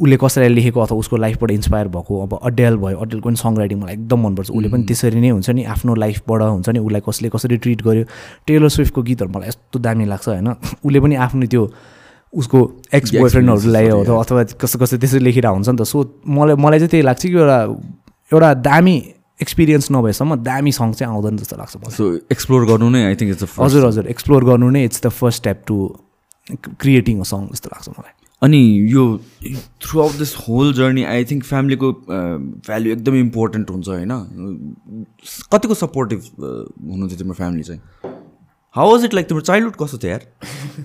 Speaker 2: उसले कसैलाई लेखेको अथवा उसको लाइफबाट इन्सपायर भएको अब अडेल भयो अडेलको पनि सङ राइटिङ मलाई एकदम मनपर्छ। उसले पनि त्यसरी नै हुन्छ नि आफ्नो लाइफबाट हुन्छ नि उसलाई कसले कसरी ट्रिट गर्यो। टेलर स्विफ्टको गीतहरू मलाई यस्तो दामी लाग्छ होइन? उसले पनि आफ्नो त्यो उसको एक्स बोयफ्रेन्डहरूलाई अथवा कस्तो कस्तो त्यसरी लेखेर हुन्छ नि त। सो मलाई मलाई चाहिँ त्यही लाग्छ कि एउटा एउटा दामी एक्सपिरियन्स नभएसम्म दामी सङ चाहिँ आउँदैन जस्तो लाग्छ मलाई।
Speaker 1: सो एक्सप्लोर गर्नु नै आई थिङ्क इट्स
Speaker 2: हजुर हजुर एक्सप्लोर गर्नु नै it's the first step to creating a song जस्तो लाग्छ मलाई।
Speaker 1: अनि यो throughout this whole journey I think फ्यामिलीको भ्याल्यु एकदमै इम्पोर्टेन्ट हुन्छ होइन? कतिको सपोर्टिभ हुनुहुन्थ्यो तिम्रो फ्यामिली चाहिँ? हाउ वाज इट लाइक तिम्रो चाइल्डहुड कस्तो थियो यार?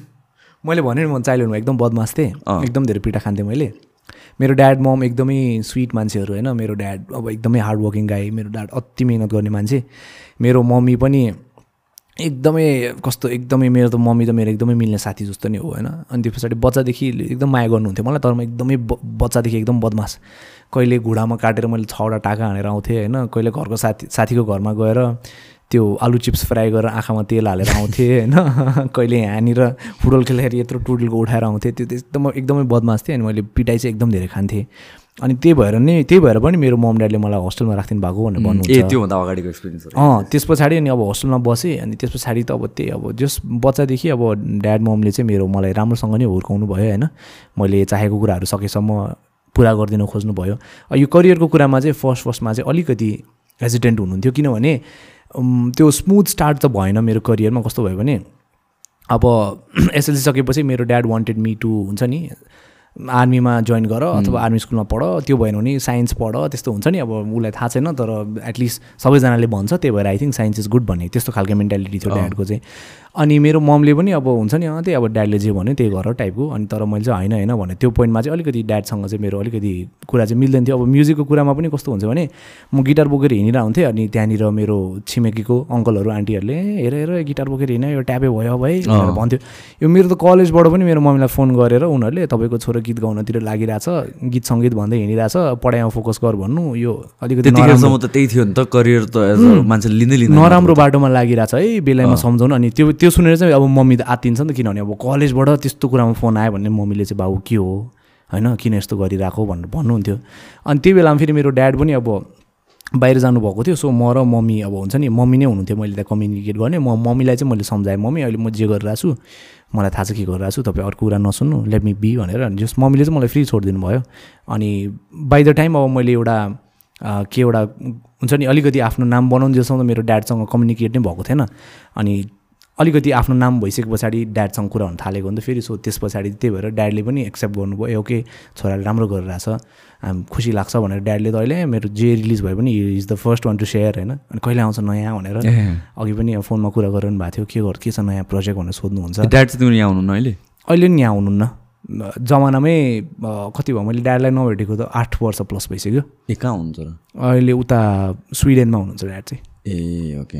Speaker 1: *laughs*
Speaker 2: मैले भने नि म चाइल्डहुडमा एकदम बदमास थिएँ। एकदम धेरै पिटा खान्थेँ मैले। मेरो ड्याड मम एकदमै स्विट मान्छेहरू होइन। मेरो ड्याड अब एकदमै हार्ड वर्किङ गाई मेरो ड्याड अति मिहिनेत गर्ने मान्छे। मेरो मम्मी पनि एकदमै कस्तो एकदमै मेरो त मम्मी त मेरो एकदमै मिल्ने साथी जस्तो नै हो होइन। अनि त्यो पछाडि बच्चादेखि एकदम माया गर्नुहुन्थ्यो मलाई तर म एकदमै बच्चादेखि एकदम बदमास। कहिले घुँडामा काटेर मैले छवटा टाका हानेर आउँथेँ होइन कहिले घरको साथी साथीको घरमा गएर त्यो आलु चिप्स फ्राई गरेर आँखामा तेल हालेर आउँथेँ होइन? *laughs* कहिले यहाँनिर फुटबल खेल्दाखेरि यत्रो टुडलको उठाएर आउँथेँ त्यो एकदम एकदमै बदमास थिएँ अनि मैले पिटाइ चाहिँ एकदम धेरै खान्थेँ। अनि त्यही भएर नै त्यही भएर पनि मेरो मम ड्याडले मलाई होस्टेलमा राखिदिनु भएको भनेर
Speaker 1: ए
Speaker 2: भन्नुहुन्छ
Speaker 1: त्योभन्दा अगाडिको एक्सपिरियन्सहरू
Speaker 2: अँ त्यस पछाडि अनि अब होस्टेलमा बसेँ अनि त्यस पछाडि त अब त्यही अब जस बच्चादेखि अब ड्याड ममले चाहिँ मेरो मलाई राम्रोसँग नै हुर्काउनु भयो होइन? मैले चाहेको कुराहरू सकेसम्म पुरा गरिदिन खोज्नु भयो। यो करियरको कुरामा चाहिँ फर्स्ट फर्स्टमा चाहिँ अलिकति हेजिटेन्ट हुनुहुन्थ्यो किनभने त्यो स्मुथ स्टार्ट त भएन मेरो करियरमा कस्तो भयो भने अब *clears throat* एसएलसी सकेपछि मेरो ड्याड वान्टेड मी टु हुन्छ नि आर्मीमा जोइन गर अथवा आर्मी स्कुलमा पढ त्यो भएन भने साइन्स पढ त्यस्तो हुन्छ नि अब उसलाई थाहा छैन तर एटलिस्ट सबैजनाले भन्छ त्यही भएर I think science is good भन्ने त्यस्तो खालको मेन्टालिटी थियो ड्याडको चाहिँ। अनि मेरो ममले पनि अब हुन्छ नि त्यही अब ड्याडले जे भन्यो त्यही गर टाइपको। अनि तर मैले चाहिँ होइन होइन भने त्यो पोइन्टमा चाहिँ अलिकति ड्याडसँग चाहिँ मेरो अलिकति कुरा चाहिँ मिल्दैन थियो। अब म्युजिकको कुरामा पनि कस्तो हुन्छ भने म गिटार बोकेर हिँडिरहेको हुन्थेँ अनि त्यहाँनिर मेरो छिमेकीको अङ्कलहरू आन्टीहरूले "ए, हेर हेर गिटार बोकेर हिँड्यो यो ट्यापे भयो अब है भनेर भन्थ्यो। यो मेरो त कलेजबाट पनि मेरो मम्मीलाई फोन गरेर उनीहरूले तपाईँको छोरो गीत गाउनतिर लागिरहेछ गीत सङ्गीत भन्दै हिँडिरहेछ पढाइमा फोकस गर भन्नु। यो अलिकति
Speaker 1: त्यही थियो नि त करियर त मान्छे लिँदै लिँदै
Speaker 2: नराम्रो बाटोमा लागिरहेछ है बेलामा सम्झाउनु अनि त्यो त्यो सुनेर चाहिँ अब मम्मी त आत्तिन्छ नि त किनभने अब कलेजबाट त्यस्तो कुरामा फोन आयो भने मम्मीले चाहिँ बाबु के हो? होइन किन यस्तो गरिरहेको भनेर भन्नुहुन्थ्यो। अनि त्यो बेलामा फेरि मेरो ड्याड पनि अब बाहिर जानुभएको थियो सो म र मम्मी अब हुन्छ नि मम्मी नै हुनुहुन्थ्यो मैले त्यहाँ कम्युनिकेट गर्ने। म मम्मीलाई चाहिँ मैले सम्झाएँ मम्मी अहिले म जे गरिरहेको छु मलाई थाहा छ के गरिरहेको छु तपाईँ अर्को कुरा नसुन्नु लेट मी बी भनेर। अनि जस मम्मीले चाहिँ मलाई फ्री छोडिदिनु भयो। अनि बाई द टाइम अब मैले एउटा के एउटा हुन्छ नि अलिकति आफ्नो नाम बनाउनु जेसम्म मेरो ड्याडसँग कम्युनिकेट नै भएको थिएन। अनि अलिकति आफ्नो नाम भइसके पछाडि ड्याडसँग कुरा हुन थालेको हो नि त फेरि। सो त्यस पछाडि त्यही भएर ड्याडले पनि एक्सेप्ट गर्नुभयो ए ओके छोराले राम्रो गरिरहेछ। हाम खुसी लाग्छ भनेर ड्याडले त अहिले मेरो जे रिलिज भए पनि is the first one to share होइन? अनि कहिले आउँछ नयाँ भनेर अघि पनि फोनमा कुरा गरिरहनु भएको थियो के गर् के छ नयाँ प्रोजेक्ट भनेर सोध्नुहुन्छ।
Speaker 1: ड्याड चाहिँ यहाँ आउनु अहिले?
Speaker 2: अहिले नि यहाँ आउनुहुन्न जमानामै कति भयो मैले ड्याडलाई नभेटेको त आठ वर्ष प्लस भइसक्यो।
Speaker 1: ए कहाँ हुनुहुन्छ र?
Speaker 2: अहिले उता स्विडेनमा हुनुहुन्छ ड्याड चाहिँ।
Speaker 1: ए ओके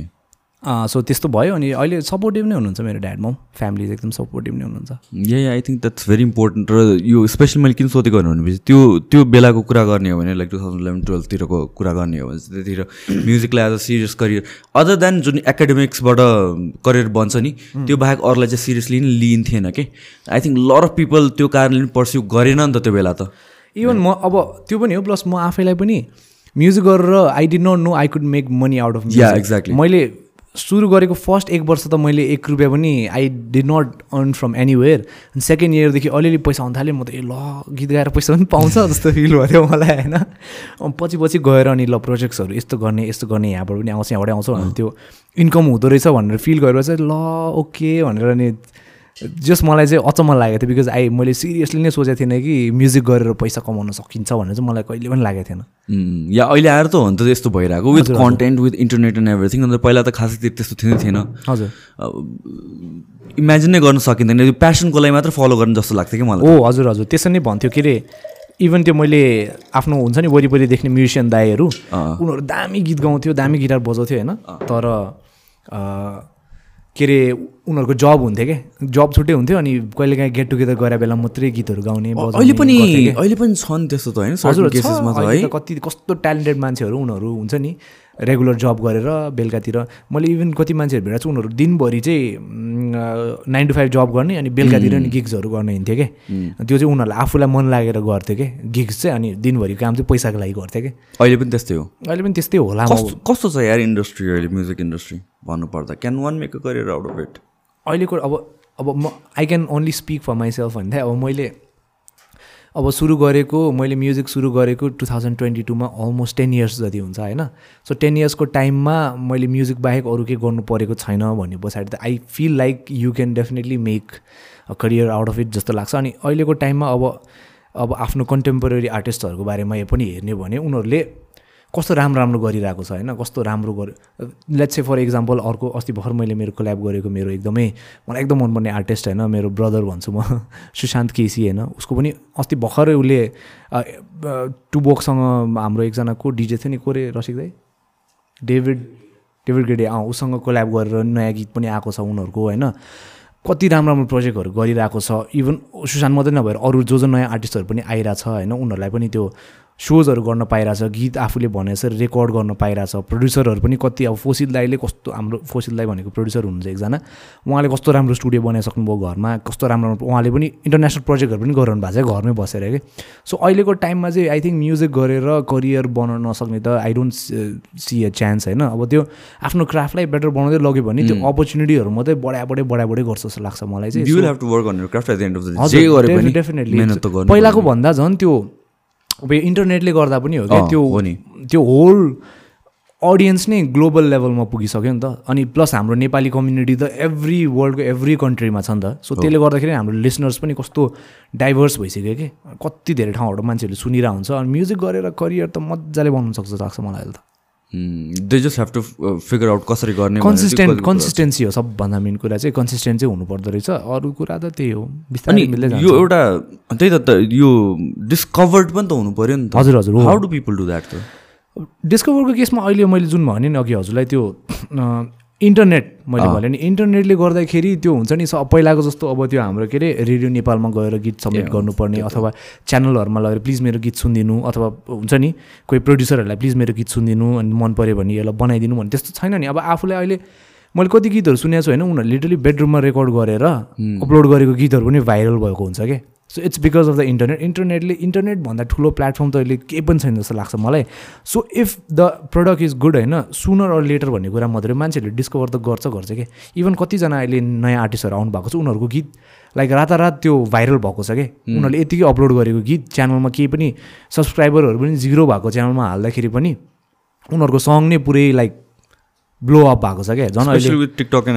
Speaker 2: सो त्यस्तो भयो अनि अहिले सपोर्टिभ नै हुनुहुन्छ मेरो ड्याडमा फ्यामिली एकदम सपोर्टिभ नै हुनुहुन्छ।
Speaker 1: ए I think that's very important र यो स्पेसली मैले किन सोधेको भनेपछि त्यो त्यो बेलाको कुरा गर्ने हो भने लाइक टु थाउजन्ड इलेभेन टुवेल्भतिरको कुरा गर्ने हो भने चाहिँ त्यतिखेर म्युजिकलाई as a serious career other than जुन एकाडेमिक्सबाट करियर बन्छ नि त्यो बाहेक अरूलाई चाहिँ सिरियसली नै लिइन्थेन कि I think lot of people त्यो कारणले पनि पर्स्यु गरेन नि त त्यो बेला त।
Speaker 2: इभन म अब त्यो पनि हो प्लस म आफैलाई पनि म्युजिक गरेर I did not know I could make money out of
Speaker 1: exactly.
Speaker 2: मैले सुरु गरेको फर्स्ट एक वर्ष त मैले एक रुपियाँ पनि I did not earn from anywhere अनि सेकेन्ड इयरदेखि अलिअलि पैसा आउनु थाल्यो म त ए ल गीत गाएर पैसा पनि पाउँछ जस्तो फिल भयो मलाई होइन? पछि पछि गएर अनि ल प्रोजेक्ट्सहरू यस्तो गर्ने यस्तो गर्ने यहाँबाट पनि आउँछ यहाँबाट आउँछ भनेर त्यो इन्कम हुँदो रहेछ भनेर फिल गरेर चाहिँ ल ओके भनेर अनि जस मलाई चाहिँ अचम्म लागेको थियो बिकज आई मैले सिरियसली नै सोचेको थिइनँ कि म्युजिक गरेर पैसा कमाउन सकिन्छ भनेर चाहिँ मलाई कहिले पनि लागेको थिएन।
Speaker 1: या अहिले आएर त हो नि त यस्तो भइरहेको। With content with internet and everything अन्त पहिला त खासै त्यो- त्यस्तो थिएन थिएन।
Speaker 2: हजुर।
Speaker 1: इमेजिन नै गर्न सकिँदैन। यो प्यासनको लागि मात्र फलो गर्ने जस्तो लाग्थ्यो कि मलाई
Speaker 2: ओ हजुर हजुर। त्यसरी नै भन्थ्यो के अरे इभन त्यो मैले आफ्नो हुन्छ नि वरिपरि देख्ने म्युजिसियन दाईहरू। उनीहरू दामी गीत गाउँथ्यो दामी गिटार बजाउँथ्यो होइन? तर के अरे उनीहरूको जब हुन्थ्यो क्या जब छुट्टै हुन्थ्यो अनि कहिलेकाहीँ गेट टुगेदर गरे बेला मात्रै गीतहरू गाउने
Speaker 1: अहिले पनि। अहिले पनि छन् त्यस्तो त होइन
Speaker 2: कति कस्तो ट्यालेन्टेड मान्छेहरू उनीहरू हुन्छ नि। रेगुलर जब गरेर बेलुकातिर। मैले इभन कति मान्छेहरू भेटेको छु उनीहरू दिनभरि चाहिँ नाइन टु फाइभ जब गर्ने अनि बेलुकातिर नि गिग्सहरू गर्ने हिँड्थ्यो क्या त्यो चाहिँ उनीहरूलाई आफूलाई मन लागेर गर्थ्यो क्या गिग्स चाहिँ अनि दिनभरि काम चाहिँ पैसाको लागि गर्थ्यो क्या
Speaker 1: अहिले पनि त्यस्तै हो?
Speaker 2: अहिले पनि त्यस्तै होला
Speaker 1: कस्तो छ यार इन्डस्ट्री अहिले म्युजिक इन्डस्ट्री भन्नुपर्दा? Can one make a career out of it
Speaker 2: अहिलेको अब अब म I can only speak for myself भन्दा अब मैले अब सुरु गरेको मैले म्युजिक सुरु गरेको टु थाउजन्ड ट्वेन्टी टूमा अलमोस्ट टेन इयर्स जति हुन्छ होइन? सो टेन इयर्सको टाइममा मैले म्युजिक बाहेक अरू केही गर्नु परेको छैन भन्ने पछाडि त I feel like you can definitely make a career out of it जस्तो लाग्छ। अनि अहिलेको टाइममा अब अब आफ्नो कन्टेम्पोरेरी आर्टिस्टहरूको बारेमा पनि हेर्ने भने उनीहरूले कस्तो राम्रो राम्रो गरिरहेको छ होइन? कस्तो राम्रो गर्यो लेट्स से फर इक्जाम्पल अर्को अस्ति भर्खर मैले मेरो कोल्याब गरेको मेरो एकदमै मलाई एकदम मनपर्ने आर्टिस्ट होइन मेरो ब्रदर भन्छु म *laughs* सुशान्त केसी होइन? उसको पनि अस्ति भर्खरै उसले टुबोकसँग हाम्रो एकजना को डिजे थियो नि को रे रसिक दाई? डेभिड डेभिड गेडे अँ उसँग कोल्याब गरेर नयाँ गीत पनि आएको छ उनीहरूको होइन? कति राम्रो राम्रो प्रोजेक्टहरू गरिरहेको छ। इभन सुशान्त मात्रै नभएर अरू जो जो नयाँ आर्टिस्टहरू पनि आइरहेछ होइन? उनीहरूलाई पनि त्यो सोजहरू गर्न पाइरहेछ गीत आफूले भनेछ रेकर्ड गर्न पाइरहेछ प्रड्युसरहरू पनि कति अब फोसिल दाईले कस्तो हाम्रो फोसिल दाई भनेको प्रड्युसर हुनुहुन्छ एकजना उहाँले कस्तो राम्रो स्टुडियो बनाइसक्नुभयो घरमा कस्तो राम्रो राम्रो उहाँले पनि इन्टरनेसनल प्रोजेक्टहरू पनि गराउनु भएको छ घरमै बसेर कि? सो अहिलेको टाइममा चाहिँ आई थिङ्क म्युजिक गरेर करियर बनाउन नसक्ने त I don't see a chance होइन? अब त्यो आफ्नो क्राफ्टलाई बेटर बनाउँदै लग्यो भने त्यो अपर्च्युनिटीहरू मात्रै बढाइ बढाइ बढाइ बढाइ गर्छ जस्तो लाग्छ मलाई चाहिँ। पहिलाको भन्दा झन् त्यो अब यो इन्टरनेटले गर्दा पनि हो क्या त्यो
Speaker 1: हो नि।
Speaker 2: त्यो होल अडियन्स नै ग्लोबल लेभलमा पुगिसक्यो नि त। अनि प्लस हाम्रो नेपाली कम्युनिटी त एभ्री वर्ल्डको एभ्री कन्ट्रीमा छ नि त। सो त्यसले गर्दाखेरि हाम्रो लिसनर्स पनि कस्तो डाइभर्स भइसक्यो कि। कति धेरै ठाउँबाट मान्छेहरूले सुनिरहेको हुन्छ अनि म्युजिक गरेर करियर त मजाले बनाउनु सक्छ लाग्छ मलाई अहिले त।
Speaker 1: They just have to figure out कसरी गर्ने
Speaker 2: कन्सिस्टेन्ट कन्सिस्टेन्सी हो सबभन्दा मेन कुरा चाहिँ कन्सिस्टेन्ट चाहिँ हुनुपर्दो रहेछ। अरू कुरा त त्यही हो।
Speaker 1: अनि
Speaker 2: बिस्तारै
Speaker 1: यो एउटा त्यही त यो डिस्कभर्ड पनि त हुनु पऱ्यो नि त।
Speaker 2: हजुर हजुर
Speaker 1: how do people do that त
Speaker 2: डिस्कभरको केसमा अहिले मैले जुन भने नि अघि हजुरलाई त्यो इन्टरनेट मैले भने नि इन्टरनेटले गर्दाखेरि त्यो हुन्छ नि स- पहिलाको जस्तो अब त्यो हाम्रो के अरे रेडियो नेपालमा गएर गीत सबमिट गर्नुपर्ने अथवा च्यानलहरूमा लगेर प्लिज मेरो गीत सुनिदिनु अथवा हुन्छ नि कोही प्रड्युसरहरूलाई प्लिज मेरो गीत सुनिदिनु अनि मन पऱ्यो भने यसलाई बनाइदिनु भने त्यस्तो छैन नि। अब आफूले अहिले मैले कति गीतहरू सुनेको छु होइन उनीहरूले लिटरली बेडरुममा रेकर्ड गरेर अपलोड गरेको गीतहरू पनि भाइरल भएको हुन्छ क्या so it's because of the internet इन्टरनेटले इन्टरनेटभन्दा ठुलो प्लेटफर्म त अहिले केही पनि छैन जस्तो लाग्छ मलाई. So if the product is good होइन सुनर अर लेटर भन्ने कुरा मात्रै मान्छेहरूले डिस्कभर त गर्छ गर्छ क्या इभन कतिजना अहिले नयाँ आर्टिस्टहरू आउनु भएको छ उनीहरूको गीत लाइक रातारात त्यो भाइरल भएको छ क्या उनीहरूले यतिकै अपलोड गरेको गीत च्यानलमा केही पनि सब्सक्राइबरहरू पनि जिरो भएको च्यानलमा हाल्दाखेरि पनि उनीहरूको सङ नै पुरै लाइक ब्लो अप भएको छ क्या झन् अहिले
Speaker 1: टिकटक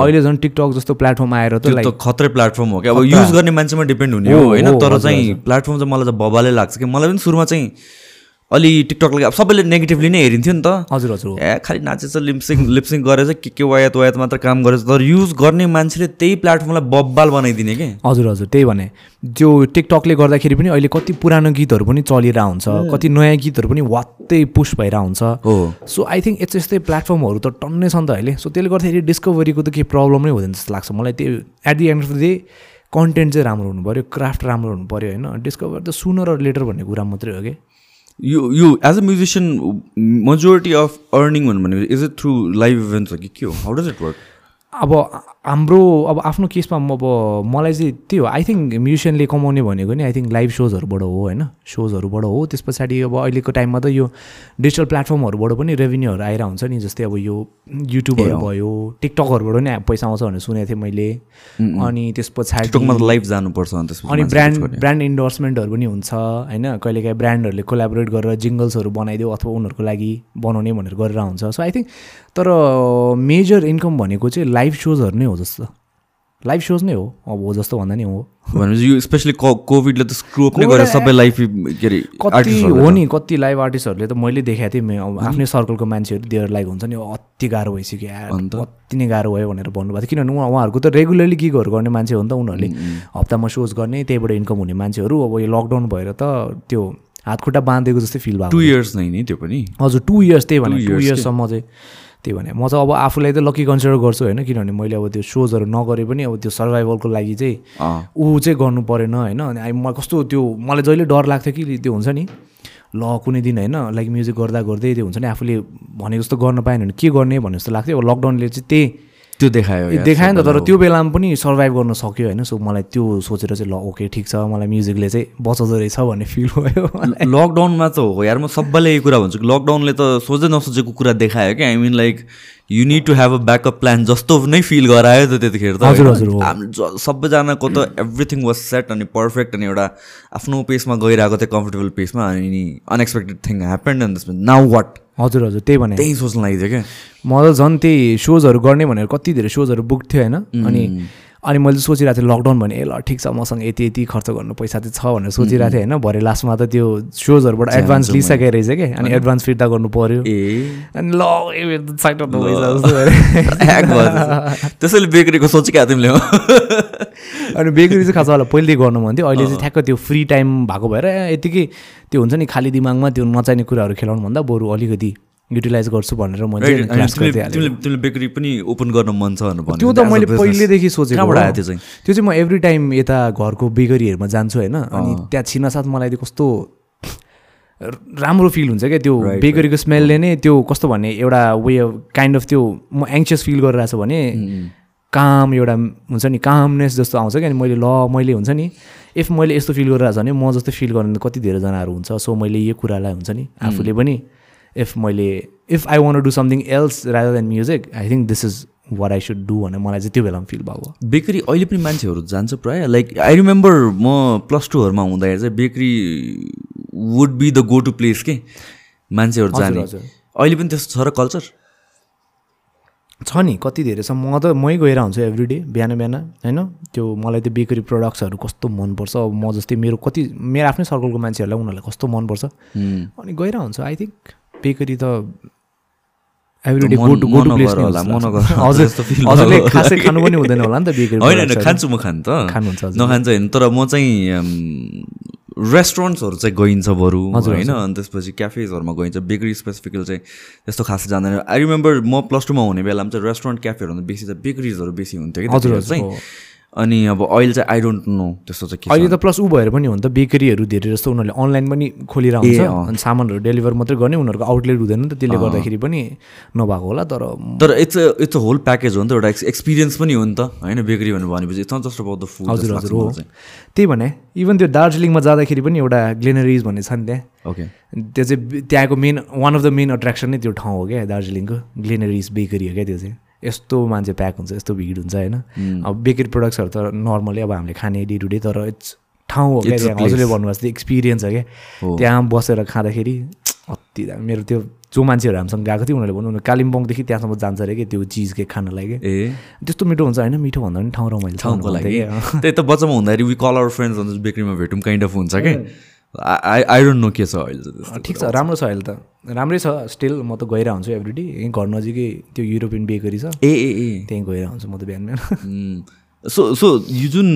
Speaker 2: अहिले झन् टिकटक जस्तो प्लेटफर्म आएर त लाइक
Speaker 1: त खत्रै प्लेटफर्म हो क्या। अब। युज गर्ने मान्छेमा डिपेन्ड हुने हो होइन? तर चाहिँ प्लेटफर्म चाहिँ मलाई चाहिँ बबाले लाग्छ कि? मलाई पनि सुरुमा चाहिँ अलि टिकटकलाई अब सबैले नेगेटिभली नै हेरिन्थ्यो नि त।
Speaker 2: हजुर हजुर।
Speaker 1: ए खालि नाचेछ लिप्सिङ लिप्सिङ गरेछ के के वायात वायात मात्र काम गरेछ तर युज गर्ने मान्छेले त्यही प्लेटफर्मलाई बब्बाल बनाइदिने के?
Speaker 2: हजुर हजुर त्यही भने। त्यो टिकटकले गर्दाखेरि पनि अहिले कति पुरानो गीतहरू पनि चलिरहेको हुन्छ कति नयाँ गीतहरू पनि वात्तै पुस भइरहेको हुन्छ।
Speaker 1: हो।
Speaker 2: सो आई थिङ्क यस्तो यस्तै प्लेटफर्महरू त टन्नै छ नि त अहिले। सो त्यसले गर्दाखेरि डिस्कभरीको त केही प्रब्लम नै हुँदैन जस्तो लाग्छ मलाई। त्यो at the end of the day content चाहिँ राम्रो हुनु पऱ्यो क्राफ्ट राम्रो हुनु पऱ्यो होइन? डिस्कभर त सुनर र लेटर भन्ने कुरा मात्रै हो कि?
Speaker 1: यो यो as a musician majority of earning भन्नु भनेको is it through live events हो कि के हो हाउ डज इट वर्क
Speaker 2: अब हाम्रो अब आफ्नो केसमा म अब मलाई चाहिँ त्यही हो। आई थिङ्क म्युजिसियनले कमाउने भनेको नि आई थिङ्क लाइभ सोजहरूबाट हो होइन? सोजहरूबाट हो। त्यस पछाडि अब अहिलेको टाइममा त यो डिजिटल प्लेटफर्महरूबाट पनि रेभेन्यूहरू आइरहेको हुन्छ नि जस्तै अब यो युट्युबहरू भयो टिकटकहरूबाट नि पैसा आउँछ भनेर सुनेको थिएँ मैले। अनि त्यस पछाडि
Speaker 1: लाइभ जानुपर्छ अनि
Speaker 2: ब्रान्ड। ब्रान्ड इन्डोर्समेन्टहरू पनि हुन्छ होइन? कहिलेकाहीँ ब्रान्डहरूले कोलाबोरेट गरेर जिङ्गल्सहरू बनाइदियो अथवा उनीहरूको लागि बनाउने भनेर गरेर हुन्छ। सो आई थिङ्क तर मेजर इन्कम भनेको चाहिँ लाइभ सोजहरू नै हो जस्तो लाइभ सोज नै हो अब हो जस्तो भन्दा नि हो।
Speaker 1: भनेपछि यो स्पेसली कोभिडले त स्क्रुप नै गरेर सबै लाइफ के अरे
Speaker 2: कति हो। नि कति लाइभ आर्टिस्टहरूले त मैले देखाएको थिएँ आफ्नै सर्कलको मान्छेहरू देयर लाइक हुन्छ नि अति गाह्रो भइसक्यो
Speaker 1: अन्त?
Speaker 2: अति नै गाह्रो भयो भनेर भन्नुभएको थियो। किनभने उहाँ उहाँहरूको त रेगुलरली गिगहरू गर्ने मान्छे हो नि त उनीहरूले। हप्तामा सोज गर्ने त्यहीबाट इन्कम हुने मान्छेहरू। अब यो लकडाउन भएर त त्यो हात खुट्टा बाँधेको जस्तै फिल भएको
Speaker 1: टु इयर्स नै नि त्यो पनि?
Speaker 2: हजुर टु इयर्स त्यही भने टु इयर्ससम्म चाहिँ। त्यही भने। म चाहिँ अब आफूलाई त लकी कन्सिडर गर्छु होइन किनभने मैले अब त्यो सोजहरू नगरे पनि अब त्यो सर्भाइभलको लागि चाहिँ। ऊ चाहिँ गर्नु परेन होइन। अनि म कस्तो त्यो मलाई जहिले डर लाग्थ्यो कि त्यो हुन्छ नि ल कुनै दिन होइन लाइक म्युजिक गर्दा गर्दै त्यो हुन्छ नि आफूले भनेको जस्तो गर्न पाएन भने के गर्ने भन्ने जस्तो लाग्थ्यो। अब लकडाउनले चाहिँ त्यही
Speaker 1: त्यो देखायो यार
Speaker 2: देखायो नि त तर। त्यो बेलामा पनि सर्भाइभ गर्न सक्यो होइन सो मलाई त्यो सोचेर चाहिँ ल ओके ठिक छ मलाई म्युजिकले चाहिँ बचाउँदो रहेछ भन्ने फिल भयो।
Speaker 1: लकडाउनमा त हो यार म सबैलाई यही कुरा भन्छु कि लकडाउनले त सोझै नसोचेको कुरा देखायो क्या I mean like you need to have a backup plan जस्तो नै फिल गरायो त त्यतिखेर त
Speaker 2: हजुर? हजुर,
Speaker 1: सबैजनाको त एभ्रिथिङ वाज सेट अनि पर्फेक्ट अनि एउटा आफ्नो पेसमा गइरहेको थियो कम्फर्टेबल पेसमा अनि अनएक्सपेक्टेड थिङ ह्यापन्ड त्यसमा नाउ वाट
Speaker 2: हजुर हजुर त्यही भने
Speaker 1: त्यही सोच्न लागिदियो क्या?
Speaker 2: म त झन् त्यही सोजहरू गर्ने भनेर कति धेरै सोजहरू बुक थियो होइन? अनि अनि मैले सोचिरहेको थिएँ लकडाउन भने ए ल ठिक छ मसँग यति यति खर्च गर्नु पैसा चाहिँ छ भनेर सोचिरहेको थिएँ होइन? भरे लास्टमा त त्यो सोजहरूबाट एडभान्स लिइसकेको रहेछ क्या अनि एडभान्स फिर्ता गर्नु पऱ्यो अनि ल
Speaker 1: त्यसैले बेकरीको सोचिका तिमीले
Speaker 2: अनि बेकरी चाहिँ खास वाला पहिल्यै गर्नु मन थियो अहिले चाहिँ ठ्याक्क त्यो फ्री टाइम भएको भएर यतिकै त्यो हुन्छ नि खाली दिमागमा त्यो नचाहिने कुराहरू खेलाउनु भन्दा बरु अलिकति युटिलाइज गर्छु भनेर मैले
Speaker 1: बेकरी पनि ओपन गर्न मन छ भनेर
Speaker 2: त्यो त मैले. पहिल्यैदेखि सोचेको
Speaker 1: त्यो चाहिँ?
Speaker 2: त्यो चाहिँ म एभ्री टाइम यता घरको बेकरीहरूमा जान्छु होइन। अनि त्यहाँ छिनासाथ मलाई त्यो कस्तो राम्रो फिल हुन्छ क्या त्यो बेकरीको स्मेलले नै त्यो कस्तो भन्ने एउटा वे काइन्ड अफ त्यो म एङ्सियस फिल गरिरहेको छु भने काम एउटा हुन्छ नि कामनेस जस्तो आउँछ क्या मैले ल मैले हुन्छ नि इफ मैले यस्तो फिल गरिरहेको छ भने म जस्तो फिल गर्ने कति धेरैजनाहरू हुन्छ। सो मैले यो कुरालाई हुन्छ नि आफूले पनि इफ मैले if I want do something else rather than music I think this is what I should do भनेर मलाई चाहिँ त्यो बेलामा फिल भएको
Speaker 1: बेकरी अहिले पनि मान्छेहरू जान्छ प्रायः। लाइक आई रिमेम्बर म प्लस टूहरूमा हुँदाखेरि चाहिँ bakery would be the go to place के? मान्छेहरू जाने। अहिले पनि त्यस्तो छ र कल्चर
Speaker 2: छ नि कति धेरै छ। म त मै गएर हुन्छु एभ्री डे बिहान बिहान होइन? त्यो मलाई त्यो बेकरी प्रडक्ट्सहरू कस्तो मनपर्छ? अब म जस्तै मेरो कति मेरो आफ्नै सर्कलको मान्छेहरूलाई उनीहरूलाई कस्तो मनपर्छ? अनि गएर हुन्छ आई थिङ्क बेकरी त every day go to go to
Speaker 1: मन
Speaker 2: प्लेस
Speaker 1: नगर होला, मन नगर *laughs* होला,
Speaker 2: हजुर।
Speaker 1: जस्तो feel
Speaker 2: हजुरले
Speaker 1: भयो।
Speaker 2: खासै खानु पनि हुँदैन होला नि त बेकरी
Speaker 1: होइन होइन खान्छु म खानु त।
Speaker 2: खानुहुन्छ।
Speaker 1: नखान्छ होइन तर म चाहिँ रेस्टुरेन्ट्सहरू चाहिँ गइन्छ बरु होइन अनि त्यसपछि क्याफेजहरूमा गइन्छ। बेकरी स्पेसिफिकल चाहिँ त्यस्तो खास जाँदैन। आई रिमेम्बर म प्लस टूमा हुने बेलामा चाहिँ रेस्टुरेन्ट क्याफेहरूभन्दा बेसी चाहिँ बेकरिजहरू बेसी हुन्थ्यो कि
Speaker 2: हजुर,
Speaker 1: चाहिँ। अनि अब अहिले चाहिँ आई डोन्ट नो त्यस्तो चाहिँ
Speaker 2: अहिले त प्लस ऊ भएर पनि हो नि त बेकरीहरू धेरै जस्तो उनीहरूले अनलाइन पनि खोलेर हुन्छ।
Speaker 1: ए, अँ।
Speaker 2: अनि सामानहरू डेलिभर मात्रै गर्ने उनीहरूको आउटलेट हुँदैन नि त त्यसले गर्दाखेरि पनि नभएको होला तर
Speaker 1: तर it's it's a whole package हो नि त एउटा एक्सपिरियन्स पनि हो नि त होइन? बेकरी भनेर भनेपछि it's not just about the food
Speaker 2: हजुर हजुर हो। त्यही भने इभन त्यो दार्जिलिङमा जाँदाखेरि पनि एउटा ग्लेनरिज भन्ने छ नि त्यहाँ।
Speaker 1: ओके
Speaker 2: त्यो चाहिँ त्यहाँको main one of the main attraction नै त्यो ठाउँ हो क्या दार्जिलिङको ग्लेनरिज बेकरी हो क्या त्यो चाहिँ। यस्तो मान्छे प्याक हुन्छ यस्तो भिड हुन्छ होइन? अब बेकरी प्रडक्ट्सहरू त नर्मली अब हामीले खाने डे टु डे तर इट्स ठाउँ हो क्या हजुरले भन्नुभएको जस्तो एक्सपिरियन्स हो क्या। त्यहाँ बसेर खाँदाखेरि अति मेरो त्यो जो मान्छेहरू हामीसँग गएको थियो उनीहरूले भन्नु कालिम्पोङदेखि त्यहाँसम्म जान्छ अरे कि त्यो चिज केक खानलाई कि
Speaker 1: ए।
Speaker 2: त्यस्तो मिठो हुन्छ होइन? मिठो भन्दा पनि ठाउँ रमाइलो छ
Speaker 1: ठाउँको लागि।
Speaker 2: कि।
Speaker 1: त्यही त बच्चामा हुँदाखेरि वी कल आवर फ्रेन्ड्स अन्त बेकरीमा भेटौँ काइन्ड अफ हुन्छ कि आई आई डोन्ट नो के छ अहिले चाहिँ।
Speaker 2: ठिक छ राम्रो छ अहिले त। राम्रै छ स्टिल म त गइरहेको हुन्छु एभ्रिडे यहीँ घर नजिकै त्यो युरोपियन बेकरी छ।
Speaker 1: ए ए ए।
Speaker 2: त्यहीँ गइरहेको हुन्छु म त बिहान बिहान
Speaker 1: सो सो यो जुन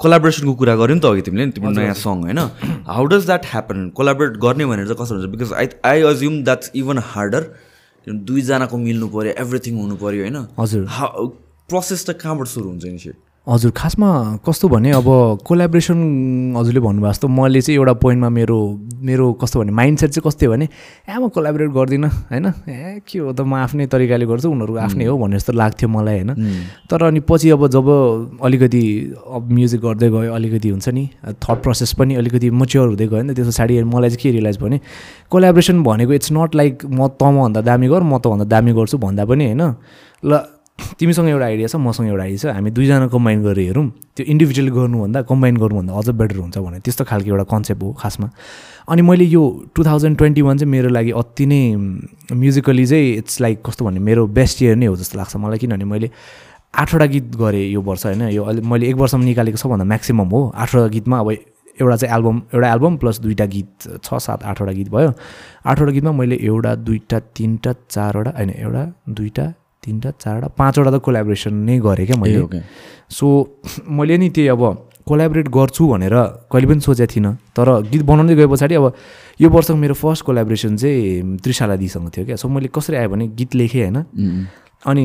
Speaker 1: कोलाबरेसनको कुरा गऱ्यो नि त अघि तिमीले नि तिम्रो नयाँ सङ होइन? How does that happen collaborate गर्ने भनेर चाहिँ कसो हुन्छ? Because I I assume that's even harder दुईजनाको मिल्नु पऱ्यो एभ्रिथिङ हुनु पऱ्यो होइन?
Speaker 2: हजुर।
Speaker 1: प्रोसेस त कहाँबाट सुरु हुन्छ इनिसिएट
Speaker 2: हजुर खासमा कस्तो भने अब कोलाब्रेसन हजुरले भन्नुभएको जस्तो मैले चाहिँ एउटा पोइन्टमा मेरो मेरो कस्तो भने माइन्ड सेट चाहिँ कस्तो भने ए म कोलाबरेट गर्दिनँ होइन? ए के हो त? म आफ्नै तरिकाले गर्छु उनीहरू आफ्नै हो भन्ने जस्तो लाग्थ्यो मलाई होइन? तर अनि पछि अब जब अलिकति अब म्युजिक गर्दै गयो अलिकति हुन्छ नि थट प्रोसेस पनि अलिकति मच्योर हुँदै गयो नि त त्यस पछाडि मलाई चाहिँ के रियलाइज भने कोलाब्रेसन भनेको इट्स नट लाइक म तँभन्दा दामी गर म तँभन्दा दामी गर्छु भन्दा पनि होइन? ल तिमीसँग एउटा आइडिया छ मसँग एउटा आइडिया छ हामी दुईजना कम्बाइन गरेर हेरौँ। त्यो इन्डिभिजुअली गर्नुभन्दा कम्बाइन गर्नुभन्दा अझ बेटर हुन्छ भने त्यस्तो खालको एउटा कन्सेप्ट हो खासमा। अनि मैले यो टु थाउजन्ड ट्वेन्टी वान चाहिँ मेरो लागि अति नै म्युजिकली चाहिँ इट्स लाइक कस्तो भन्ने मेरो बेस्ट इयर नै हो जस्तो लाग्छ मलाई किनभने मैले आठवटा गीत गरेँ यो वर्ष होइन? यो अलि मैले एक वर्षमा निकालेको सबभन्दा म्याक्सिमम् हो। आठवटा गीतमा अब एउटा चाहिँ एल्बम एउटा एल्बम प्लस दुईवटा गीत छ सात आठवटा गीत भयो। आठवटा गीतमा मैले एउटा दुईवटा तिनवटा चारवटा होइन एउटा दुईवटा तिनवटा चारवटा पाँचवटा त कोलाब्रेसन नै गरेँ क्या मैले। सो *laughs* मैले नि त्यही अब कोलाबरेट गर्छु भनेर कहिले पनि सोचेको थिइनँ। तर गीत बनाउँदै गए पछाडि अब यो वर्षको मेरो फर्स्ट कोलाब्रेसन चाहिँ त्रिशाला दिसँग थियो क्या। सो मैले कसरी आयो भने गीत लेखेँ होइन? अनि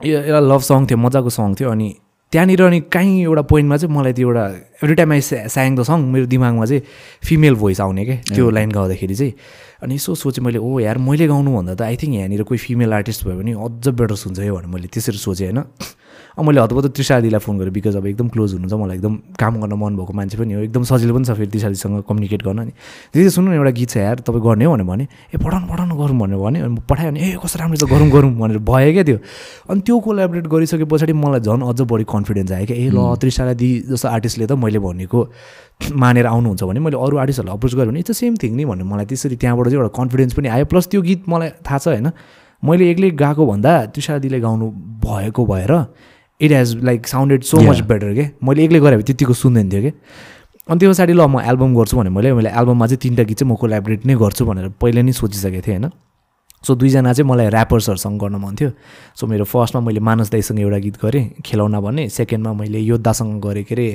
Speaker 2: यो एउटा लभ सङ थियो मजाको सङ थियो। अनि त्यहाँनिर अनि कहीँ एउटा पोइन्टमा चाहिँ मलाई त्यो एउटा every time I sang the song मेरो दिमागमा चाहिँ फिमेल भोइस आउने क्या। त्यो लाइन गाउँदाखेरि चाहिँ। अनि यसो सोचेँ मैले ओ यार मैले गाउनु भन्दा त आई थिङ्क यहाँनिर कोही फिमेल आर्टिस्ट भयो भने अझ बेटर हुन्छ यो भनेर मैले त्यसरी सोचेँ होइन? अब मैले हतपत त्रिशादीलाई फोन गरेँ बिकज अब एकदम क्लोज हुनुहुन्छ मलाई एकदम काम गर्न मन भएको मान्छे पनि हो एकदम सजिलो पनि छ फेरि त्रिशादीसँग कम्युनिकेट गर्न नि दिदी सुन्नु न एउटा गीत छ यार तपाईँ गर्ने हो भने ए पठाउनु पठाउनु गरौँ भनेर भने अनि म पठाएँ भने ए कस्तो राम्रो छ गरौँ गरौँ भनेर भयो क्या त्यो। अनि त्यो कोलाबरेट गरिसके पछाडि मलाई झन् अझ बढी कन्फिडेन्स आयो क्या ए ल त्रिशाला दी जस्तो आर्टिस्टले त मैले भनेको। मानेर आउनुहुन्छ भने मैले अरू आर्टिस्टहरूलाई अप्रोच गरेँ भने इट्स सेम थिङ नि भन्ने मलाई त्यसरी त्यहाँबाट चाहिँ एउटा कन्फिडेन्स पनि आयो। प्लस त्यो गीत मलाई थाहा छ होइन मैले एक्लै गाएको भन्दा दिदीले गाउनु भएको भएर it has like sounded so much better के। मैले एक्लै गरेँ भने त्यतिको सुन्दैन थियो कि। अनि त्यो पछाडि ल म एल्बम गर्छु भने मैले मैले एल्बममा चाहिँ तिनवटा गीत चाहिँ म कोलाबरेट नै गर्छु भनेर पहिला नै सोचिसकेको थिएँ होइन। सो दुईजना चाहिँ मलाई ऱ्यापर्सहरूसँग गर्न मन थियो। सो मेरो फर्स्टमा मैले मानस दाईसँग एउटा गीत गरेँ खेलाउना भन्ने। सेकेन्डमा मैले योद्धासँग गरेँ के अरे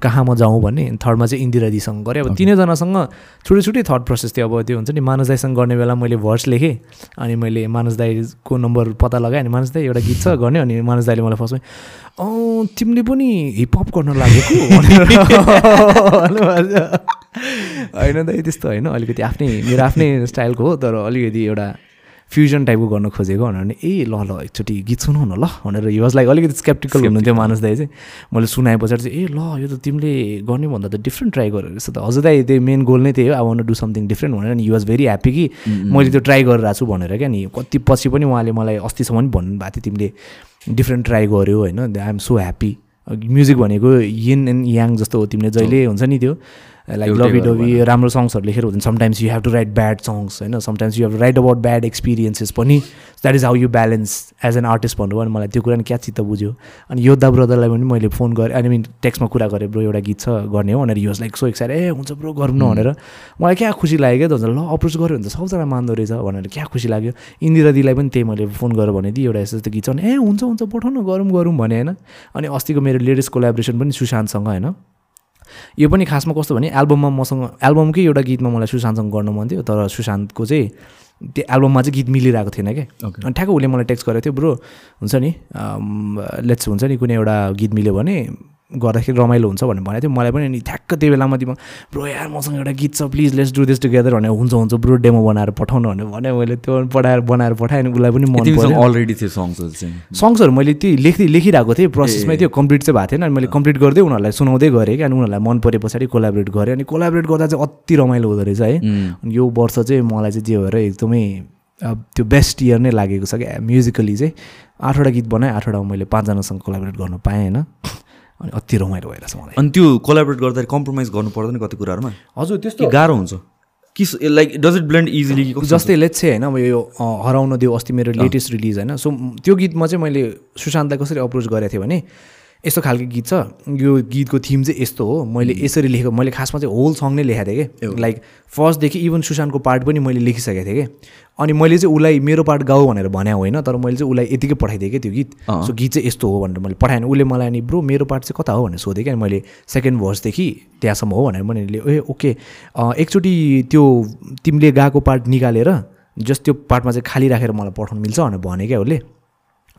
Speaker 2: कहाँ म जाउँ भन्ने। थर्डमा चाहिँ इन्दिरा दिदीसँग गरेँ। अब तिनैजनासँग छुट्टै छुट्टै थर्ड प्रोसेस थियो। अब त्यो हुन्छ नि मानस दाईसँग गर्ने बेला मैले भर्स लेखेँ अनि मैले मानस दाईको नम्बर पत्ता लगाएँ अनि मानस दाई एउटा गीत छ *laughs* गर्ने अनि मानस दाईले मलाई फर्स्टमा तिमीले पनि हिपहप गर्न लागेको। *laughs* होइन दाइ त्यस्तो होइन अलिकति आफ्नै मेरो आफ्नै स्टाइलको हो तर अलिकति एउटा फ्युजन टाइपको गर्न खोजेको भनेर भने ए ल ल एकचोटि गीत सुनौ न ल भनेर वाज लाइक अलिकति स्केप्टिकल हुनुहुन्थ्यो मानस दाई चाहिँ। मैले सुनाए पछाडि चाहिँ ए ल यो त तिमीले गर्ने भन्दा त डिफ्रेन्ट ट्राई गरेर रहेछ त हजुर दाइ त्यही मेन गोल नै त्यही हो। I want do something different भनेर नि हि वाज भेरी ह्याप्पी कि मैले त्यो ट्राई गरिरहेको छु भनेर क्या नि। कति पछि पनि उहाँले मलाई अस्तिसम्म पनि भन्नुभएको थियो तिमीले डिफ्रेन्ट ट्राई गर्यो होइन I am so happy music भनेको यिन एन्ड याङ जस्तो हो तिमीले जहिले हुन्छ नि त्यो। लाइक लभी डभी राम्रो सङ्ग्सहरू लेखेर हुन्छ sometimes you have to write bad songs होइन? Sometimes you have write about bad experiences पनि that is how you balance as an artist भन्नुभयो भने मलाई त्यो कुरा नि क्या चित्त बुझ्यो। अनि योद्धा ब्रदरलाई पनि मैले फोन गरेँ अनि मिन टेक्स्टमा कुरा गरेँ ब्रो एउटा गीत छ गर्ने हो। भनेर युज लाइक सो एक्साइड ए हुन्छ ब्रो गरौँ न भनेर। मलाई क्या खुसी लाग्यो क्या त ल अप्रोच गऱ्यो भने त सबजना मान्दो रहेछ। भनेर क्या खुसी लाग्यो। इन्दिरा दिदीलाई पनि त्यही मैले फोन गरेर भने दिएँ एउटा यस्तो यस्तो गीत छ। भने ए हुन्छ हुन्छ पठाउन गरौँ गरौँ भने होइन? अनि अस्तिको मेरो लेटेस्ट कोलाब्रेसन पनि सुशान्तसँग होइन? यो पनि खासमा कस्तो भने एल्बममा मसँग एल्बमकै एउटा गीतमा मलाई सुशान्तसँग गर्न मन थियो तर सुशान्तको चाहिँ त्यो एल्बममा चाहिँ गीत मिलिरहेको थिएन क्या
Speaker 1: Okay.
Speaker 2: अनि ठ्याक्क उसले मलाई टेक्स्ट गरेको थियो ब्रो हुन्छ नि लेट्स हुन्छ नि कुनै एउटा गीत मिल्यो भने गर्दाखेरि रमाइलो हुन्छ भनेर भनेको थियो। मलाई पनि नि ठ्याक्क त्यो बेलामा दिमाग ब्रो यार मसँग एउटा गीत छ please let's do this together भने हुन्छ हुन्छ ब्रो डेमो बनाएर पठाउनु भने भने मैले त्यो पठाएर बनाएर पठाएँ अनि उसलाई पनि मन
Speaker 1: अलरेडी थियो सङ्ग्सहरू चाहिँ।
Speaker 2: सङ्ग्सहरू मैले त्यही लेख्दै लेखिरहेको थिएँ। प्रोसेसमै थियो कम्प्लिट चाहिँ भएको थिएन अनि मैले कम्प्लिट गर्दै उनीहरूलाई सुनाउँदै गरेँ कि अनि उनीहरूलाई मन परे पछाडि कोलाबरेट गरेँ। अनि कोलाबरेट गर्दा चाहिँ अति रमाइलो हुँदो रहेछ है। अनि यो वर्ष चाहिँ मलाई चाहिँ जे भएर एकदमै अब त्यो बेस्ट इयर नै लागेको छ क्या। म्युजिकली चाहिँ आठवटा गीत बनाएँ आठवटामा मैले पाँचजनासँग कोलाबरेट गर्न पाएँ होइन। अनि अति रमाइलो भइरहेछ मलाई।
Speaker 1: अनि त्यो कोलाबरेट गर्दाखेरि कम्प्रोमाइज गर्नु पर्दैन कति कुराहरूमा।
Speaker 2: हजुर
Speaker 1: कि गाह्रो हुन्छ। कि like does it blend easily
Speaker 2: जस्तै लेट्स चाहिँ होइन अब यो हराउन दियो अस्ति मेरो लेटेस्ट रिलिज होइन। सो त्यो गीतमा चाहिँ मैले सुशान्तलाई कसरी अप्रोच गरेको थिएँ भने यस्तो खालको गीत छ। यो गीतको थिम चाहिँ यस्तो हो। मैले यसरी लेखेको मैले खासमा चाहिँ होल सङ नै लेखेको थिएँ कि। लाइक फर्स्टदेखि इभन सुशान्तको पार्ट पनि मैले लेखिसकेको थिएँ कि। अनि मैले चाहिँ उसलाई मेरो पार्ट गाऊ भनेर भने होइन तर मैले चाहिँ उसलाई यतिकै पठाइदिएँ कि त्यो गीत। सो गीत चाहिँ यस्तो हो भनेर मैले पठाएँ। उसले मलाई अनि ब्रो मेरो पार्ट चाहिँ कता हो? भनेर सोधेँ क्या अनि मैले सेकेन्ड भर्सदेखि त्यहाँसम्म हो भनेर मैले ए ओके एकचोटि त्यो तिमीले गाएको पार्ट निकालेर जस्ट त्यो पार्टमा चाहिँ खाली राखेर मलाई पठाउनु मिल्छ भनेर भने क्या उसले।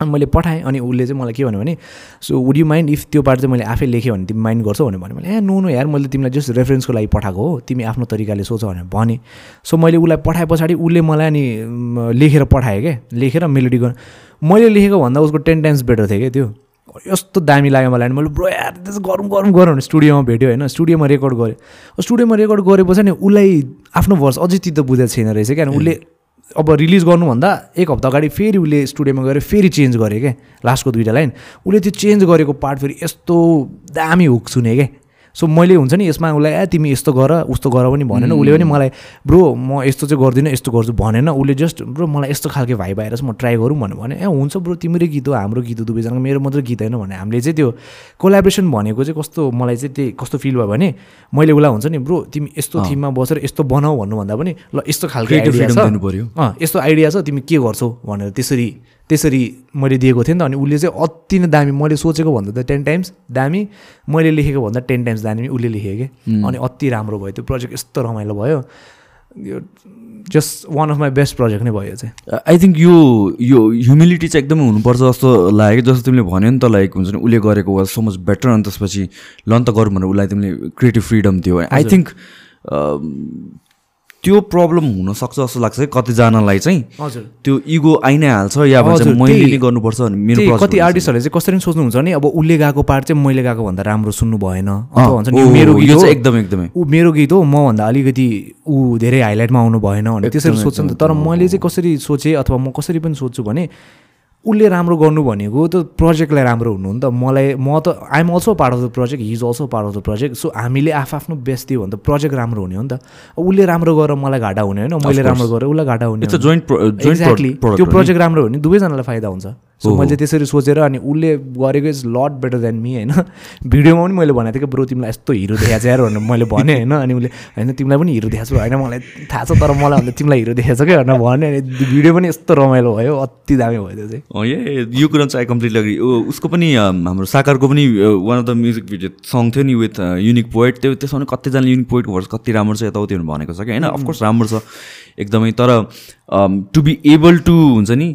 Speaker 2: अनि मैले पठाएँ अनि उसले चाहिँ मलाई के भन्यो भने so would you mind if त्यो पार्ट चाहिँ मैले आफै लेखेँ भने तिमी माइन्ड गर्छौ भन्यो। मैले ए नो नो यार मैले तिमीलाई जस्ट रेफरेन्सको लागि पठाएको हो। तिमी आफ्नो तरिकाले सोच भनेर भने। सो मैले उसलाई पठाए पछाडि उसले मलाई अनि लेखेर पठाएँ क्या लेखेर मेलोडी गर्न। मैले लेखेको भन्दा उसको टेन टाइम्स बेटर थियो क्या त्यो? यस्तो दामी लाग्यो मलाई अनि मैले ब्रो यार त्यसो गरौँ गरौँ गरौँ भने स्टुडियोमा भेट्यो होइन। स्टुडियोमा रेकर्ड गऱ्यो। स्टुडियोमा रेकर्ड गरेपछि नि उसलाई आफ्नो भर्स अझै चित्त बुझेको छैन रहेछ क्या उसले अब रिलिज गर्नुभन्दा एक हप्ता अगाडि फेरि उसले स्टुडियोमा गएर फेरि चेन्ज गऱ्यो क्या लास्टको दुइटा लाइन। उसले त्यो चेन्ज गरेको पार्ट फेरि यस्तो दामी हुक सुने क्या सो मैले हुन्छ नि यसमा उसलाई ए तिमी यस्तो गर उस्तो गर पनि भनेन। उसले पनि मलाई ब्रो म यस्तो चाहिँ गर्दिनँ यस्तो गर्छु भनेन। उसले जस्ट ब्रो मलाई यस्तो खालको भाइ भएर चाहिँ म ट्राई गरौँ भनेर भने ए हुन्छ ब्रो तिम्रै गीत हो हाम्रो गीत हो दुवैजनाको। मेरो मात्रै गीत होइन भने हामीले चाहिँ त्यो कोलाब्रेसन भनेको चाहिँ कस्तो मलाई चाहिँ त्यही कस्तो फिल भयो भने मैले उसलाई हुन्छ नि ब्रो तिमी यस्तो थिममा बसेर यस्तो बनाऊ भन्नुभन्दा पनि ल यस्तो खालको आइडिया छ। यस्तो आइडिया छ तिमी के गर्छौ? भनेर त्यसरी त्यसरी मैले दिएको थिएँ नि त। अनि उसले चाहिँ अति नै दामी मैले सोचेको भन्दा त टेन टाइम्स दामी मैले लेखेको भन्दा टेन टाइम्स दामी उसले लेखेँ कि। अनि अति राम्रो भयो त्यो प्रोजेक्ट यस्तो रमाइलो भयो। यो just one of my best project नै भयो चाहिँ।
Speaker 1: आई थिङ्क यो यो ह्युमिलिटी चाहिँ एकदमै हुनुपर्छ जस्तो लाग्यो जस्तो तिमीले भन्यो नि त लाइक हुन्छ नि उसले गरेको वाज सो मच बेटर अनि त्यसपछि लन त गरौँ भनेर उसलाई तिमीले क्रिएटिभ फ्रिडम दियो। आई थिङ्क त्यो प्रब्लम हुनसक्छ जस्तो लाग्छ है कतिजनालाई चाहिँ।
Speaker 2: हजुर।
Speaker 1: त्यो इगो आइ नै हाल्छ या भन्छ मैले नै गर्नुपर्छ मेरो
Speaker 2: कति। आर्टिस्टहरूले चाहिँ कसरी सोच्नुहुन्छ भने अब उसले गाएको पार्ट चाहिँ मैले गाएको भन्दा राम्रो सुन्नु भएन। भन्छ नि मेरो गीत हो।
Speaker 1: चाहिँ एकदमै एकदमै।
Speaker 2: ऊ मेरो गीत हो मभन्दा अलिकति ऊ धेरै हाइलाइटमा आउनु भएन भने त्यसरी सोध्छ नि त। तर मैले चाहिँ कसरी सोचेँ अथवा म कसरी पनि सोध्छु भने उसले राम्रो गर्नु भनेको त प्रोजेक्टलाई राम्रो हुनु नि त। मलाई म त I'm also part of the project he is also part of the project so हामीले आफ्नो बेस्ट दियो भने त। प्रोजेक्ट राम्रो हुने हो नि त। उसले राम्रो गरेर मलाई घाटा हुने होइन मैले राम्रो गरेर उसलाई घाटा हुने एक्ज्याक्टली त्यो प्रोजेक्ट राम्रो हो भने दुवैजनालाई फाइदा हुन्छ। सो मैले त्यसरी सोचेर अनि उसले गरेको is lot better than me होइन? भिडियोमा पनि मैले भनेको थिएँ कि ब्रो तिमीलाई यस्तो हिरो देखाएको छ यार भनेर मैले भनेँ होइन? अनि उसले होइन तिमीलाई पनि हिरो देखाएको छु होइन? मलाई थाहा छ तर मलाई भन्दा तिमीलाई हिरो देखाएको छ क्या भनेर भने अनि भिडियो पनि यस्तो रमाइलो भयो अति दामी भयो त्यो चाहिँ।
Speaker 1: ए यो कुरा चाहिँ आई कम्प्लिटली अग्री उसको पनि हाम्रो साकारको पनि one of the music video song थियो नि विथ युनिक पोइट त्यो त्यसमा पनि कतिजना युनिक पोइटको भर्स कति राम्रो छ यताउति भनेर भनेको छ कि होइन? अफकोर्स राम्रो छ एकदमै। तर टु बी एबल टु हुन्छ नि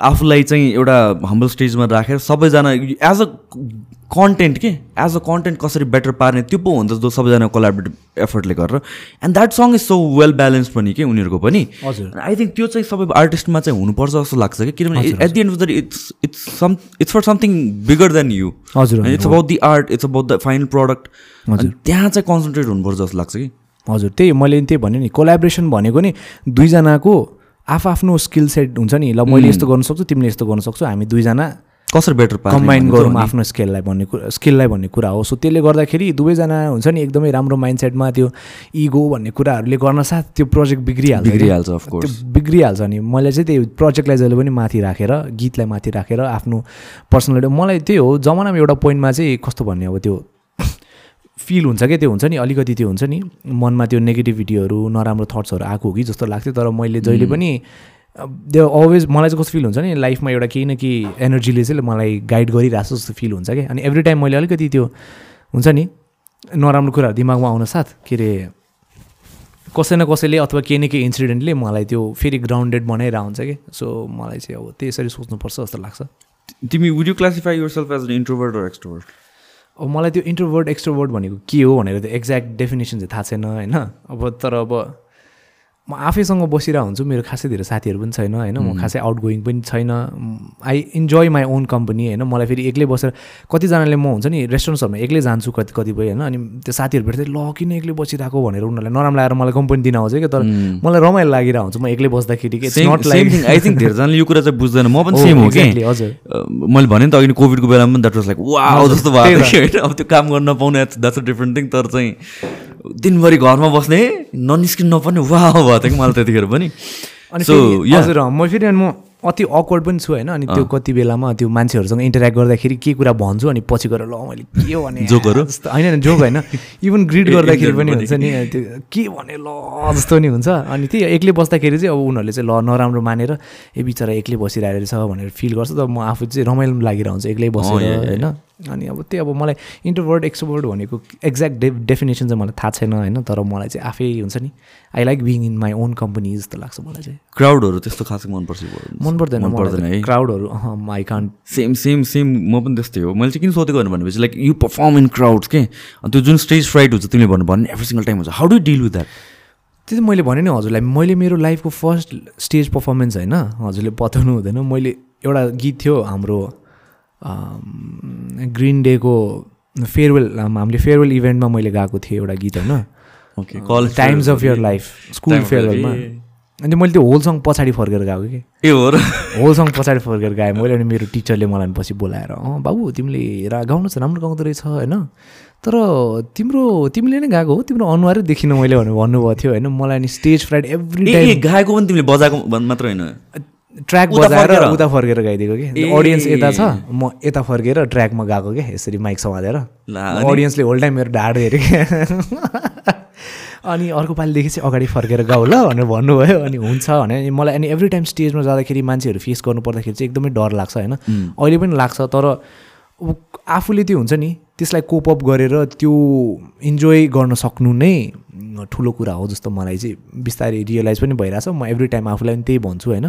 Speaker 1: आफूलाई चाहिँ एउटा हम्बल स्टेजमा राखेर सबैजना एज अ कन्टेन्ट के? एज अ कन्टेन्ट कसरी बेटर पार्ने त्यो पो हुन्छ जो सबैजना कोलाबरेटिभ एफर्टले गरेर। And that song is so well balance पनि के उनीहरूको पनि।
Speaker 2: हजुर।
Speaker 1: आई थिङ्क त्यो चाहिँ सबै आर्टिस्टमा चाहिँ हुनुपर्छ जस्तो लाग्छ कि किनभने at the end of the it's it's some it's for something bigger than you
Speaker 2: हजुर
Speaker 1: it's about the art it's about the final product
Speaker 2: हजुर।
Speaker 1: त्यहाँ चाहिँ कन्सन्ट्रेट हुनुपर्छ जस्तो लाग्छ कि।
Speaker 2: हजुर त्यही मैले त्यही भने नि। कोलाब्रेसन भनेको नि दुईजनाको आफआफ्नो स्किल सेट हुन्छ नि। ल मैले यस्तो गर्न सक्छु तिमीले यस्तो गर्न सक्छौ हामी दुईजना
Speaker 1: कसरी बेटर
Speaker 2: कम्बाइन गरौँ आफ्नो स्केललाई भन्ने कुरा स्किललाई भन्ने कुरा हो। सो त्यसले गर्दाखेरि दुवैजना हुन्छ नि एकदमै राम्रो माइन्ड सेटमा त्यो इगो भन्ने कुराहरूले गर्न साथ त्यो प्रोजेक्ट बिग्रिहाल्छ।
Speaker 1: बिग्रिहाल्छ
Speaker 2: त्यो बिग्रिहाल्छ नि। मैले चाहिँ त्यही प्रोजेक्टलाई जहिले पनि माथि राखेर गीतलाई माथि राखेर आफ्नो पर्सनल मलाई त्यही हो जमानामा एउटा पोइन्टमा चाहिँ कस्तो भन्ने अब त्यो? फिल हुन्छ क्या त्यो हुन्छ नि अलिकति त्यो हुन्छ नि। मनमा त्यो नेगेटिभिटीहरू नराम्रो थट्सहरू आएको हो कि जस्तो लाग्थ्यो तर मैले जहिले पनि त्यो अलवेज मलाई चाहिँ कस्तो फिल हुन्छ नि लाइफमा एउटा केही न केही एनर्जीले चाहिँ मलाई गाइड गरिरहेको जस्तो फिल हुन्छ क्या। अनि एभ्री टाइम मैले अलिकति त्यो हुन्छ नि नराम्रो कुराहरू दिमागमा आउन साथ के अरे कसै न कसैले अथवा केही न केही इन्सिडेन्टले मलाई त्यो फेरि ग्राउन्डेड बनाइरहेको हुन्छ कि। सो मलाई चाहिँ अब त्यसरी सोच्नुपर्छ जस्तो लाग्छ।
Speaker 1: तिमी would you classify yourself as an introvert or extrovert
Speaker 2: अब मलाई त्यो इन्ट्रोभर्ट एक्सट्रोभर्ट भनेको के हो भनेर त्यो एक्ज्याक्ट डेफिनेसन चाहिँ थाहा छैन होइन? अब तर अब म आफैसँग बसिरहेको हुन्छु मेरो खासै धेरै साथीहरू पनि छैन होइन? म खासै आउट गोइङ पनि छैन। I enjoy my own company होइन? मलाई फेरि एक्लै बसेर कतिजनाले म हुन्छ नि रेस्टुरेन्ट्सहरूमा एक्लै जान्छु कति कतिपय होइन? अनि त्यो साथीहरू भेट्दै ल किन एक्लै बसिरहेको भनेर उनीहरूलाई नराम्रो आएर मलाई कम्पनी दिन आउँछ क्या? तर मलाई रमाइलो लागिरहेको हुन्छ म एक्लै बस्दाखेरि कि? नट लाइक
Speaker 1: आई थिङ्क धेरैजनाले यो कुरा चाहिँ बुझ्दैन। म पनि
Speaker 2: Oh,
Speaker 1: सेम हो कि?
Speaker 2: हजुर।
Speaker 1: मैले भने नि त अघि कोभिडको बेलामा पनि द्याट वाज लाइक वा जस्तो भएको। थियो होइन? अब त्यो काम गर्न नपाउने द्याट्स अ डिफ्रेन्ट थिङ तर चाहिँ दिनभरि घरमा बस्ने ननिस्किनु नपर्ने वा भयो थियो कि मलाई त्यतिखेर पनि।
Speaker 2: अनि हजुर म फेरि अनि म अति अक्वर्ड पनि छु होइन? अनि त्यो कति बेलामा त्यो मान्छेहरूसँग इन्टरेक्ट गर्दाखेरि के कुरा भन्छु अनि पछि गएर ल मैले के भने? *laughs*
Speaker 1: जोकहरू?
Speaker 2: होइन होइन जोक होइन। इभन ग्रिड *laughs* गर्दाखेरि पनि हुन्छ नि त्यो के भने ल जस्तो नि हुन्छ। अनि त्यही एक्लै बस्दाखेरि चाहिँ अब उनीहरूले चाहिँ ल नराम्रो मानेर ए बिचरा एक्लै बसिरहेको रहेछ भनेर फिल गर्छ त म आफू चाहिँ रमाइलो पनि लागिरहेको हुन्छ एक्लै बसेर। होइन? अनि अब त्यही अब मलाई इन्टरभर्ट एक्सोभर्ट भनेको एक्ज्याक्ट डे डेफिनेसन चाहिँ मलाई थाहा छैन होइन? तर मलाई चाहिँ आफै हुन्छ नि। I like being in my own company जस्तो लाग्छ मलाई चाहिँ।
Speaker 1: क्राउडहरू त्यस्तो खासै मनपर्छ
Speaker 2: मन पर्दैन
Speaker 1: मन पर्दैन है।
Speaker 2: क्राउडहरू I can't
Speaker 1: same same same म पनि त्यस्तै हो। मैले चाहिँ किन सोधेको भनेपछि like you perform in crowds के? त्यो जुन स्टेज फ्राइट हुन्छ तिमीले भन्नु भन्ने एभ्री सिङ्गल टाइम हुन्छ। How do deal with that
Speaker 2: त्यो चाहिँ मैले भने नि हजुरलाई। मैले मेरो लाइफको फर्स्ट स्टेज पर्फर्मेन्स होइन? हजुरले बताउनु हुँदैन। मैले एउटा गीत थियो हाम्रो ग्रिन डेको फेयरवेल हामीले फेयरवेल इभेन्टमा मैले गएको थिएँ एउटा गीत होइन? Times of your life school फेयरवेलमा। अनि मैले त्यो होल सङ पछाडि फर्केर गएको कि।
Speaker 1: ए हो र?
Speaker 2: होल सङ पछाडि फर्केर गाएँ मैले अनि मेरो टिचरले मलाई पछि बोलाएर अँ बाबु तिमीले रा गाउनु चाहिँ राम्रो गाउँदो रहेछ होइन? तर तिम्रो तिमीले नै गाएको हो तिम्रो अनुहारै देखिनँ मैले भनेर भन्नुभएको थियो होइन? मलाई अनि स्टेज फ्राइड एभ्री
Speaker 1: गाएको पनि तिमीले बजाएको मात्र होइन।
Speaker 2: ट्र्याक बजाएर? उता फर्केर गाइदिएको कि। अडियन्स यता छ म यता फर्केर ट्र्याकमा गएको क्या यसरी माइक समातेर
Speaker 1: ला,
Speaker 2: अडियन्सले होल टाइम मेरो ढाड हेऱ्यो क्या *laughs* अनि अर्को पालिदेखि चाहिँ अगाडि फर्केर गाऊ ल भनेर भन्नुभयो। अनि हुन्छ भने। मलाई अनि एभ्री टाइम स्टेजमा जाँदाखेरि मान्छेहरू फेस गर्नु पर्दाखेरि चाहिँ एकदमै डर लाग्छ होइन? अहिले पनि लाग्छ तर आफूले त्यो हुन्छ नि त्यसलाई कोपअप गरेर त्यो इन्जोय गर्न सक्नु नै ठुलो कुरा हो जस्तो मलाई चाहिँ बिस्तारै रियलाइज पनि भइरहेछ। म एभ्री टाइम आफूलाई पनि त्यही भन्छु होइन?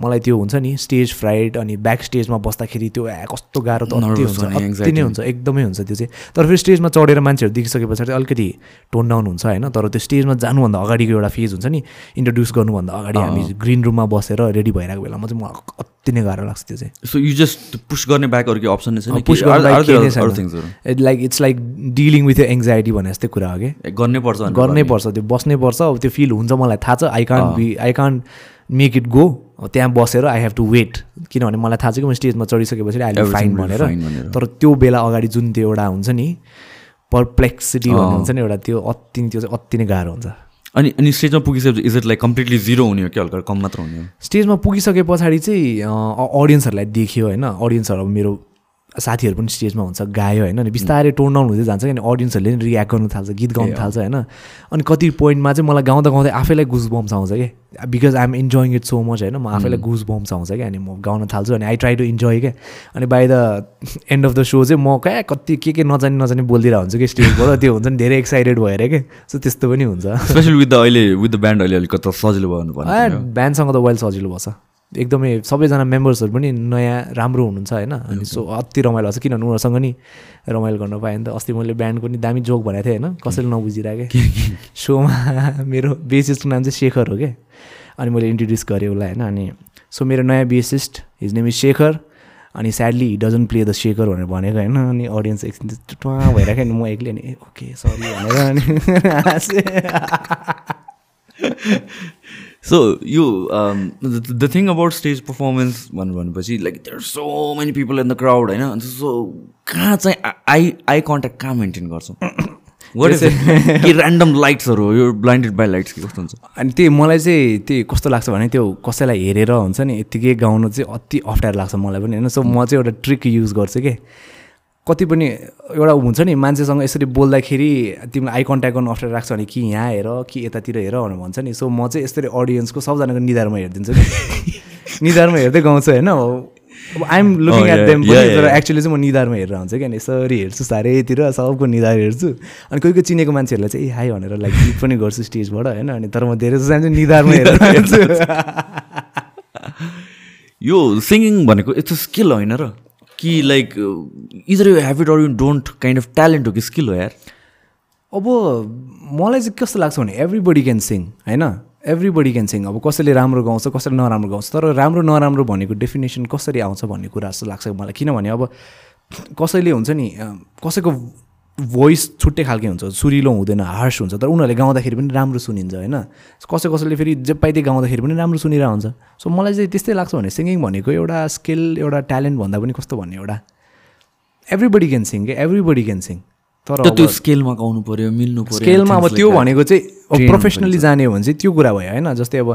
Speaker 2: मलाई त्यो हुन्छ नि स्टेज फ्राइड अनि ब्याक स्टेजमा बस्दाखेरि त्यो ए कस्तो गाह्रो त अति नै हुन्छ एकदमै हुन्छ त्यो चाहिँ। तर फेरि स्टेजमा चढेर मान्छेहरू देखिसके पछाडि अलिकति टोन डाउन हुन्छ होइन? तर त्यो स्टेजमा जानुभन्दा अगाडिको एउटा फेज हुन्छ नि इन्ट्रोड्युस गर्नुभन्दा अगाडि हामी ग्रिन रुममा बसेर रेडी भइरहेको बेलामा चाहिँ मलाई अति नै गाह्रो लाग्छ त्यो चाहिँ।
Speaker 1: सो यु जस्ट पुस गर्ने बाहेक अरू अप्सन नै छैन
Speaker 2: like it's like dealing with anxiety भने जस्तै कुरा हो कि?
Speaker 1: गर्नै पर्छ
Speaker 2: गर्नै पर्छ त्यो बस्नै पर्छ। अब त्यो फिल हुन्छ मलाई थाहा छ I can't be I can't make it go त्यहाँ बसेर आई हेभ टु वेट किनभने मलाई थाहा छ कि म स्टेजमा चढिसकेपछि अहिले
Speaker 1: Everything
Speaker 2: फाइन भनेर। तर त्यो बेला अगाडि जुन त्यो एउटा हुन्छ नि पर्प्लेक्सिटी भन्ने हुन्छ नि एउटा त्यो अति त्यो चाहिँ अति नै गाह्रो हुन्छ।
Speaker 1: अनि अनि स्टेजमा पुगिसकेपछि is it like completely zero हुने हो कि हल्का कम मात्र हुने हो?
Speaker 2: स्टेजमा पुगिसके पछाडि चाहिँ अडियन्सहरूलाई देखियो होइन। अडियन्सहरू अब मेरो साथीहरू पनि स्टेजमा हुन्छ गायो होइन अनि बिस्तारै टोन डाउन हुँदै जान्छ किन अडियन्सहरूले पनि रियाक्ट गर्नु थाल्छ गीत गाउनु थाल्छ होइन। अनि कति पोइन्टमा चाहिँ मलाई गाउँदा गाउँदै आफैलाई गुज बम्स आउँछ कि? Because I'm enjoying it so much होइन म आफैलाई गुज बम्स आउँछ क्या अनि म गाउन थाल्छु अनि आई ट्राई टु इन्जोय क्या अनि by the end of the show चाहिँ म क्या कति के के नजानी नजानी बोलिदिरहेको हुन्छु कि स्टेजबाट त्यो हुन्छ नि धेरै एक्साइटेड भएर क्या सो त्यस्तो पनि हुन्छ।
Speaker 1: स्पेसली विथ द अहिले विथ द ब्यान्ड अहिले अलिक कता सजिलो भयो
Speaker 2: ब्यान्डसँग त वेल सजिलो भएछ। एकदमै सबैजना मेम्बर्सहरू पनि नयाँ राम्रो हुनुहुन्छ होइन? अनि सो अति रमाइलो छ। किनभने उनीहरूसँग नि रमाइलो गर्न पाएँ नि त। अस्ति मैले ब्यान्डको नि दामी जोक भनेको थिएँ होइन? कसैले नबुझिरहेको। क्या सोमा मेरो बेसिस्टको नाम चाहिँ शेखर हो क्या अनि मैले इन्ट्रोड्युस गरेँ उसलाई होइन? अनि सो मेरो नयाँ bassist his name is Shekhar. अनि sadly doesn't play the Shekhar भनेर भनेको होइन? अनि अडियन्स एकछिन चाहिँ टुवा भइरहेको नि म एक्लै अनि ओके सरी भनेर अनि। *laughs* *laughs*
Speaker 1: सो यो the thing about stage performance भनेर भनेपछि like there so many people in the crowd होइन? अन्त सो कहाँ चाहिँ आई आई कन्ट्याक्ट कहाँ मेन्टेन गर्छौँ? *coughs* वाट इज *laughs* कि ऱ्यान्डम लाइट्सहरू हो? यो ब्लाइन्डेड बाई लाइट्स कि कस्तो हुन्छ?
Speaker 2: अनि त्यही मलाई चाहिँ त्यही कस्तो लाग्छ भने त्यो कसैलाई हेरेर हुन्छ नि यत्तिकै गाउनु चाहिँ अति अप्ठ्यारो लाग्छ मलाई पनि होइन? सो म चाहिँ एउटा ट्रिक युज गर्छु कि? कति पनि एउटा हुन्छ नि मान्छेसँग यसरी बोल्दाखेरि तिमीलाई आई कन्ट्याक्ट गर्नु अप्ठ्यारो लाग्छ भने कि यहाँ हेर कि यतातिर हेर भनेर भन्छ नि। सो म चाहिँ यसरी अडियन्सको सबजनाको निधारमा हेरिदिन्छु। कि *laughs* निधारमा हेर्दै गाउँछु होइन। अब आइएम लुकिङ एट देम तर. एक्चुअली चाहिँ म निधारमा हेरेर हुन्छ कि अनि यसरी हेर्छु साह्रैतिर सबको निधार हेर्छु। अनि कोही कोही चिनेको मान्छेहरूलाई चाहिँ ए हाई भनेर लाइक गीत पनि गर्छु स्टेजबाट होइन। अनि तर म धेरै जस्तो चाहिँ निधारमा *laughs* हेरेर हेर्छु *laughs*
Speaker 1: यो सिङ्गिङ भनेको अ स्किल होइन र। कि like either you have or you don't kind of talent हो कि स्किल हो यार।
Speaker 2: अब मलाई चाहिँ कस्तो लाग्छ भने एभ्रीबडी क्यान सिङ होइन? एभ्रीबडी क्यान सिङ अब कसैले राम्रो गाउँछ कसैले नराम्रो गाउँछ। तर राम्रो नराम्रो भनेको डेफिनेसन कसरी आउँछ भन्ने कुरा जस्तो लाग्छ मलाई। किनभने अब कसैले हुन्छ नि कसैको भोइस छुट्टै खालके हुन्छ सुरिलो हुँदैन हार्स हुन्छ तर उनीहरूले गाउँदाखेरि पनि राम्रो सुनिन्छ होइन? कसै कसैले फेरि जे पाइदिए गाउँदाखेरि पनि राम्रो सुनिरहेको हुन्छ। सो मलाई चाहिँ त्यस्तै लाग्छ भने सिङ्गिङ भनेको एउटा स्किल एउटा ट्यालेन्ट भन्दा पनि कस्तो भन्ने एउटा? Everybody can sing everybody can sing तर
Speaker 1: त्यो स्केलमा गाउनु पऱ्यो मिल्नु पऱ्यो
Speaker 2: स्केलमा अब त्यो. भनेको चाहिँ प्रोफेसनली जाने हो भने चाहिँ त्यो कुरा भयो होइन? जस्तै अब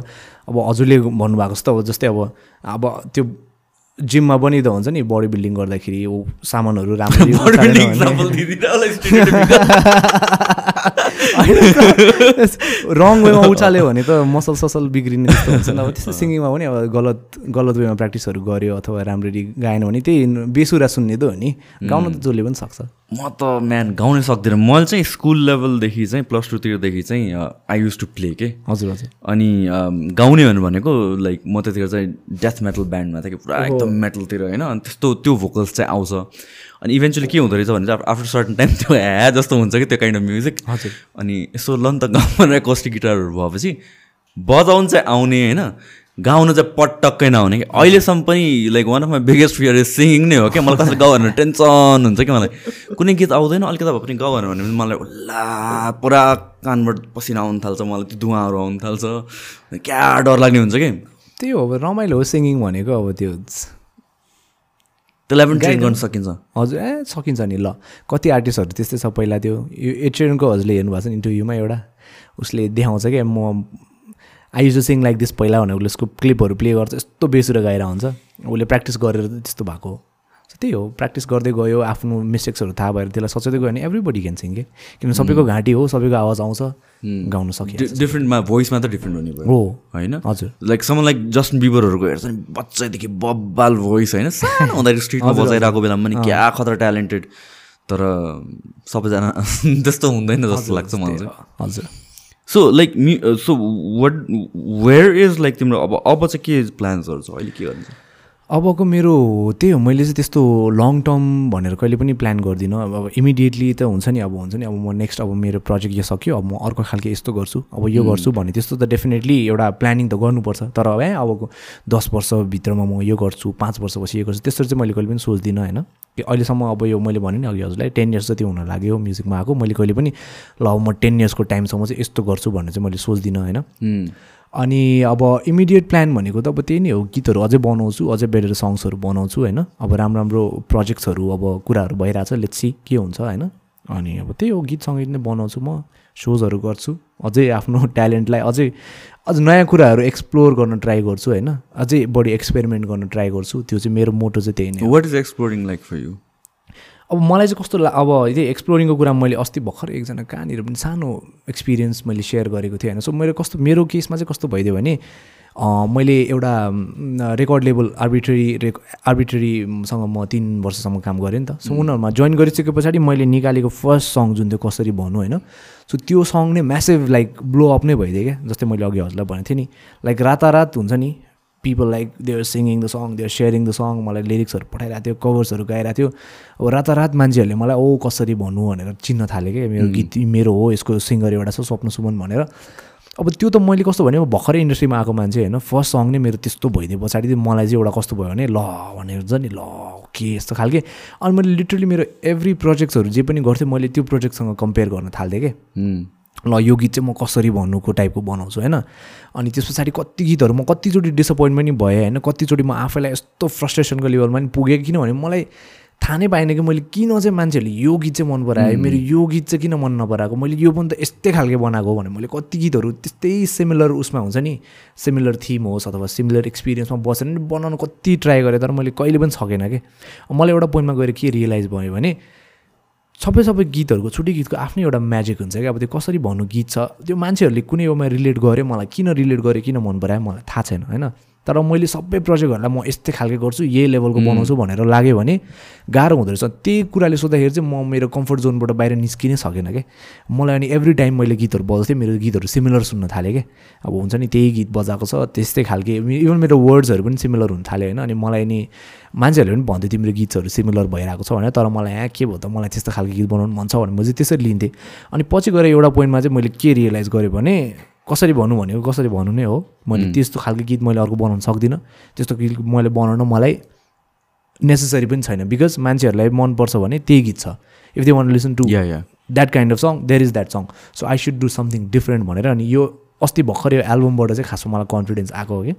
Speaker 2: अब हजुरले भन्नुभएको जस्तो अब जस्तै अब अब त्यो जिममा पनि त हुन्छ नि बडी बिल्डिङ गर्दाखेरि ऊ सामानहरू
Speaker 1: stereotypical। *laughs*
Speaker 2: रङ वेमा उचाल्यो भने त मसल ससल बिग्रिने हुन्छ अब त्यस्तो सिङ्गिङमा पनि अब गलत गलत वेमा प्र्याक्टिसहरू गऱ्यो अथवा राम्ररी गाएन भने त्यही बेसुरा सुन्ने त हो नि। गाउन त जसले पनि सक्छ।
Speaker 1: म त म्यान गाउनै सक्दिनँ। मैले चाहिँ स्कुल लेभलदेखि चाहिँ प्लस टूतिरदेखि चाहिँ आई युज टु प्ले के?
Speaker 2: हजुर हजुर।
Speaker 1: अनि गाउने भनेको लाइक म त्यतिखेर चाहिँ डेथ मेटल ब्यान्डमा थिएँ कि पुरा एकदम मेटलतिर होइन? अनि त्यस्तो त्यो भोकल्स चाहिँ आउँछ। अनि इभेन्चुली के हुँदो रहेछ भने चाहिँ आफ्टर सर्टन टाइम त्यो *laughs* ह्या जस्तो हुन्छ कि त्यो काइन्ड अफ म्युजिक
Speaker 2: हजुर।
Speaker 1: अनि यसो ल नि त गाउँमा कस्टिक गिटारहरू भएपछि बजाउनु चाहिँ आउने होइन? गाउनु चाहिँ पटक्कै नआउने कि? अहिलेसम्म पनि like one of my biggest fear is singing नै हो क्या। मलाई कसैले गाउँ भनेर टेन्सन हुन्छ कि मलाई? कुनै गीत आउँदैन अलिकति भए पनि गाउँ भने मलाई उल्ला पुरा कानबाट पसिना आउनु थाल्छ मलाई त्यो धुवाहरू आउनु थाल्छ। क्या डर लाग्ने हुन्छ कि?
Speaker 2: त्यही हो अब रमाइलो हो सिङ्गिङ भनेको अब त्यो।
Speaker 1: त्यसलाई पनि ट्रेन गर्न सकिन्छ।
Speaker 2: हजुर ए सकिन्छ नि ल। कति आर्टिस्टहरू त्यस्तै छ पहिला त्यो यो एचएनको हजुरले हेर्नुभएको छ नि इन्टरभ्यूमा एउटा? उसले देखाउँछ क्या म I use sing like this पहिला भने उसले उसको क्लिपहरू प्ले गर्छ यस्तो बेसुरा गाएर हुन्छ उसले प्र्याक्टिस गरेर त्यस्तो भएको हो। त्यही हो प्र्याक्टिस गर्दै गयो आफ्नो मिस्टेक्सहरू थाहा भएर त्यसलाई सच्याउँदै गयो भने एभ्रीबडी क्यान सिङ के किनभने सबैको घाँटी हो सबैको आवाज आउँछ गाउन सकिन्छ
Speaker 1: डिफ्रेन्टमा भोइसमा त डिफ्रेन्ट हुने भयो।
Speaker 2: हो
Speaker 1: होइन?
Speaker 2: हजुर।
Speaker 1: लाइक सम लाइक जस्टिन बिबरहरूको हेर्छ नि बच्चैदेखि बब्बाल भोइस होइन? सानो हुँदाखेरि स्ट्रिटमा बजाइरहेको बेलामा पनि क्या खतरा ट्यालेन्टेड तर सबैजना *laughs* त्यस्तो हुँदैन जस्तो लाग्छ मलाई
Speaker 2: हजुर।
Speaker 1: So like so what where is like तिम्रो अब अब चाहिँ के प्लान्सहरू छ अहिले के गर्नु
Speaker 2: अबको मेरो त्यही हो मैले चाहिँ त्यस्तो लङ टर्म भनेर कहिले पनि प्लान गर्दिनँ। अब अब इमिडिएटली त हुन्छ नि अब हुन्छ नि अब म नेक्स्ट अब मेरो प्रोजेक्ट यो सक्यो अब म अर्को खालको यस्तो गर्छु अब यो गर्छु भने त्यस्तो त डेफिनेटली एउटा प्लानिङ त गर्नुपर्छ। तर अब है अबको दस वर्षभित्रमा म यो गर्छु पाँच वर्षपछि यो गर्छु त्यस्तो चाहिँ मैले कहिले पनि सोच्दिनँ होइन। कि अहिलेसम्म अब यो मैले भने नि अघि हजुरलाई टेन इयर्स जति हुन लाग्यो म्युजिकमा आएको मैले कहिले पनि ल अब म टेन इयर्सको टाइमसम्म चाहिँ यस्तो गर्छु भन्ने चाहिँ मैले सोच्दिनँ होइन। अनि अब इमिडिएट प्लान भनेको त अब त्यही नै हो गीतहरू अझै बनाउँछु अझै बेटर सङ्ग्सहरू बनाउँछु होइन? अब राम्रो राम्रो प्रोजेक्ट्सहरू अब कुराहरू भइरहेछ लेट्सी के हुन्छ होइन? अनि अब त्यही हो गीत सङ्गीत नै बनाउँछु म सोजहरू गर्छु अझै आफ्नो *laughs* ट्यालेन्टलाई अझै अझ नयाँ कुराहरू एक्सप्लोर गर्न ट्राई गर्छु होइन? अझै बढी एक्सपेरिमेन्ट गर्न ट्राई गर्छु त्यो चाहिँ मेरो मोटो चाहिँ त्यही नै
Speaker 1: what is exploring like for you
Speaker 2: अब मलाई चाहिँ कस्तो ला अब त्यही एक्सप्लोरिङको कुरा मैले अस्ति भर्खर एकजना कहाँनिर पनि सानो एक्सपिरियन्स मैले सेयर गरेको थिएँ होइन? सो मेरो कस्तो मेरो केसमा चाहिँ कस्तो भइदियो भने मैले एउटा रेकर्ड लेभल आर्बिट्रेरी रेक आर्बिट्रेरीसँग म तिन वर्षसम्म काम गरेँ नि त। सो उनीहरूमा जोइन गरिसके पछाडि मैले निकालेको फर्स्ट सङ जुन थियो कसरी भनौँ होइन? सो त्यो सङ नै म्यासिभ लाइक ब्लो अप नै भइदियो क्या जस्तै मैले अघि हजुरलाई भनेको थिएँ नि। लाइक रातारात हुन्छ नि people like they're singing the song they're sharing the song मलाई लिरिक्सहरू पठाइरहेको थियो कभर्सहरू गाइरहेको थियो। अब रातारात मान्छेहरूले मलाई ओ कसरी भन्नु? भनेर चिन्न थाल्यो क्या मेरो गीत मेरो हो यसको सिङ्गर एउटा छ स्वप्न सुमन भनेर। अब त्यो त मैले कस्तो भने भर्खरै इन्डस्ट्रीमा आएको मान्छे होइन फर्स्ट सङ नै मेरो त्यस्तो भइदिए पछाडि चाहिँ मलाई चाहिँ एउटा कस्तो भयो भने ल भनेर हुन्छ नि ल के यस्तो खालके। अनि मैले लिटरली मेरो एभ्री प्रोजेक्ट्सहरू जे पनि गर्थेँ मैले त्यो प्रोजेक्टसँग कम्पेयर गर्न थाल्थेँ कि ल यो गीत चाहिँ म कसरी भन्नुको टाइपको बनाउँछु होइन? अनि त्यस पछाडि कति गीतहरू म कतिचोटि डिसपोइन्ट पनि भएँ होइन? कतिचोटि म आफैलाई यस्तो फ्रस्ट्रेसनको लेभलमा पनि पुगेँ किनभने मलाई थाहा नै पाएन कि मैले किन चाहिँ मान्छेहरूले यो गीत चाहिँ मन परायो मेरो यो गीत चाहिँ किन मन नपराएको? मैले यो पनि त यस्तै खालको बनाएको भने मैले कति गीतहरू त्यस्तै सिमिलर उसमा हुन्छ नि सिमिलर थिम होस् अथवा सिमिलर एक्सपिरियन्समा बसेर नि बनाउनु कति ट्राई गरेँ तर मैले कहिले पनि सकेन कि। मलाई एउटा पोइन्टमा गएर के रियलाइज भयो भने सबै सबै गीतहरूको छुट्टै गीतको आफ्नै एउटा म्याजिक हुन्छ क्या। अब त्यो कसरी भन्नु गीत छ त्यो मान्छेहरूले कुनै एउमा रिलेट गर्यो मलाई किन रिलेट गर्यो किन मन परायो मलाई थाहा छैन होइन? तर मैले सबै प्रोजेक्टहरूलाई म यस्तै खालको गर्छु यही लेभलको बनाउँछु भनेर लाग्यो भने गाह्रो हुँदो रहेछ। त्यही कुराले सोद्धाखेरि चाहिँ म मेरो कम्फर्ट जोनबाट बाहिर निस्किनै सकेन क्या मलाई अनि एभ्री टाइम मैले गीतहरू बजाउँथेँ मेरो गीतहरू सिमिलर सुन्न थालेँ क्या अब हुन्छ नि त्यही गीत बजाएको छ त्यस्तै खालके इभन मेरो वर्ड्सहरू पनि सिमिलर हुन थाल्यो होइन। अनि मलाई नि मान्छेहरूले पनि भन्थ्यो तिम्रो गीतहरू सिमिलर भइरहेको छ भने तर मलाई यहाँ के भयो त? मलाई त्यस्तो खालको गीत बनाउनु मन छ भने म चाहिँ त्यसरी लिन्थेँ। अनि पछि गएर एउटा पोइन्टमा चाहिँ मैले के रियलाइज गरेँ भने कसरी भन्नु भनेको कसरी भन्नु नै हो? मैले त्यस्तो खालको गीत मैले अर्को बनाउन सक्दिनँ। त्यस्तो गीत मैले बनाउन मलाई नेसेसरी पनि छैन। बिकज मान्छेहरूलाई मनपर्छ भने त्यही गीत छ। If they want listen to
Speaker 1: yeah yeah
Speaker 2: that kind of song there is that song so I should do something different भनेर अनि यो अस्ति भर्खर यो एल्बमबाट चाहिँ खासमा मलाई कन्फिडेन्स आएको हो कि।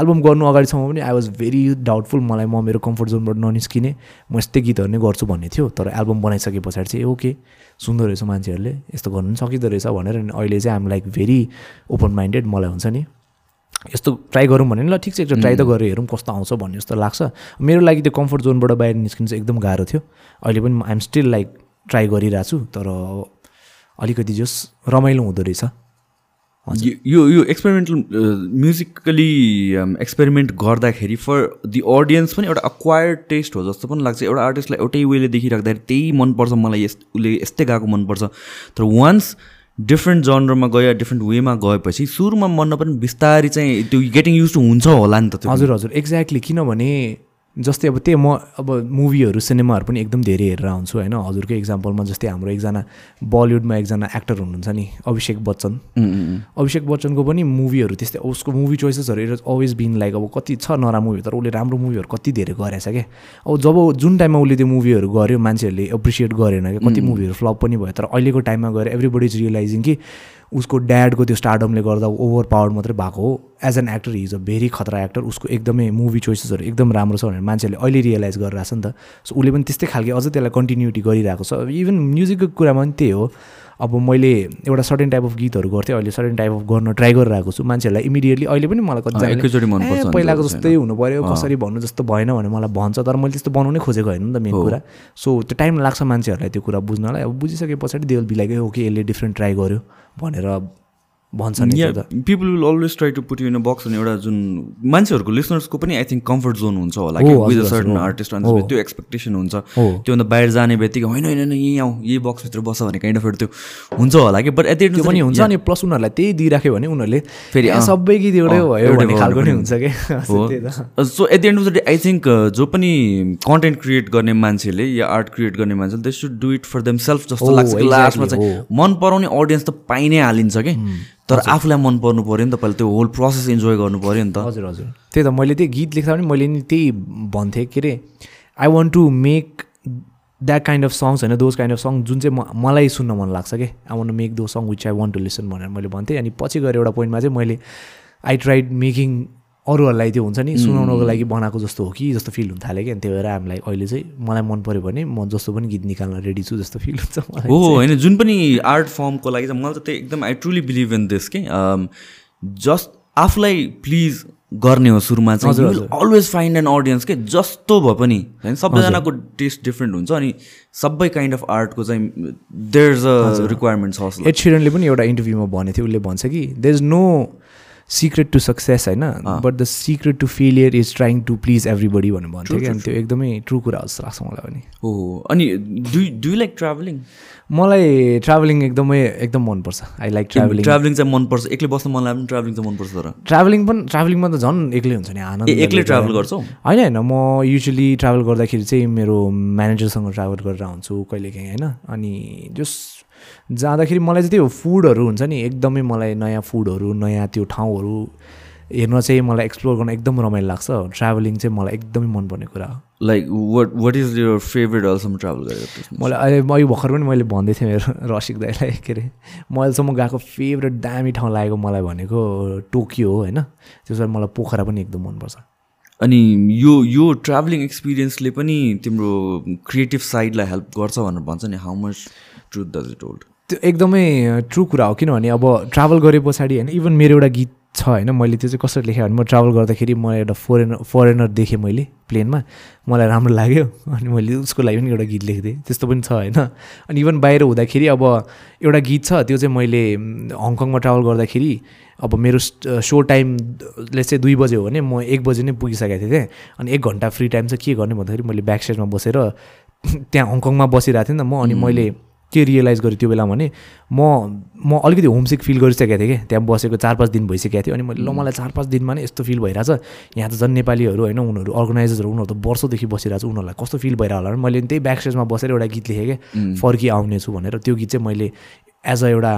Speaker 2: एल्बम गर्नु अगाडिसम्म पनि आई वाज भेरी डाउटफुल मलाई म मेरो कम्फर्ट जोनबाट ननिस्किने म यस्तै गीतहरू नै गर्छु भन्ने थियो तर एल्बम बनाइसके पछाडि चाहिँ ओके सुन्दो रहेछ मान्छेहरूले यस्तो गर्नु पनि सकिँदो रहेछ भनेर अहिले चाहिँ I'm like very open minded मलाई हुन्छ नि यस्तो ट्राई गरौँ भने ल ठिक छ एकचोटि ट्राई त गरेर हेरौँ कस्तो आउँछ भन्ने जस्तो लाग्छ। मेरो लागि त्यो कम्फर्ट जोनबाट बाहिर निस्किनु चाहिँ एकदम गाह्रो थियो। अहिले पनि आइएम स्टिल लाइक ट्राई गरिरहेको छु तर अलिकति जस रमाइलो हुँदो रहेछ।
Speaker 1: यो यो एक्सपेरिमेन्टल म्युजिकली एक्सपेरिमेन्ट गर्दाखेरि फर दि अडियन्स पनि एउटा अक्वायर्ड टेस्ट हो जस्तो पनि लाग्छ। एउटा आर्टिस्टलाई एउटै वेले देखिराख्दाखेरि त्यही मनपर्छ मलाई यस उसले यस्तै गएको मनपर्छ। तर वान्स डिफ्रेन्ट जनरमा गयो डिफ्रेन्ट वेमा गएपछि सुरुमा मनमा पनि बिस्तारै चाहिँ त्यो गेटिङ युज टु हुन्छ होला नि त
Speaker 2: हजुर हजुर। एक्ज्याक्टली किनभने जस्तै अब त्यही म अब मुभीहरू सिनेमाहरू पनि एकदम धेरै हेरेर आउँछु होइन? हजुरकै इक्जाम्पलमा जस्तै हाम्रो एकजना बलिउडमा एकजना एक्टर हुनुहुन्छ नि अभिषेक बच्चन। अभिषेक बच्चनको पनि मुभीहरू त्यस्तै उसको मुभी चोइसेसहरू इट अलवेज बिन लाइक अब कति छ नराम्रो मुभी तर उसले राम्रो मुभीहरू कति धेरै गरेछ क्या? अब जब जुन टाइममा उसले त्यो मुभीहरू गर्यो मान्छेहरूले एप्रिसिएट गरेन क्या कति मुभीहरू फ्लप पनि भयो तर अहिलेको टाइममा गएर एभ्रिबडी इज रियलाइजिङ कि उसको ड्याडको त्यो स्टार्डमले गर्दा ओभर पावर मात्रै भएको हो। As an actor is a very खतरा एक्टर उसको एकदमै मुभी चोइसेसहरू एकदम राम्रो छ भनेर मान्छेहरूले अहिले रियलाइज गरिरहेको छ नि त। सो उसले पनि त्यस्तै खालको अझै त्यसलाई कन्टिन्युटी गरिरहेको छ। इभन म्युजिकको कुरामा पनि त्यही हो। अब मैले एउटा सर्टेन टाइप अफ गीतहरू गर्थेँ अहिले सर्टेन टाइप अफ गर्न ट्राई गरिरहेको छु। मान्छेहरूलाई इमिडिएटली अहिले पनि मलाई कति पहिलाको जस्तै हुनु पऱ्यो कसरी भन्नु जस्तो भएन भने मलाई भन्छ तर मैले त्यस्तो बनाउनै खोजेको होइन नि त मेन कुरा। सो त्यो टाइम लाग्छ मान्छेहरूलाई त्यो कुरा बुझ्नलाई। अब बुझिसके पछाडि देवल बिलाकै हो कि यसले डिफ्रेन्ट ट्राई गर्यो। भनेर भन्छ
Speaker 1: नि people will always try to put you in box अनि एउटा जुन मान्छेहरूको लिसनर्सको पनि आई थिङ्क कम्फर्ट जोन हुन्छ होला कि विथ अ सर्टन आर्टिस्ट त्यो एक्सपेक्टेसन हुन्छ। त्योभन्दा बाहिर जाने बित्तिकै होइन होइन यहीँ आऊ यही बक्सभित्र बस भने काइन्ड अफ त्यो हुन्छ होला कि। बट एट
Speaker 2: पनि हुन्छ अनि प्लस उनीहरूलाई त्यही दिइराख्यो भने उनीहरूले फेरि सबै गीत एउटै भयो भन्ने खालको नै हुन्छ कि।
Speaker 1: So at the end of the day I think जो पनि कन्टेन्ट क्रिएट गर्ने मान्छेले या आर्ट क्रिएट गर्ने मान्छेले they should do it for themselves जस्तो लाग्छ लास्टमा चाहिँ मन पराउने अडियन्स त पाइ नै हालिन्छ कि। तर आफूलाई मन पर्नु पऱ्यो नि त पहिला त्यो होल प्रोसेस इन्जोय गर्नु पऱ्यो नि त।
Speaker 2: हजुर हजुर। त्यही त मैले त्यही गीत लेख्दा पनि मैले नि त्यही भन्थेँ के अरे I want to make that kind of songs होइन दोज काइन्ड अफ सङ जुन चाहिँ म मलाई सुन्न मन लाग्छ कि? I want to make those song which I want to listen भनेर मैले भन्थेँ। अनि पछि गएर एउटा पोइन्टमा चाहिँ मैले आई ट्राइड मेकिङ अरूहरूलाई त्यो हुन्छ नि सुनाउनको लागि बनाएको जस्तो हो कि जस्तो फिल हुन थाल्यो कि अनि त्यही भएर हामीलाई अहिले चाहिँ मलाई मन पऱ्यो भने म जस्तो पनि गीत निकाल्न रेडी छु जस्तो फिल हुन्छ
Speaker 1: हो होइन जुन पनि आर्ट फर्मको लागि चाहिँ मलाई त त्यो एकदम I truly believe in this कि जस्ट आफूलाई प्लिज गर्ने हो सुरुमा चाहिँ अलवेज फाइन्ड एन अडियन्स के जस्तो भए पनि होइन सबैजनाको टेस्ट डिफ्रेन्ट हुन्छ अनि सबै काइन्ड अफ आर्टको चाहिँ देयर इज अ रिक्वायरमेन्ट छ
Speaker 2: एड सिरनले पनि एउटा इन्टरभ्यूमा भनेको थियो उसले भन्छ कि there is no secret to success होइन but the secret to failure is trying to please everybody भनेर भन्थ्यो कि अनि त्यो एकदमै ट्रु कुरा जस्तो लाग्छ मलाई पनि।
Speaker 1: हो अनि डु डु लाइक ट्राभलिङ
Speaker 2: मलाई ट्राभलिङ एकदमै एकदम मनपर्छ। आई लाइक ट्राभलिङ
Speaker 1: ट्राभलिङ चाहिँ मनपर्छ। एक्लै बस्न मन लाग्यो ट्राभलिङ चाहिँ मनपर्छ तर।
Speaker 2: ट्राभलिङ पनि ट्राभलिङमा त झन् एक्लै हुन्छ नि आनन्द
Speaker 1: एक्लै ट्राभल गर्छौ?
Speaker 2: होइन होइन। म युजली ट्राभल गर्दाखेरि चाहिँ मेरो म्यानेजरसँग ट्राभल गरेर आउँछु कहिलेकाहीँ होइन? अनि जस जाँदाखेरि मलाई चाहिँ त्यो फुडहरू हुन्छ नि एकदमै मलाई नयाँ फुडहरू नयाँ त्यो ठाउँहरू हेर्न चाहिँ मलाई एक्सप्लोर गर्न एकदम रमाइलो लाग्छ। ट्राभलिङ चाहिँ मलाई एकदमै मनपर्ने कुरा हो।
Speaker 1: Like what what is your favourite अहिलेसम्म ट्राभल गरेको
Speaker 2: मलाई अहिले अहिले भर्खर पनि मैले भन्दै थिएँ मेरो *laughs* रसिक दाईलाई के अरे म अहिलेसम्म गएको फेभरेट दामी ठाउँ लागेको मलाई भनेको टोकियो हो होइन? त्यसबाट मलाई पोखरा पनि एकदम मनपर्छ।
Speaker 1: अनि यो यो ट्राभलिङ एक्सपिरियन्सले पनि तिम्रो क्रिएटिभ साइडलाई हेल्प गर्छ भनेर भन्छ नि how much truth does it hold
Speaker 2: त्यो एकदमै ट्रु कुरा हो किनभने अब ट्राभल गरे पछाडि होइन इभन मेरो एउटा गीत छ होइन मैले त्यो चाहिँ कसरी लेखेँ भने म ट्राभल गर्दाखेरि म एउटा फोरेनर फरेनर देखेँ मैले प्लेनमा मलाई राम्रो लाग्यो *laughs* अनि मैले उसको लागि पनि एउटा गीत लेखिदिएँ त्यस्तो पनि छ होइन। अनि इभन बाहिर हुँदाखेरि अब एउटा गीत छ त्यो चाहिँ मैले हङकङमा ट्राभल गर्दाखेरि अब मेरो सो टाइम लेस चाहिँ दुई बजे हो भने म एक बजे नै पुगिसकेको थिएँ अनि एक घन्टा फ्री टाइम चाहिँ के गर्ने भन्दाखेरि मैले ब्याक साइडमा बसेर *laughs* त्यहाँ हङकङमा बसिरहेको थिएँ नि त म अनि मैले के रियलाइज गरेँ त्यो बेला भने म म अलिकति होमसिक फिल गरिसकेको थिएँ कि। त्यहाँ बसेको चार पाँच दिन भइसकेको थियो अनि मैले ल मलाई चार पाँच दिनमा नै यस्तो फिल भइरहेछ। यहाँ त झन् नेपालीहरू होइन उनीहरू अर्गनाइजर्सहरू उनीहरू त वर्षौँदेखि बसिरहेको छ उनीहरूलाई कस्तो फिल भइरहेको होला। मैले त्यही ब्याक स्टेजमा बसेर एउटा गीत लेखेँ कि फर्की आउनेछु भनेर। त्यो गीत चाहिँ मैले एज अ एउटा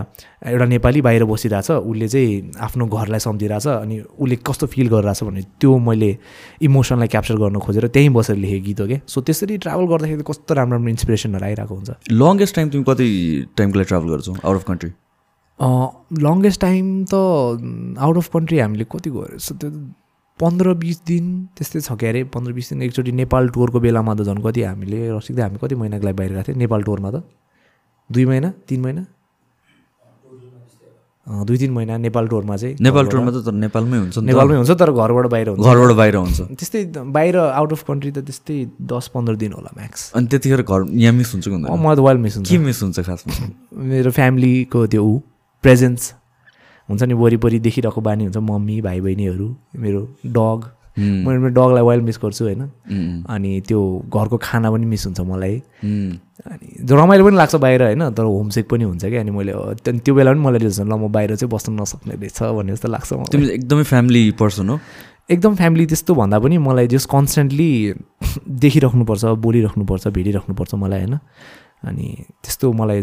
Speaker 2: एउटा नेपाली बाहिर बसिरहेछ उसले चाहिँ आफ्नो घरलाई सम्झिरहेछ अनि उसले कस्तो फिल गरिरहेछ भने त्यो मैले इमोसनलाई क्याप्चर गर्न खोजेर त्यहीँ बसेर लेखेँ गीत हो क्या सो त्यसरी ट्राभल गर्दाखेरि कस्तो राम्रो राम्रो इन्सपिरेसनहरू आइरहेको हुन्छ।
Speaker 1: लङ्गेस्ट टाइम तिमी कति टाइमको लागि ट्राभल गर्छौ? Out of country
Speaker 2: longest time त आउट अफ कन्ट्री हामीले कति गयो त्यो पन्ध्र बिस दिन त्यस्तै छ क्या अरे? पन्ध्र बिस दिन एकचोटि नेपाल टुरको बेलामा त झन् कति हामीले रसिक्दै हामी कति महिनाको लागि बाहिर गएको थियौँ? नेपाल टुरमा त? दुई महिना? तिन महिना? दुई तिन महिना नेपाल टुरमा चाहिँ
Speaker 1: नेपाल टुरमा त तर नेपालमै हुन्छ।
Speaker 2: नेपालमै हुन्छ तर घरबाट बाहिर हुन्छ।
Speaker 1: घरबाट बाहिर हुन्छ।
Speaker 2: त्यस्तै बाहिर आउट अफ कन्ट्री त त्यस्तै दस पन्ध्र दिन होला म्याक्स
Speaker 1: अनि त्यतिखेर घर यहाँ मिस हुन्छ कि
Speaker 2: मलाई त वाइल्ड मिस हुन्छ।
Speaker 1: के मिस हुन्छ खासमा?
Speaker 2: मेरो फ्यामिलीको त्यो ऊ प्रेजेन्स हुन्छ नि वरिपरि देखिरहेको बानी हुन्छ मम्मी भाइ बहिनीहरू मेरो डग मैले मेरो डगलाई वाइल्ड मिस गर्छु होइन? अनि त्यो घरको खाना पनि मिस हुन्छ मलाई। अनि रमाइलो पनि लाग्छ बाहिर होइन? तर होमसेक पनि हुन्छ कि अनि मैले त्यो बेला पनि मलाई ल म बाहिर चाहिँ बस्नु नसक्ने रहेछ भन्ने जस्तो लाग्छ मलाई।
Speaker 1: एकदमै फ्यामिली पर्सन हो।
Speaker 2: एकदम फ्यामिली त्यस्तो भन्दा पनि मलाई जस कन्सटेन्टली *laughs* देखिराख्नुपर्छ बोलिराख्नुपर्छ भेटिराख्नुपर्छ मलाई होइन? अनि त्यस्तो मलाई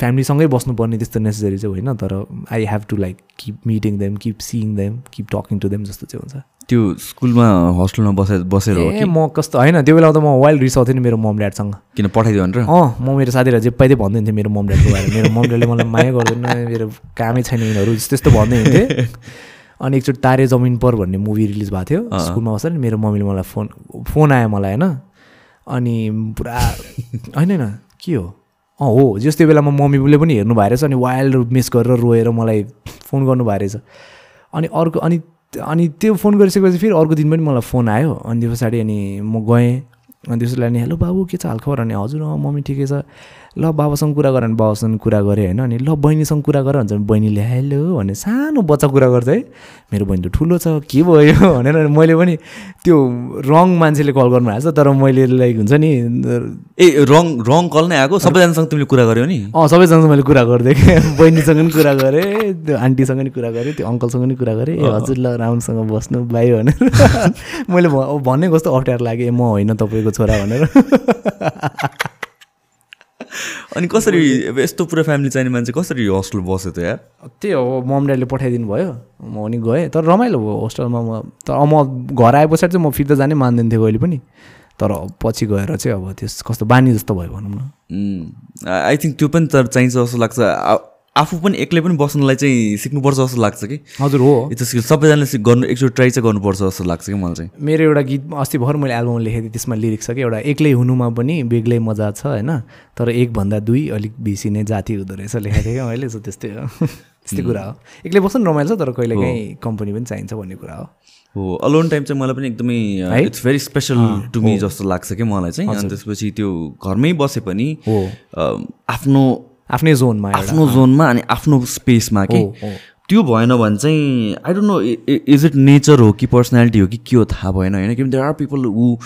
Speaker 2: फ्यामिलीसँगै बस्नुपर्ने त्यस्तो नेसेसरी चाहिँ होइन तर I have to like keep meeting them keep seeing them keep talking to them जस्तो चाहिँ हुन्छ।
Speaker 1: त्यो स्कुलमा हस्टेलमा बसे बसेर हो कि?
Speaker 2: म कस्तो होइन त्यो बेला त म वाइल्ड रिसाउँथेँ नि मेरो मम ड्याडसँग
Speaker 1: किन पठाइदियो भनेर?
Speaker 2: अँ म मेरो साथीहरूलाई जे पाइदिए भनिदिन्थेँ मेरो मम ड्याडको बारेमा। मेरो मम ड्याडले मलाई माया गर्दैन मेरो कामै छैन यिनीहरू त्यस्तो भन्दै हिँड्थेँ *laughs* अनि एकचोटि तारे जमिन पर भन्ने मुभी रिलिज भएको थियो। स्कुलमा बस्दा नि मेरो मम्मीले मलाई फोन फोन आयो मलाई होइन। अनि पुरा होइन होइन के हो? अँ हो जस्तो त्यो बेलामा मम्मीले पनि हेर्नु रहेछ अनि वाइल्ड मिस गरेर रोएर मलाई फोन गर्नु रहेछ अनि अर्को अनि अनि त्यो फोन गरिसकेपछि फेरि अर्को दिन पनि मलाई फोन आयो। अनि त्यो पछाडि अनि म गएँ। अनि त्यसलाई अनि हेलो बाबु के छ? हालखबर? अनि हजुर अँ मम्मी ठिकै छ। ल बाबासँग कुरा गर भने बाबासँग कुरा गरेँ होइन अनि ल बहिनीसँग कुरा गर भन्छ भने बहिनीले हेलो भने सानो बच्चा कुरा गर्छ है मेरो बहिनी त ठुलो छ के भयो? *laughs* भनेर मैले पनि त्यो रङ मान्छेले कल गर्नु भएको छ तर मैले लाइक हुन्छ नि
Speaker 1: ए रङ रङ कल नै आएको? सबैजनासँग तिमीले कुरा गर्यौ नि?
Speaker 2: अँ सबैसँग मैले कुरा गरिदिएँ कि *laughs* बहिनीसँग पनि कुरा गरेँ त्यो आन्टीसँग पनि कुरा गरेँ त्यो अङ्कलसँग पनि कुरा गरेँ ए हजुर ल राम्रोसँग बस्नु बाई भनेर। *laughs* मैले भन्ने कस्तो अप्ठ्यारो लाग्यो म होइन तपाईँको छोरा भनेर।
Speaker 1: अनि कसरी अब यस्तो पुरा फ्यामिली चाहिने मान्छे कसरी हस्टेल बस्यो त यार?
Speaker 2: त्यही हो मम ड्याडले पठाइदिनु भयो। म पनि गएँ तर रमाइलो भयो होस्टेलमा म। तर म घर आए पछाडि चाहिँ म फिर्ता जानै मान्दैन थिएँ कहिले पनि। तर पछि गएर चाहिँ अब त्यस कस्तो बानी जस्तो भयो भनौँ न।
Speaker 1: आई थिङ्क त्यो पनि तर चाहिन्छ जस्तो लाग्छ। आफू पनि एक्लै पनि बस्नलाई चाहिँ सिक्नुपर्छ जस्तो लाग्छ कि?
Speaker 2: हजुर हो।
Speaker 1: त्यो स्किल सबैजनाले सिक- गर्नु एकचोटि ट्राई चाहिँ गर्नुपर्छ जस्तो लाग्छ कि मलाई चाहिँ?
Speaker 2: मेरो एउटा गीत अस्ति भर मैले एल्बम लेखेको थिएँ त्यसमा लिरिक्स छ कि एउटा एक्लै हुनुमा पनि बेग्लै मजा छ होइन? तर एकभन्दा दुई अलिक बेसी नै जाति हुँदो रहेछ लेखेको थिएँ क्या मैले सो त्यस्तै हो। *laughs* त्यस्तै कुरा हो। एक्लै बस्नु रमाइलो छ तर कहिले काहीँ कम्पनी पनि चाहिन्छ भन्ने कुरा हो।
Speaker 1: हो अलोन टाइम चाहिँ मलाई पनि एकदमै? It's very special to me जस्तो लाग्छ कि मलाई चाहिँ। अनि त्यसपछि त्यो घरमै बसे पनि आफ्नो
Speaker 2: आफ्नै जोनमा
Speaker 1: आफ्नो जोनमा अनि आफ्नो स्पेसमा के। त्यो भएन भने चाहिँ I don't know is it nature हो कि पर्सनालिटी हो कि के हो थाहा भएन होइन? किनभने there are people who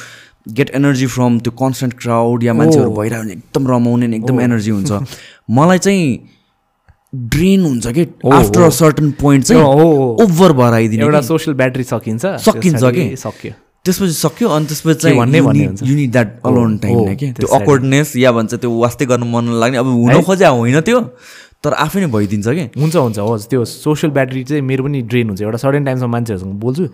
Speaker 1: get energy from त्यो कन्सटेन्ट क्राउड या मान्छेहरू भइरह्यो भने एकदम रमाउने नि एकदम एनर्जी हुन्छ। *laughs* मलाई चाहिँ ड्रेन हुन्छ कि? आफ्टर अ सर्टन पोइन्ट चाहिँ। ओभर भएर आइदिने
Speaker 2: एउटा। सोसियल ब्याट्री सकिन्छ
Speaker 1: सकिन्छ कि?
Speaker 2: सक्यो।
Speaker 1: त्यसपछि सक्यो अनि त्यसपछि
Speaker 2: के भन्ने भन्ने
Speaker 1: चाहिँ
Speaker 2: हुन्छ।
Speaker 1: You need that alone time
Speaker 2: हो,
Speaker 1: नै कि त्यो। अक्वर्डनेस या भन्छ त्यो वास्तै गर्न मन लाग्ने अब हुन खोजे होइन त्यो? तर आफै नै भइदिन्छ कि?
Speaker 2: हुन्छ हुन्छ होस् त्यो सोसियल ब्याट्री चाहिँ मेरो पनि ड्रेन हुन्छ। एउटा सर्टेन टाइमसम्म मान्छेहरूसँग बोल्छु।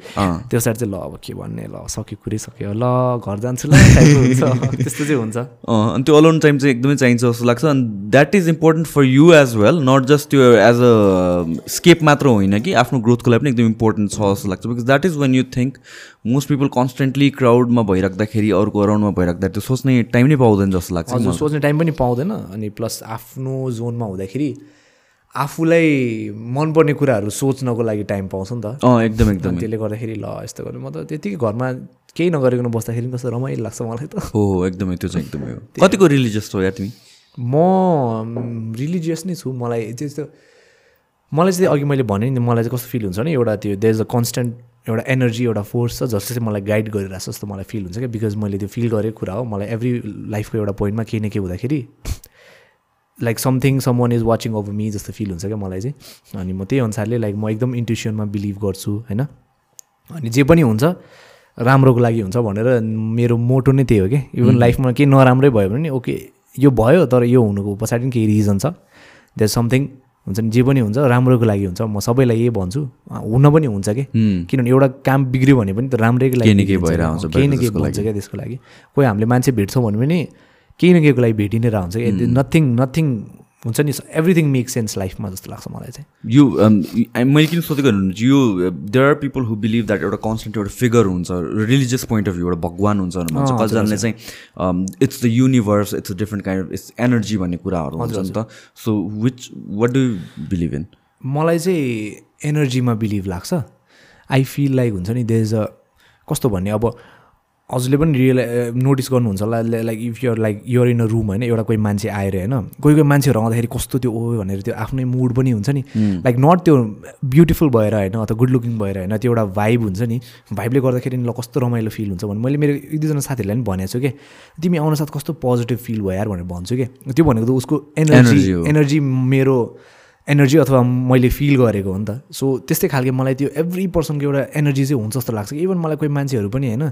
Speaker 2: त्यो साइड चाहिँ ल अब के भन्ने ल सक्यो कुरै सक्यो ल घर जान्छु ल *laughs* त्यस्तो चाहिँ हुन्छ।
Speaker 1: अँ, अनि त्यो अलोन टाइम चाहिँ एकदमै चाहिन्छ जस्तो लाग्छ। अनि that is important for you as well not just त्यो एज अ स्केप मात्र होइन कि आफ्नो ग्रोथको लागि पनि एकदम इम्पोर्टेन्ट छ जस्तो लाग्छ। Because that is when you think most people constantly क्राउडमा भइराख्दाखेरि अरूको अराउन्डमा भइराख्दा त्यो सोच्ने टाइम नै पाउँदैन जस्तो लाग्छ
Speaker 2: हजुर सोच्ने टाइम पनि पाउँदैन अनि प्लस आफ्नो जोनमा हुँदाखेरि आफूलाई मनपर्ने कुराहरू सोच्नको लागि टाइम पाउँछ नि त।
Speaker 1: अँ एकदम एकदम।
Speaker 2: त्यसले गर्दाखेरि ल यस्तो गर्नु म त त्यतिकै घरमा केही नगरिकन बस्दाखेरि पनि कस्तो रमाइलो लाग्छ मलाई त।
Speaker 1: हो हो एकदमै त्यो चाहिँ एकदमै हो। कतिको रिलिजियस हो या तिमी?
Speaker 2: म रिलिजियस नै छु मलाई त्यस्तो मलाई चाहिँ अघि मैले भने नि मलाई चाहिँ कस्तो फिल हुन्छ नि एउटा त्यो देयर इज अ कन्सटेन्ट एउटा एनर्जी एउटा फोर्स छ जसले चाहिँ मलाई गाइड गरिरहेको छ जस्तो मलाई फिल हुन्छ क्या. बिकज मैले त्यो फिल गरेको कुरा हो मलाई एभ्री लाइफको एउटा पोइन्टमा केही न केही हुँदाखेरि like something someone is watching over me जस्तो फिल हुन्छ क्या मलाई चाहिँ. अनि म त्यही अनुसारले लाइक म एकदम इन्ट्युसनमा बिलिभ गर्छु होइन? अनि जे पनि हुन्छ राम्रोको लागि हुन्छ भनेर मेरो मोटो नै त्यही हो कि इभन लाइफमा केही नराम्रै भयो भने ओके यो भयो तर यो हुनुको पछाडि पनि केही रिजन छ. देयर समथिङ हुन्छ नि जे पनि हुन्छ राम्रोको लागि हुन्छ। म सबैलाई यही भन्छु। हुन पनि हुन्छ कि। किनभने एउटा काम बिग्रियो भने पनि त राम्रैको लागि
Speaker 1: केही न केही
Speaker 2: बिग्रिन्छ
Speaker 1: भएर। आउँछ,
Speaker 2: केही न केही
Speaker 1: त्यसको
Speaker 2: हुन्छ क्या त्यसको लागि? कोही हामीले मान्छे भेट्छौँ भने पनि केही न केहीको लागि भेटि नै रहन्छ कि नथिङ नथिङ हुन्छ नि एभ्रिथिङ मेक सेन्स लाइफमा जस्तो लाग्छ मलाई चाहिँ।
Speaker 1: यो um, मैले किन सोधेको भन्नुहुन्छ यो there are people who believe that एउटा कन्सटेन्ट एउटा फिगर हुन्छ रिलिजियस पोइन्ट अफ भ्यू एउटा भगवान हुन्छ भनेर भन्छ कतिजनाले चाहिँ it's the universe it's a different kind of it's energy भन्ने कुराहरू हुन्छ नि त। So which what do believe in
Speaker 2: मलाई चाहिँ एनर्जीमा बिलिभ लाग्छ। आई फिल लाइक हुन्छ नि देज अ कस्तो भन्ने अब हजुरले पनि रियल नोटिस गर्नुहुन्छ होला। Like if you're like you're in a room होइन एउटा कोही मान्छे आएर होइन कोही कोही मान्छेहरू आउँदाखेरि कस्तो त्यो ओ भनेर त्यो आफ्नै मुड पनि हुन्छ नि। लाइक नट त्यो ब्युटिफुल भएर होइन अथवा गुड लुकिङ भएर होइन त्यो एउटा भाइब हुन्छ नि। भाइबले गर्दाखेरि ल कस्तो रमाइलो फिल हुन्छ भने मैले मेरो एक दुईजना साथीहरूलाई पनि भनेको छु कि तिमी आउन साथ कस्तो पोजिटिभ फिल भयो यार भनेर भन्छु कि। त्यो भनेको त उसको एनर्जी। एनर्जी मेरो एनर्जी अथवा मैले फिल गरेको हो नि त। सो त्यस्तै खालको मलाई त्यो एभ्री पर्सनको एउटा एनर्जी चाहिँ हुन्छ जस्तो लाग्छ। कि इभन मलाई कोही मान्छेहरू पनि होइन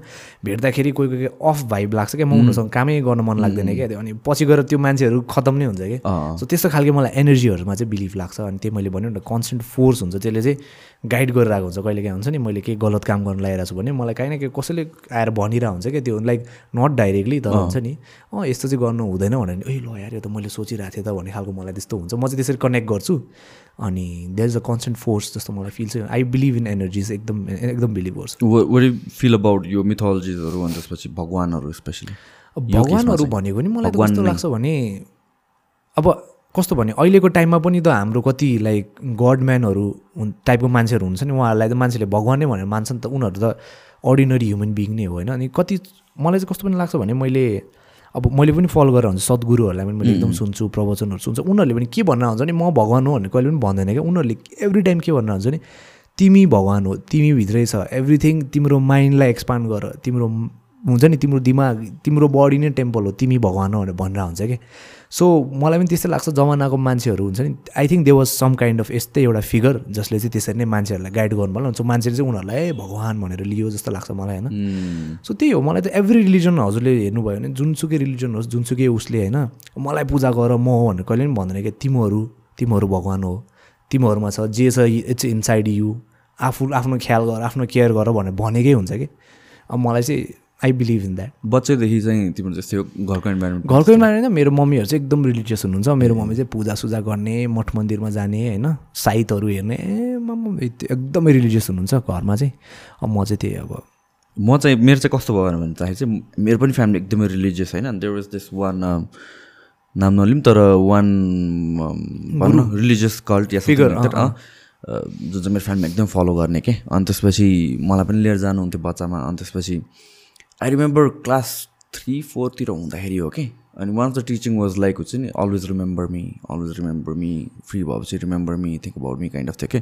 Speaker 2: भेट्दाखेरि कोही कोही अफ भाइब लाग्छ क्या म उनीहरूसँग कामै गर्न मन लाग्दैन क्या। अनि पछि गएर त्यो मान्छेहरू खतम नै हुन्छ कि
Speaker 1: अँ।
Speaker 2: सो त्यस्तो खालको मलाई एनर्जीहरूमा चाहिँ बिलिभ लाग्छ। अनि त्यो मैले भन्यो नि कन्सटेन्ट फोर्स हुन्छ। त्यसले चाहिँ गाइड गरिरहेको हुन्छ। कहिले काहीँ हुन्छ नि मैले केही गलत काम गर्न लगाइरहेको छु भने मलाई काहीँ न केही कसैले आएर भनिरहेको हुन्छ क्या त्यो लाइक नट डाइरेक्टली तर हुन्छ नि। अँ यस्तो चाहिँ गर्नु हुँदैन भनेर ए ल यार यो त मैले सोचिरहेको थिएँ त भन्ने खालको मलाई त्यस्तो हुन्छ। म चाहिँ त्यसरी कनेक्ट गर्छु। अनि there is a constant force जस्तो मलाई फिल चाहिँ आई बिलिभ इन एनर्जिज एकदम एकदम बिलिभ गर्छु।
Speaker 1: यु फिल अबाउट यो मिथोलोजिजहरू अनि त्यसपछि भगवानहरू स्पेसली
Speaker 2: भगवान्हरू भनेको नि मलाई त कस्तो। लाग्छ भने अब कस्तो भने अहिलेको टाइममा पनि त हाम्रो कति लाइक गड म्यानहरू हुन् टाइपको मान्छेहरू हुन्छ नि उहाँहरूलाई त मान्छेले भगवान नै भनेर मान्छन् त उनीहरू त अर्डिनरी ह्युमन बिङ नै हो होइन? अनि कति मलाई चाहिँ कस्तो पनि लाग्छ भने मैले अब मैले पनि फलो गरेर हुन्छ सद्गुरुहरूलाई पनि मैले एकदम सुन्छु प्रवचनहरू सुन्छु। उनीहरूले पनि के भन्न हुन्छ नि म भगवान हो भनेर कहिले पनि भन्दैन क्या। उनीहरूले एभ्री टाइम के भन्न हुन्छ नि तिमी भगवान हो तिमी भित्रै छ। एभ्रिथिङ तिम्रो माइन्डलाई एक्सपान्ड गर। तिम्रो हुन्छ नि तिम्रो दिमाग तिम्रो बडी नै टेम्पल हो। तिमी भगवान हो भनेर भनेर हुन्छ कि सो मलाई पनि त्यस्तै लाग्छ जमानाको मान्छेहरू हुन्छ नि। I think they was some kind of यस्तै एउटा फिगर जसले चाहिँ त्यसरी नै मान्छेहरूलाई गाइड गर्नु सो मान्छेले चाहिँ उनीहरूलाई ए भगवान भनेर लियो जस्तो लाग्छ मलाई होइन। सो त्यही हो। मलाई त एभ्री रिलिजन हजुरले हेर्नुभयो भने जुनसुकै रिलिजन होस् जुनसुकै उसले होइन। मलाई पूजा गर म हो भनेर कहिले पनि भन्दैन कि तिमीहरू तिमीहरू भगवान हो। तिमीहरूमा छ जे छ इट्स इनसाइड यु आफू आफ्नो ख्याल गर आफ्नो केयर गर भनेर भनेकै हुन्छ कि। अब मलाई चाहिँ आई बिलिभ इन द्याट
Speaker 1: बच्चैदेखि चाहिँ तिम्रो जस्तै घरको इन्भाइरोमेन्ट
Speaker 2: घरको इन्भाइरोमेन्ट मेरो मम्मीहरू चाहिँ एकदम रिलिजियस हुनुहुन्छ। मेरो मम्मी चाहिँ पूजासुजा गर्ने मठ मन्दिरमा जाने होइन साइतहरू हेर्ने। ए मम्मी एकदमै रिलिजियस हुनुहुन्छ घरमा चाहिँ। अब म चाहिँ त्यही अब।
Speaker 1: म चाहिँ मेरो चाहिँ कस्तो भयो भन्दाखेरि चाहिँ मेरो पनि फ्यामिली एकदमै रिलिजियस होइन। देयर वाज दिस वान नाम नलिउँ तर वान भनौँ न रिलिजियस कल्ट या अँ, जुन चाहिँ मेरो फ्यामिली एकदम फलो गर्ने के? अनि त्यसपछि मलाई पनि लिएर जानुहुन्थ्यो बच्चामा। अनि त्यसपछि आई रिमेम्बर क्लास थ्री फोरतिर हुँदाखेरि हो कि? अनि one of the teaching was like हुन्छ नि always remember me always remember me free भएपछि remember me think about me kind of थियो कि?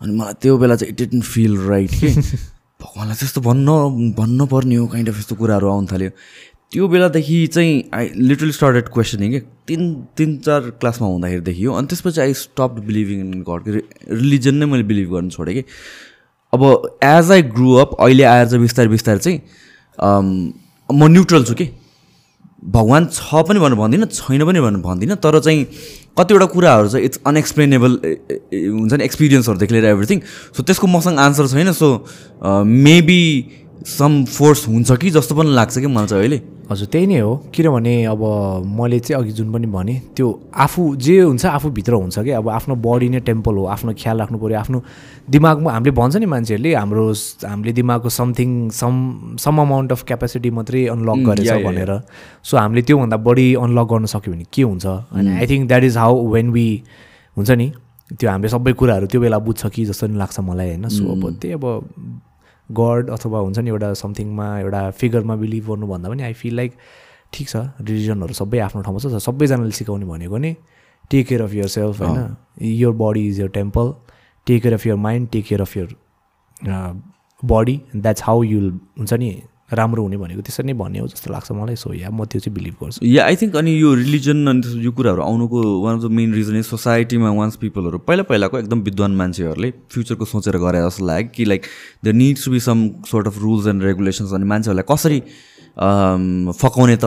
Speaker 1: अनि मलाई त्यो बेला चाहिँ इट डिडन्ट फिल राइट कि? *laughs* भगवान्लाई त्यस्तो भन्न भन्नु पर्ने हो काइन्ड अफ यस्तो कुराहरू आउनु थाल्यो। त्यो बेलादेखि चाहिँ आई लिटरली स्टार्टेड क्वेसनिङ कि? तिन तिन चार क्लासमा हुँदाखेरिदेखि हो। अनि त्यसपछि I stop believing in god religion नै मैले बिलिभ गर्नु छोडेँ कि? अब एज आई ग्रु अप अहिले आएर चाहिँ बिस्तारै बिस्तारै चाहिँ म न्युट्रल छु कि? भगवान् छ पनि भनेर भन्दिनँ छैन पनि भनेर भन्दिनँ तर चाहिँ कतिवटा कुराहरू चाहिँ इट्स अनएक्सप्लेनेबल हुन्छ नि एक्सपिरियन्सहरूदेखि लिएर एभ्रिथिङ सो त्यसको मसँग आन्सर छैन सो मेबी सम फोर्स हुन्छ कि जस्तो पनि लाग्छ कि मलाई चाहिँ अहिले।
Speaker 2: हजुर त्यही नै हो। किनभने अब मैले चाहिँ अघि जुन पनि भने त्यो आफू जे हुन्छ आफूभित्र हुन्छ कि। अब आफ्नो बडी नै टेम्पल हो आफ्नो ख्याल राख्नु पऱ्यो आफ्नो दिमागमा हामीले भन्छ नि मान्छेहरूले हाम्रो हामीले दिमागको something some some amount of capacity मात्रै अनलक गरेछ भनेर। सो हामीले त्योभन्दा बढी अनलक गर्न सक्यो भने के हुन्छ? अनि I think that is how when we हुन्छ नि त्यो हामीले सबै कुराहरू त्यो बेला बुझ्छ कि जस्तो नि लाग्छ मलाई होइन? सो अब त्यही अब गड अथवा हुन्छ नि एउटा समथिङमा एउटा फिगरमा बिलिभ गर्नुभन्दा पनि आई फिल लाइक ठिक छ रिलिजनहरू सबै आफ्नो ठाउँमा छ। सबैजनाले सिकाउने भनेको नि take care of yourself होइन your body is your temple take care of your mind take care of your body that's how you'll हुन्छ नि राम्रो हुने भनेको त्यसरी नै भन्ने हो जस्तो लाग्छ मलाई। सो या म त्यो चाहिँ बिलिभ गर्छु।
Speaker 1: या आई थिङ्क अनि यो रिलिजन अनि यो कुराहरू आउनुको one of the main reason is सोसाइटीमा वान्स पिपलहरू पहिला पहिलाको एकदम विद्वान मान्छेहरूले फ्युचरको सोचेर गरे जस्तो लाग्यो कि like the needs to be some sort of rules and regulations अनि मान्छेहरूलाई कसरी फकाउने त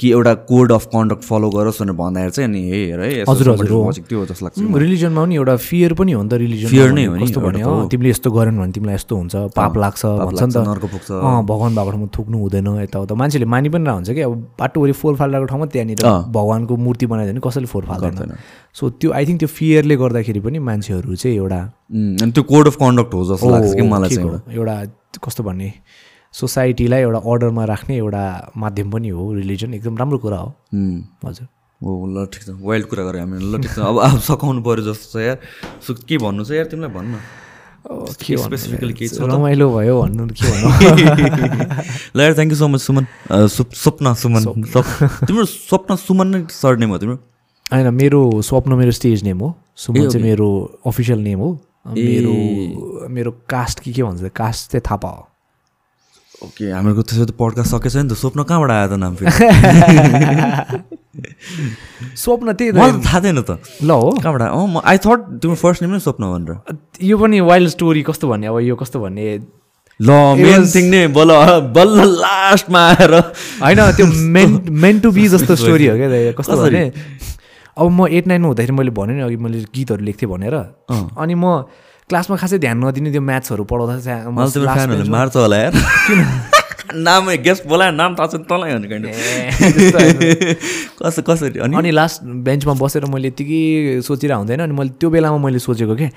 Speaker 1: कि एउटा कोड अफ कन्डक्ट फलो गरोस् भनेर भन्दाखेरि चाहिँ अनि हे हेर है
Speaker 2: हजुर, हजुर,
Speaker 1: त्यो जस्तो लाग्छ
Speaker 2: रिलिजनमा पनि एउटा फियर पनि हो नि त रिलिजन
Speaker 1: Fear नै हो
Speaker 2: कस्तो भने तिमीले यस्तो गरेन भने तिमीलाई यस्तो हुन्छ पाप लाग्छ भन्छ नि त।
Speaker 1: नर्क पुग्छ।
Speaker 2: भगवान् भएको ठाउँमा थुक्नु हुँदैन यताउता। मान्छेले मानि पनि रहन्छ कि अब बाटोभरि फोहोर फाल्दाको ठाउँमा त्यहाँनिर। भगवान्को मूर्ति बनाइदियो भने कसैले फोहोर फाल्दैन। सो त्यो आई थिङ्क त्यो फियरले गर्दाखेरि पनि मान्छेहरू चाहिँ एउटा
Speaker 1: त्यो कोड अफ कन्डक्ट हो जस्तो लाग्छ कि मलाई एउटा
Speaker 2: कस्तो भन्ने सोसाइटीलाई एउटा अर्डरमा राख्ने एउटा माध्यम पनि हो रिलिजन। एकदम राम्रो कुरा हो। हजुर।
Speaker 1: हो ल ठिक छ। वाइल्ड कुरा गऱ्यो हामीले ल ठिक छ। अब अब सघाउनु पऱ्यो जस्तो छ यार। सो के भन्नु छ यार तिमीलाई? भन्न।
Speaker 2: के
Speaker 1: स्पेसिफिकली केही छ
Speaker 2: रमाइलो भयो भन्नु के भन्नु? *laughs*
Speaker 1: ल यार thank you so much Suman. Swapna Suman. तिम्रो स्वप्न सुमन नै सर्ट नेम हो तिम्रो?
Speaker 2: होइन मेरो स्वप्न मेरो स्टेज नेम हो। सुमन चाहिँ मेरो अफिसियल नेम हो। मेरो मेरो कास्ट के के भन्छ? कास्ट चाहिँ थापा हो।
Speaker 1: ओके हाम्रो त्यसो त पड्का सकेछ नि त। स्वप्न कहाँबाट आयो त नाम फेरि? *laughs*
Speaker 2: स्वप्न त्यही
Speaker 1: थाहा थिएन त।
Speaker 2: ल हो।
Speaker 1: कहाँबाट? अँ म आई थट तिम्रो फर्स्ट नेम नै स्वप्न भनेर।
Speaker 2: यो पनि वाइल्ड स्टोरी कस्तो भन्ने? अब यो कस्तो भन्ने?
Speaker 1: ल मेन थिङ नै बल्ल बल्ल लास्टमा आएर।
Speaker 2: होइन त्यो मेन मेन टु बी जस्तो स्टोरी हो क्या कस्तो? भने अब म एट नाइनमा हुँदाखेरि मैले भने नि अघि मैले गीतहरू लेख्थेँ भनेर। अनि म क्लासमा खासै ध्यान नदिने त्यो म्याथ्सहरू पढाउँदा
Speaker 1: मार्छ होला यार। *laughs* नाम गेस्ट बोलायो नाम थाहा छ तँलाई भने कहिले
Speaker 2: ए, त्यस्तो होइन।
Speaker 1: कसरी कसरी? अनि?
Speaker 2: अनि लास्ट बेन्चमा बसेर मैले यत्तिकै सोचिरहेको हुँदैन अनि मैले त्यो बेलामा मैले सोचेको के?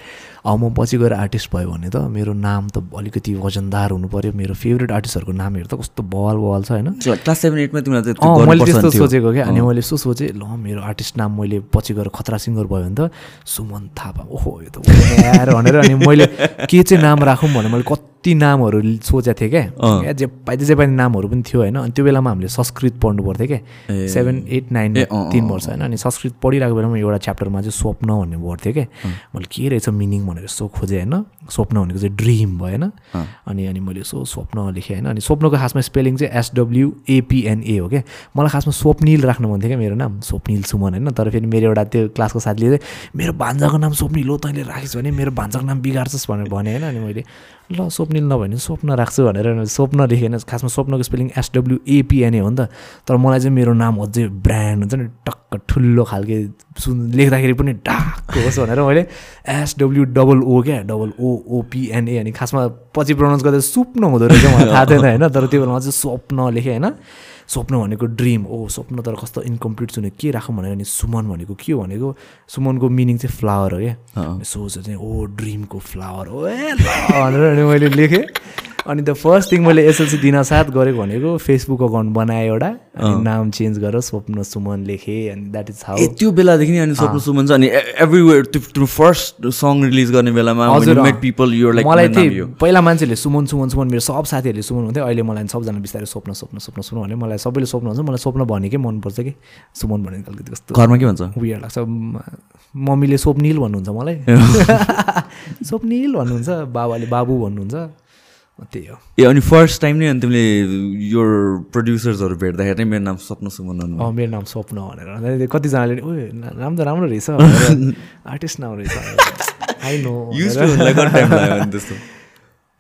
Speaker 2: अब म पछि गएर आर्टिस्ट भयो भने त मेरो नाम त अलिकति वजनदार हुनु पऱ्यो मेरो फेभरेट आर्टिस्टहरूको नामहरू त कस्तो बवाल बवाल छ होइन।
Speaker 1: क्लास सेभेन एटमा तिमीलाई
Speaker 2: मैले त्यस्तो। सोचेको क्या अनि मैले यसो सोचेँ ल मेरो आर्टिस्ट नाम मैले पछि गएर खतरा सिङ्गर भयो भने त सुमन थापा। ओहो यो त *laughs* भनेर अनि मैले के चाहिँ नाम राखौँ भने मैले कति नामहरू सोचेको थिएँ क्या जे पाइते जे पाइने नामहरू पनि थियो होइन। अनि त्यो बेलामा हामीले संस्कृत पढ्नु पर्थ्यो क्या। सेभेन एट नाइन तिन वर्ष होइन। अनि संस्कृत पढिरहेको बेलामा एउटा च्याप्टरमा चाहिँ स्वप्न भन्ने वर्ड थियो क्या मैले के रहेछ मिनिङ भनेर यसो खोजेँ होइन। स्वप्न भनेको चाहिँ ड्रिम भयो होइन। अनि अनि मैले यसो स्वप्न लेखेँ होइन। अनि स्वप्नको खासमा स्पेलिङ चाहिँ एसडब्ल्युएपिएनए हो क्या मलाई खासमा स्वप्निल राख्नु मन थियो क्या मेरो नाम? स्वप्निल सुमन होइन। तर फेरि मेरो एउटा त्यो क्लासको साथीले चाहिँ मेरो भान्जाको नाम स्वप्निल हो तैँले राखिस् भने मेरो भान्जाको नाम बिगार्छस् भनेर भने होइन। अनि मैले ल स्वप्निल नभए भने स्वप्न राख्छु भनेर स्वप्न लेखेन। खासमा स्वप्नको स्पेलिङ एसडब्ल्युएपिएनए हो नि त। तर मलाई चाहिँ मेरो नाम अझै ब्रान्ड हुन्छ नि टक्क ठुलो खालके सुन लेख्दाखेरि पनि डाक होस् भनेर मैले एसडब्ल्यु डबल ओ क्या डबल ओओपिएनए अनि खासमा पछि प्रोनाउन्स गर्दा सुप्न हुँदो रहेछ मलाई थाहा थिएन होइन? तर त्यो बेलामा चाहिँ स्वप्न लेखेँ होइन? स्वप्न भनेको ड्रिम ओ स्वप्न तर कस्तो इन्कम्प्लिट सुन्यो के राखौँ भनेर अनि सुमन भनेको के हो भनेको सुमनको मिनिङ चाहिँ फ्लावर हो क्या। सोच चाहिँ ओ ड्रिमको फ्लावर हो ए भनेर मैले लेखेँ। अनि द फर्स्ट थिङ मैले एसएलसी दिन साथ गरेको भनेको फेसबुक अकाउन्ट बनाएँ एउटा अनि नाम चेन्ज गरेर स्वप्न सुमन लेखेँ अनि द्याट इज हाउ
Speaker 1: त्यो बेलादेखि नि अनि स्वप्न सुमन छ अनि एभ्रिवेयर तिम्रो फर्स्ट सङ रिलिज गर्ने बेलामा
Speaker 2: हजुर,
Speaker 1: मेट। पिपल युर लाइक
Speaker 2: मलाई त्यही पहिला मान्छेहरूले सुमन सुमन सुमन मेरो सब साथीहरूले सुमन हुन्थ्यो अहिले मलाई सबजना बिस्तारै स्वप्न स्वप्न स्वप्न सुमन भने मलाई सबैले स्वप्न हुन्छ मलाई स्वप्न भनेकै मनपर्छ कि? सुमन भनेको अलिकति कस्तो?
Speaker 1: घरमा के भन्छ?
Speaker 2: उयो लाग्छ। मम्मीले स्वप्निल भन्नुहुन्छ मलाई। *laughs* *laughs* स्वप्निल भन्नुहुन्छ बाबाले बाबु भन्नुहुन्छ। त्यही हो।
Speaker 1: ए अनि फर्स्ट टाइम नै अनि तिमीले यो प्रड्युसर्सहरू भेट्दाखेरि नै मेरो नाम स्वप्न सुमन
Speaker 2: अँ मेरो नाम स्वप्न भनेर। कतिजनाले ना- नाम त राम्रो रहेछ *laughs* आर्टिस्ट नाम रहेछ आई *laughs* नो
Speaker 1: त्यस्तो?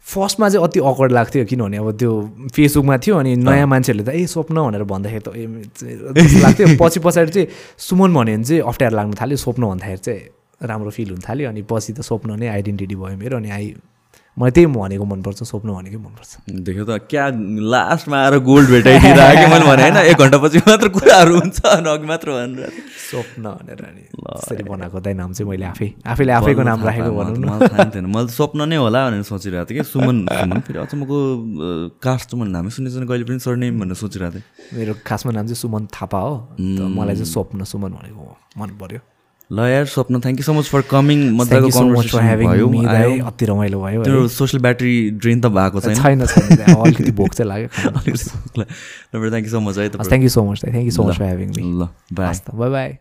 Speaker 2: फर्स्टमा चाहिँ अति अकवर्ड लाग्थ्यो किनभने अब त्यो फेसबुकमा थियो अनि नयाँ मान्छेहरूले त ए स्वप्न भनेर भन्दाखेरि त ए लाग्थ्यो। *laughs* पछि पछाडि चाहिँ सुमन भन्यो भने चाहिँ अप्ठ्यारो लाग्नु थाल्यो। स्वप्न भन्दाखेरि चाहिँ राम्रो फिल हुन थाल्यो। अनि पछि त स्वप्न नै आइडेन्टिटी भयो मेरो अनि आई मलाई त्यही भनेको मनपर्छ स्वप्न भनेकै मनपर्छ।
Speaker 1: देख्यो त क्या लास्टमा आएर गोल्ड कि मैले भने होइन? एक घन्टापछि मात्र कुराहरू हुन्छ अघि मात्र भनेर।
Speaker 2: स्वप्न भनेर अनि त्यसरी बनाएको दाइ नाम चाहिँ मैले आफै आफैले आफैको नाम राखेको भनौँ न।
Speaker 1: थाहा मैले त स्वप्न नै होला भनेर सोचिरहेको थिएँ कि सुमन *laughs* सुमन फेरि अचम्मको कास्ट मैले नामै सुनेको छैन कहिले पनि सरनेम भनेर सोचिरहेको थिएँ।
Speaker 2: मेरो खासमा नाम चाहिँ सुमन थापा हो। मलाई चाहिँ स्वप्न सुमन भनेको मन पर्यो।
Speaker 1: ल यार Swapna thank you so much for coming मजाको
Speaker 2: अति रमाइलो भयो।
Speaker 1: तिम्रो सोसियल ब्याट्री ड्रेन त भएको छैन।
Speaker 2: छैन अलिकति भोक चाहिँ लाग्यो। *laughs*
Speaker 1: ल थ्याङ्क यू सो मच है
Speaker 2: thank you so much thank you so much for having me
Speaker 1: ल
Speaker 2: बाई बाई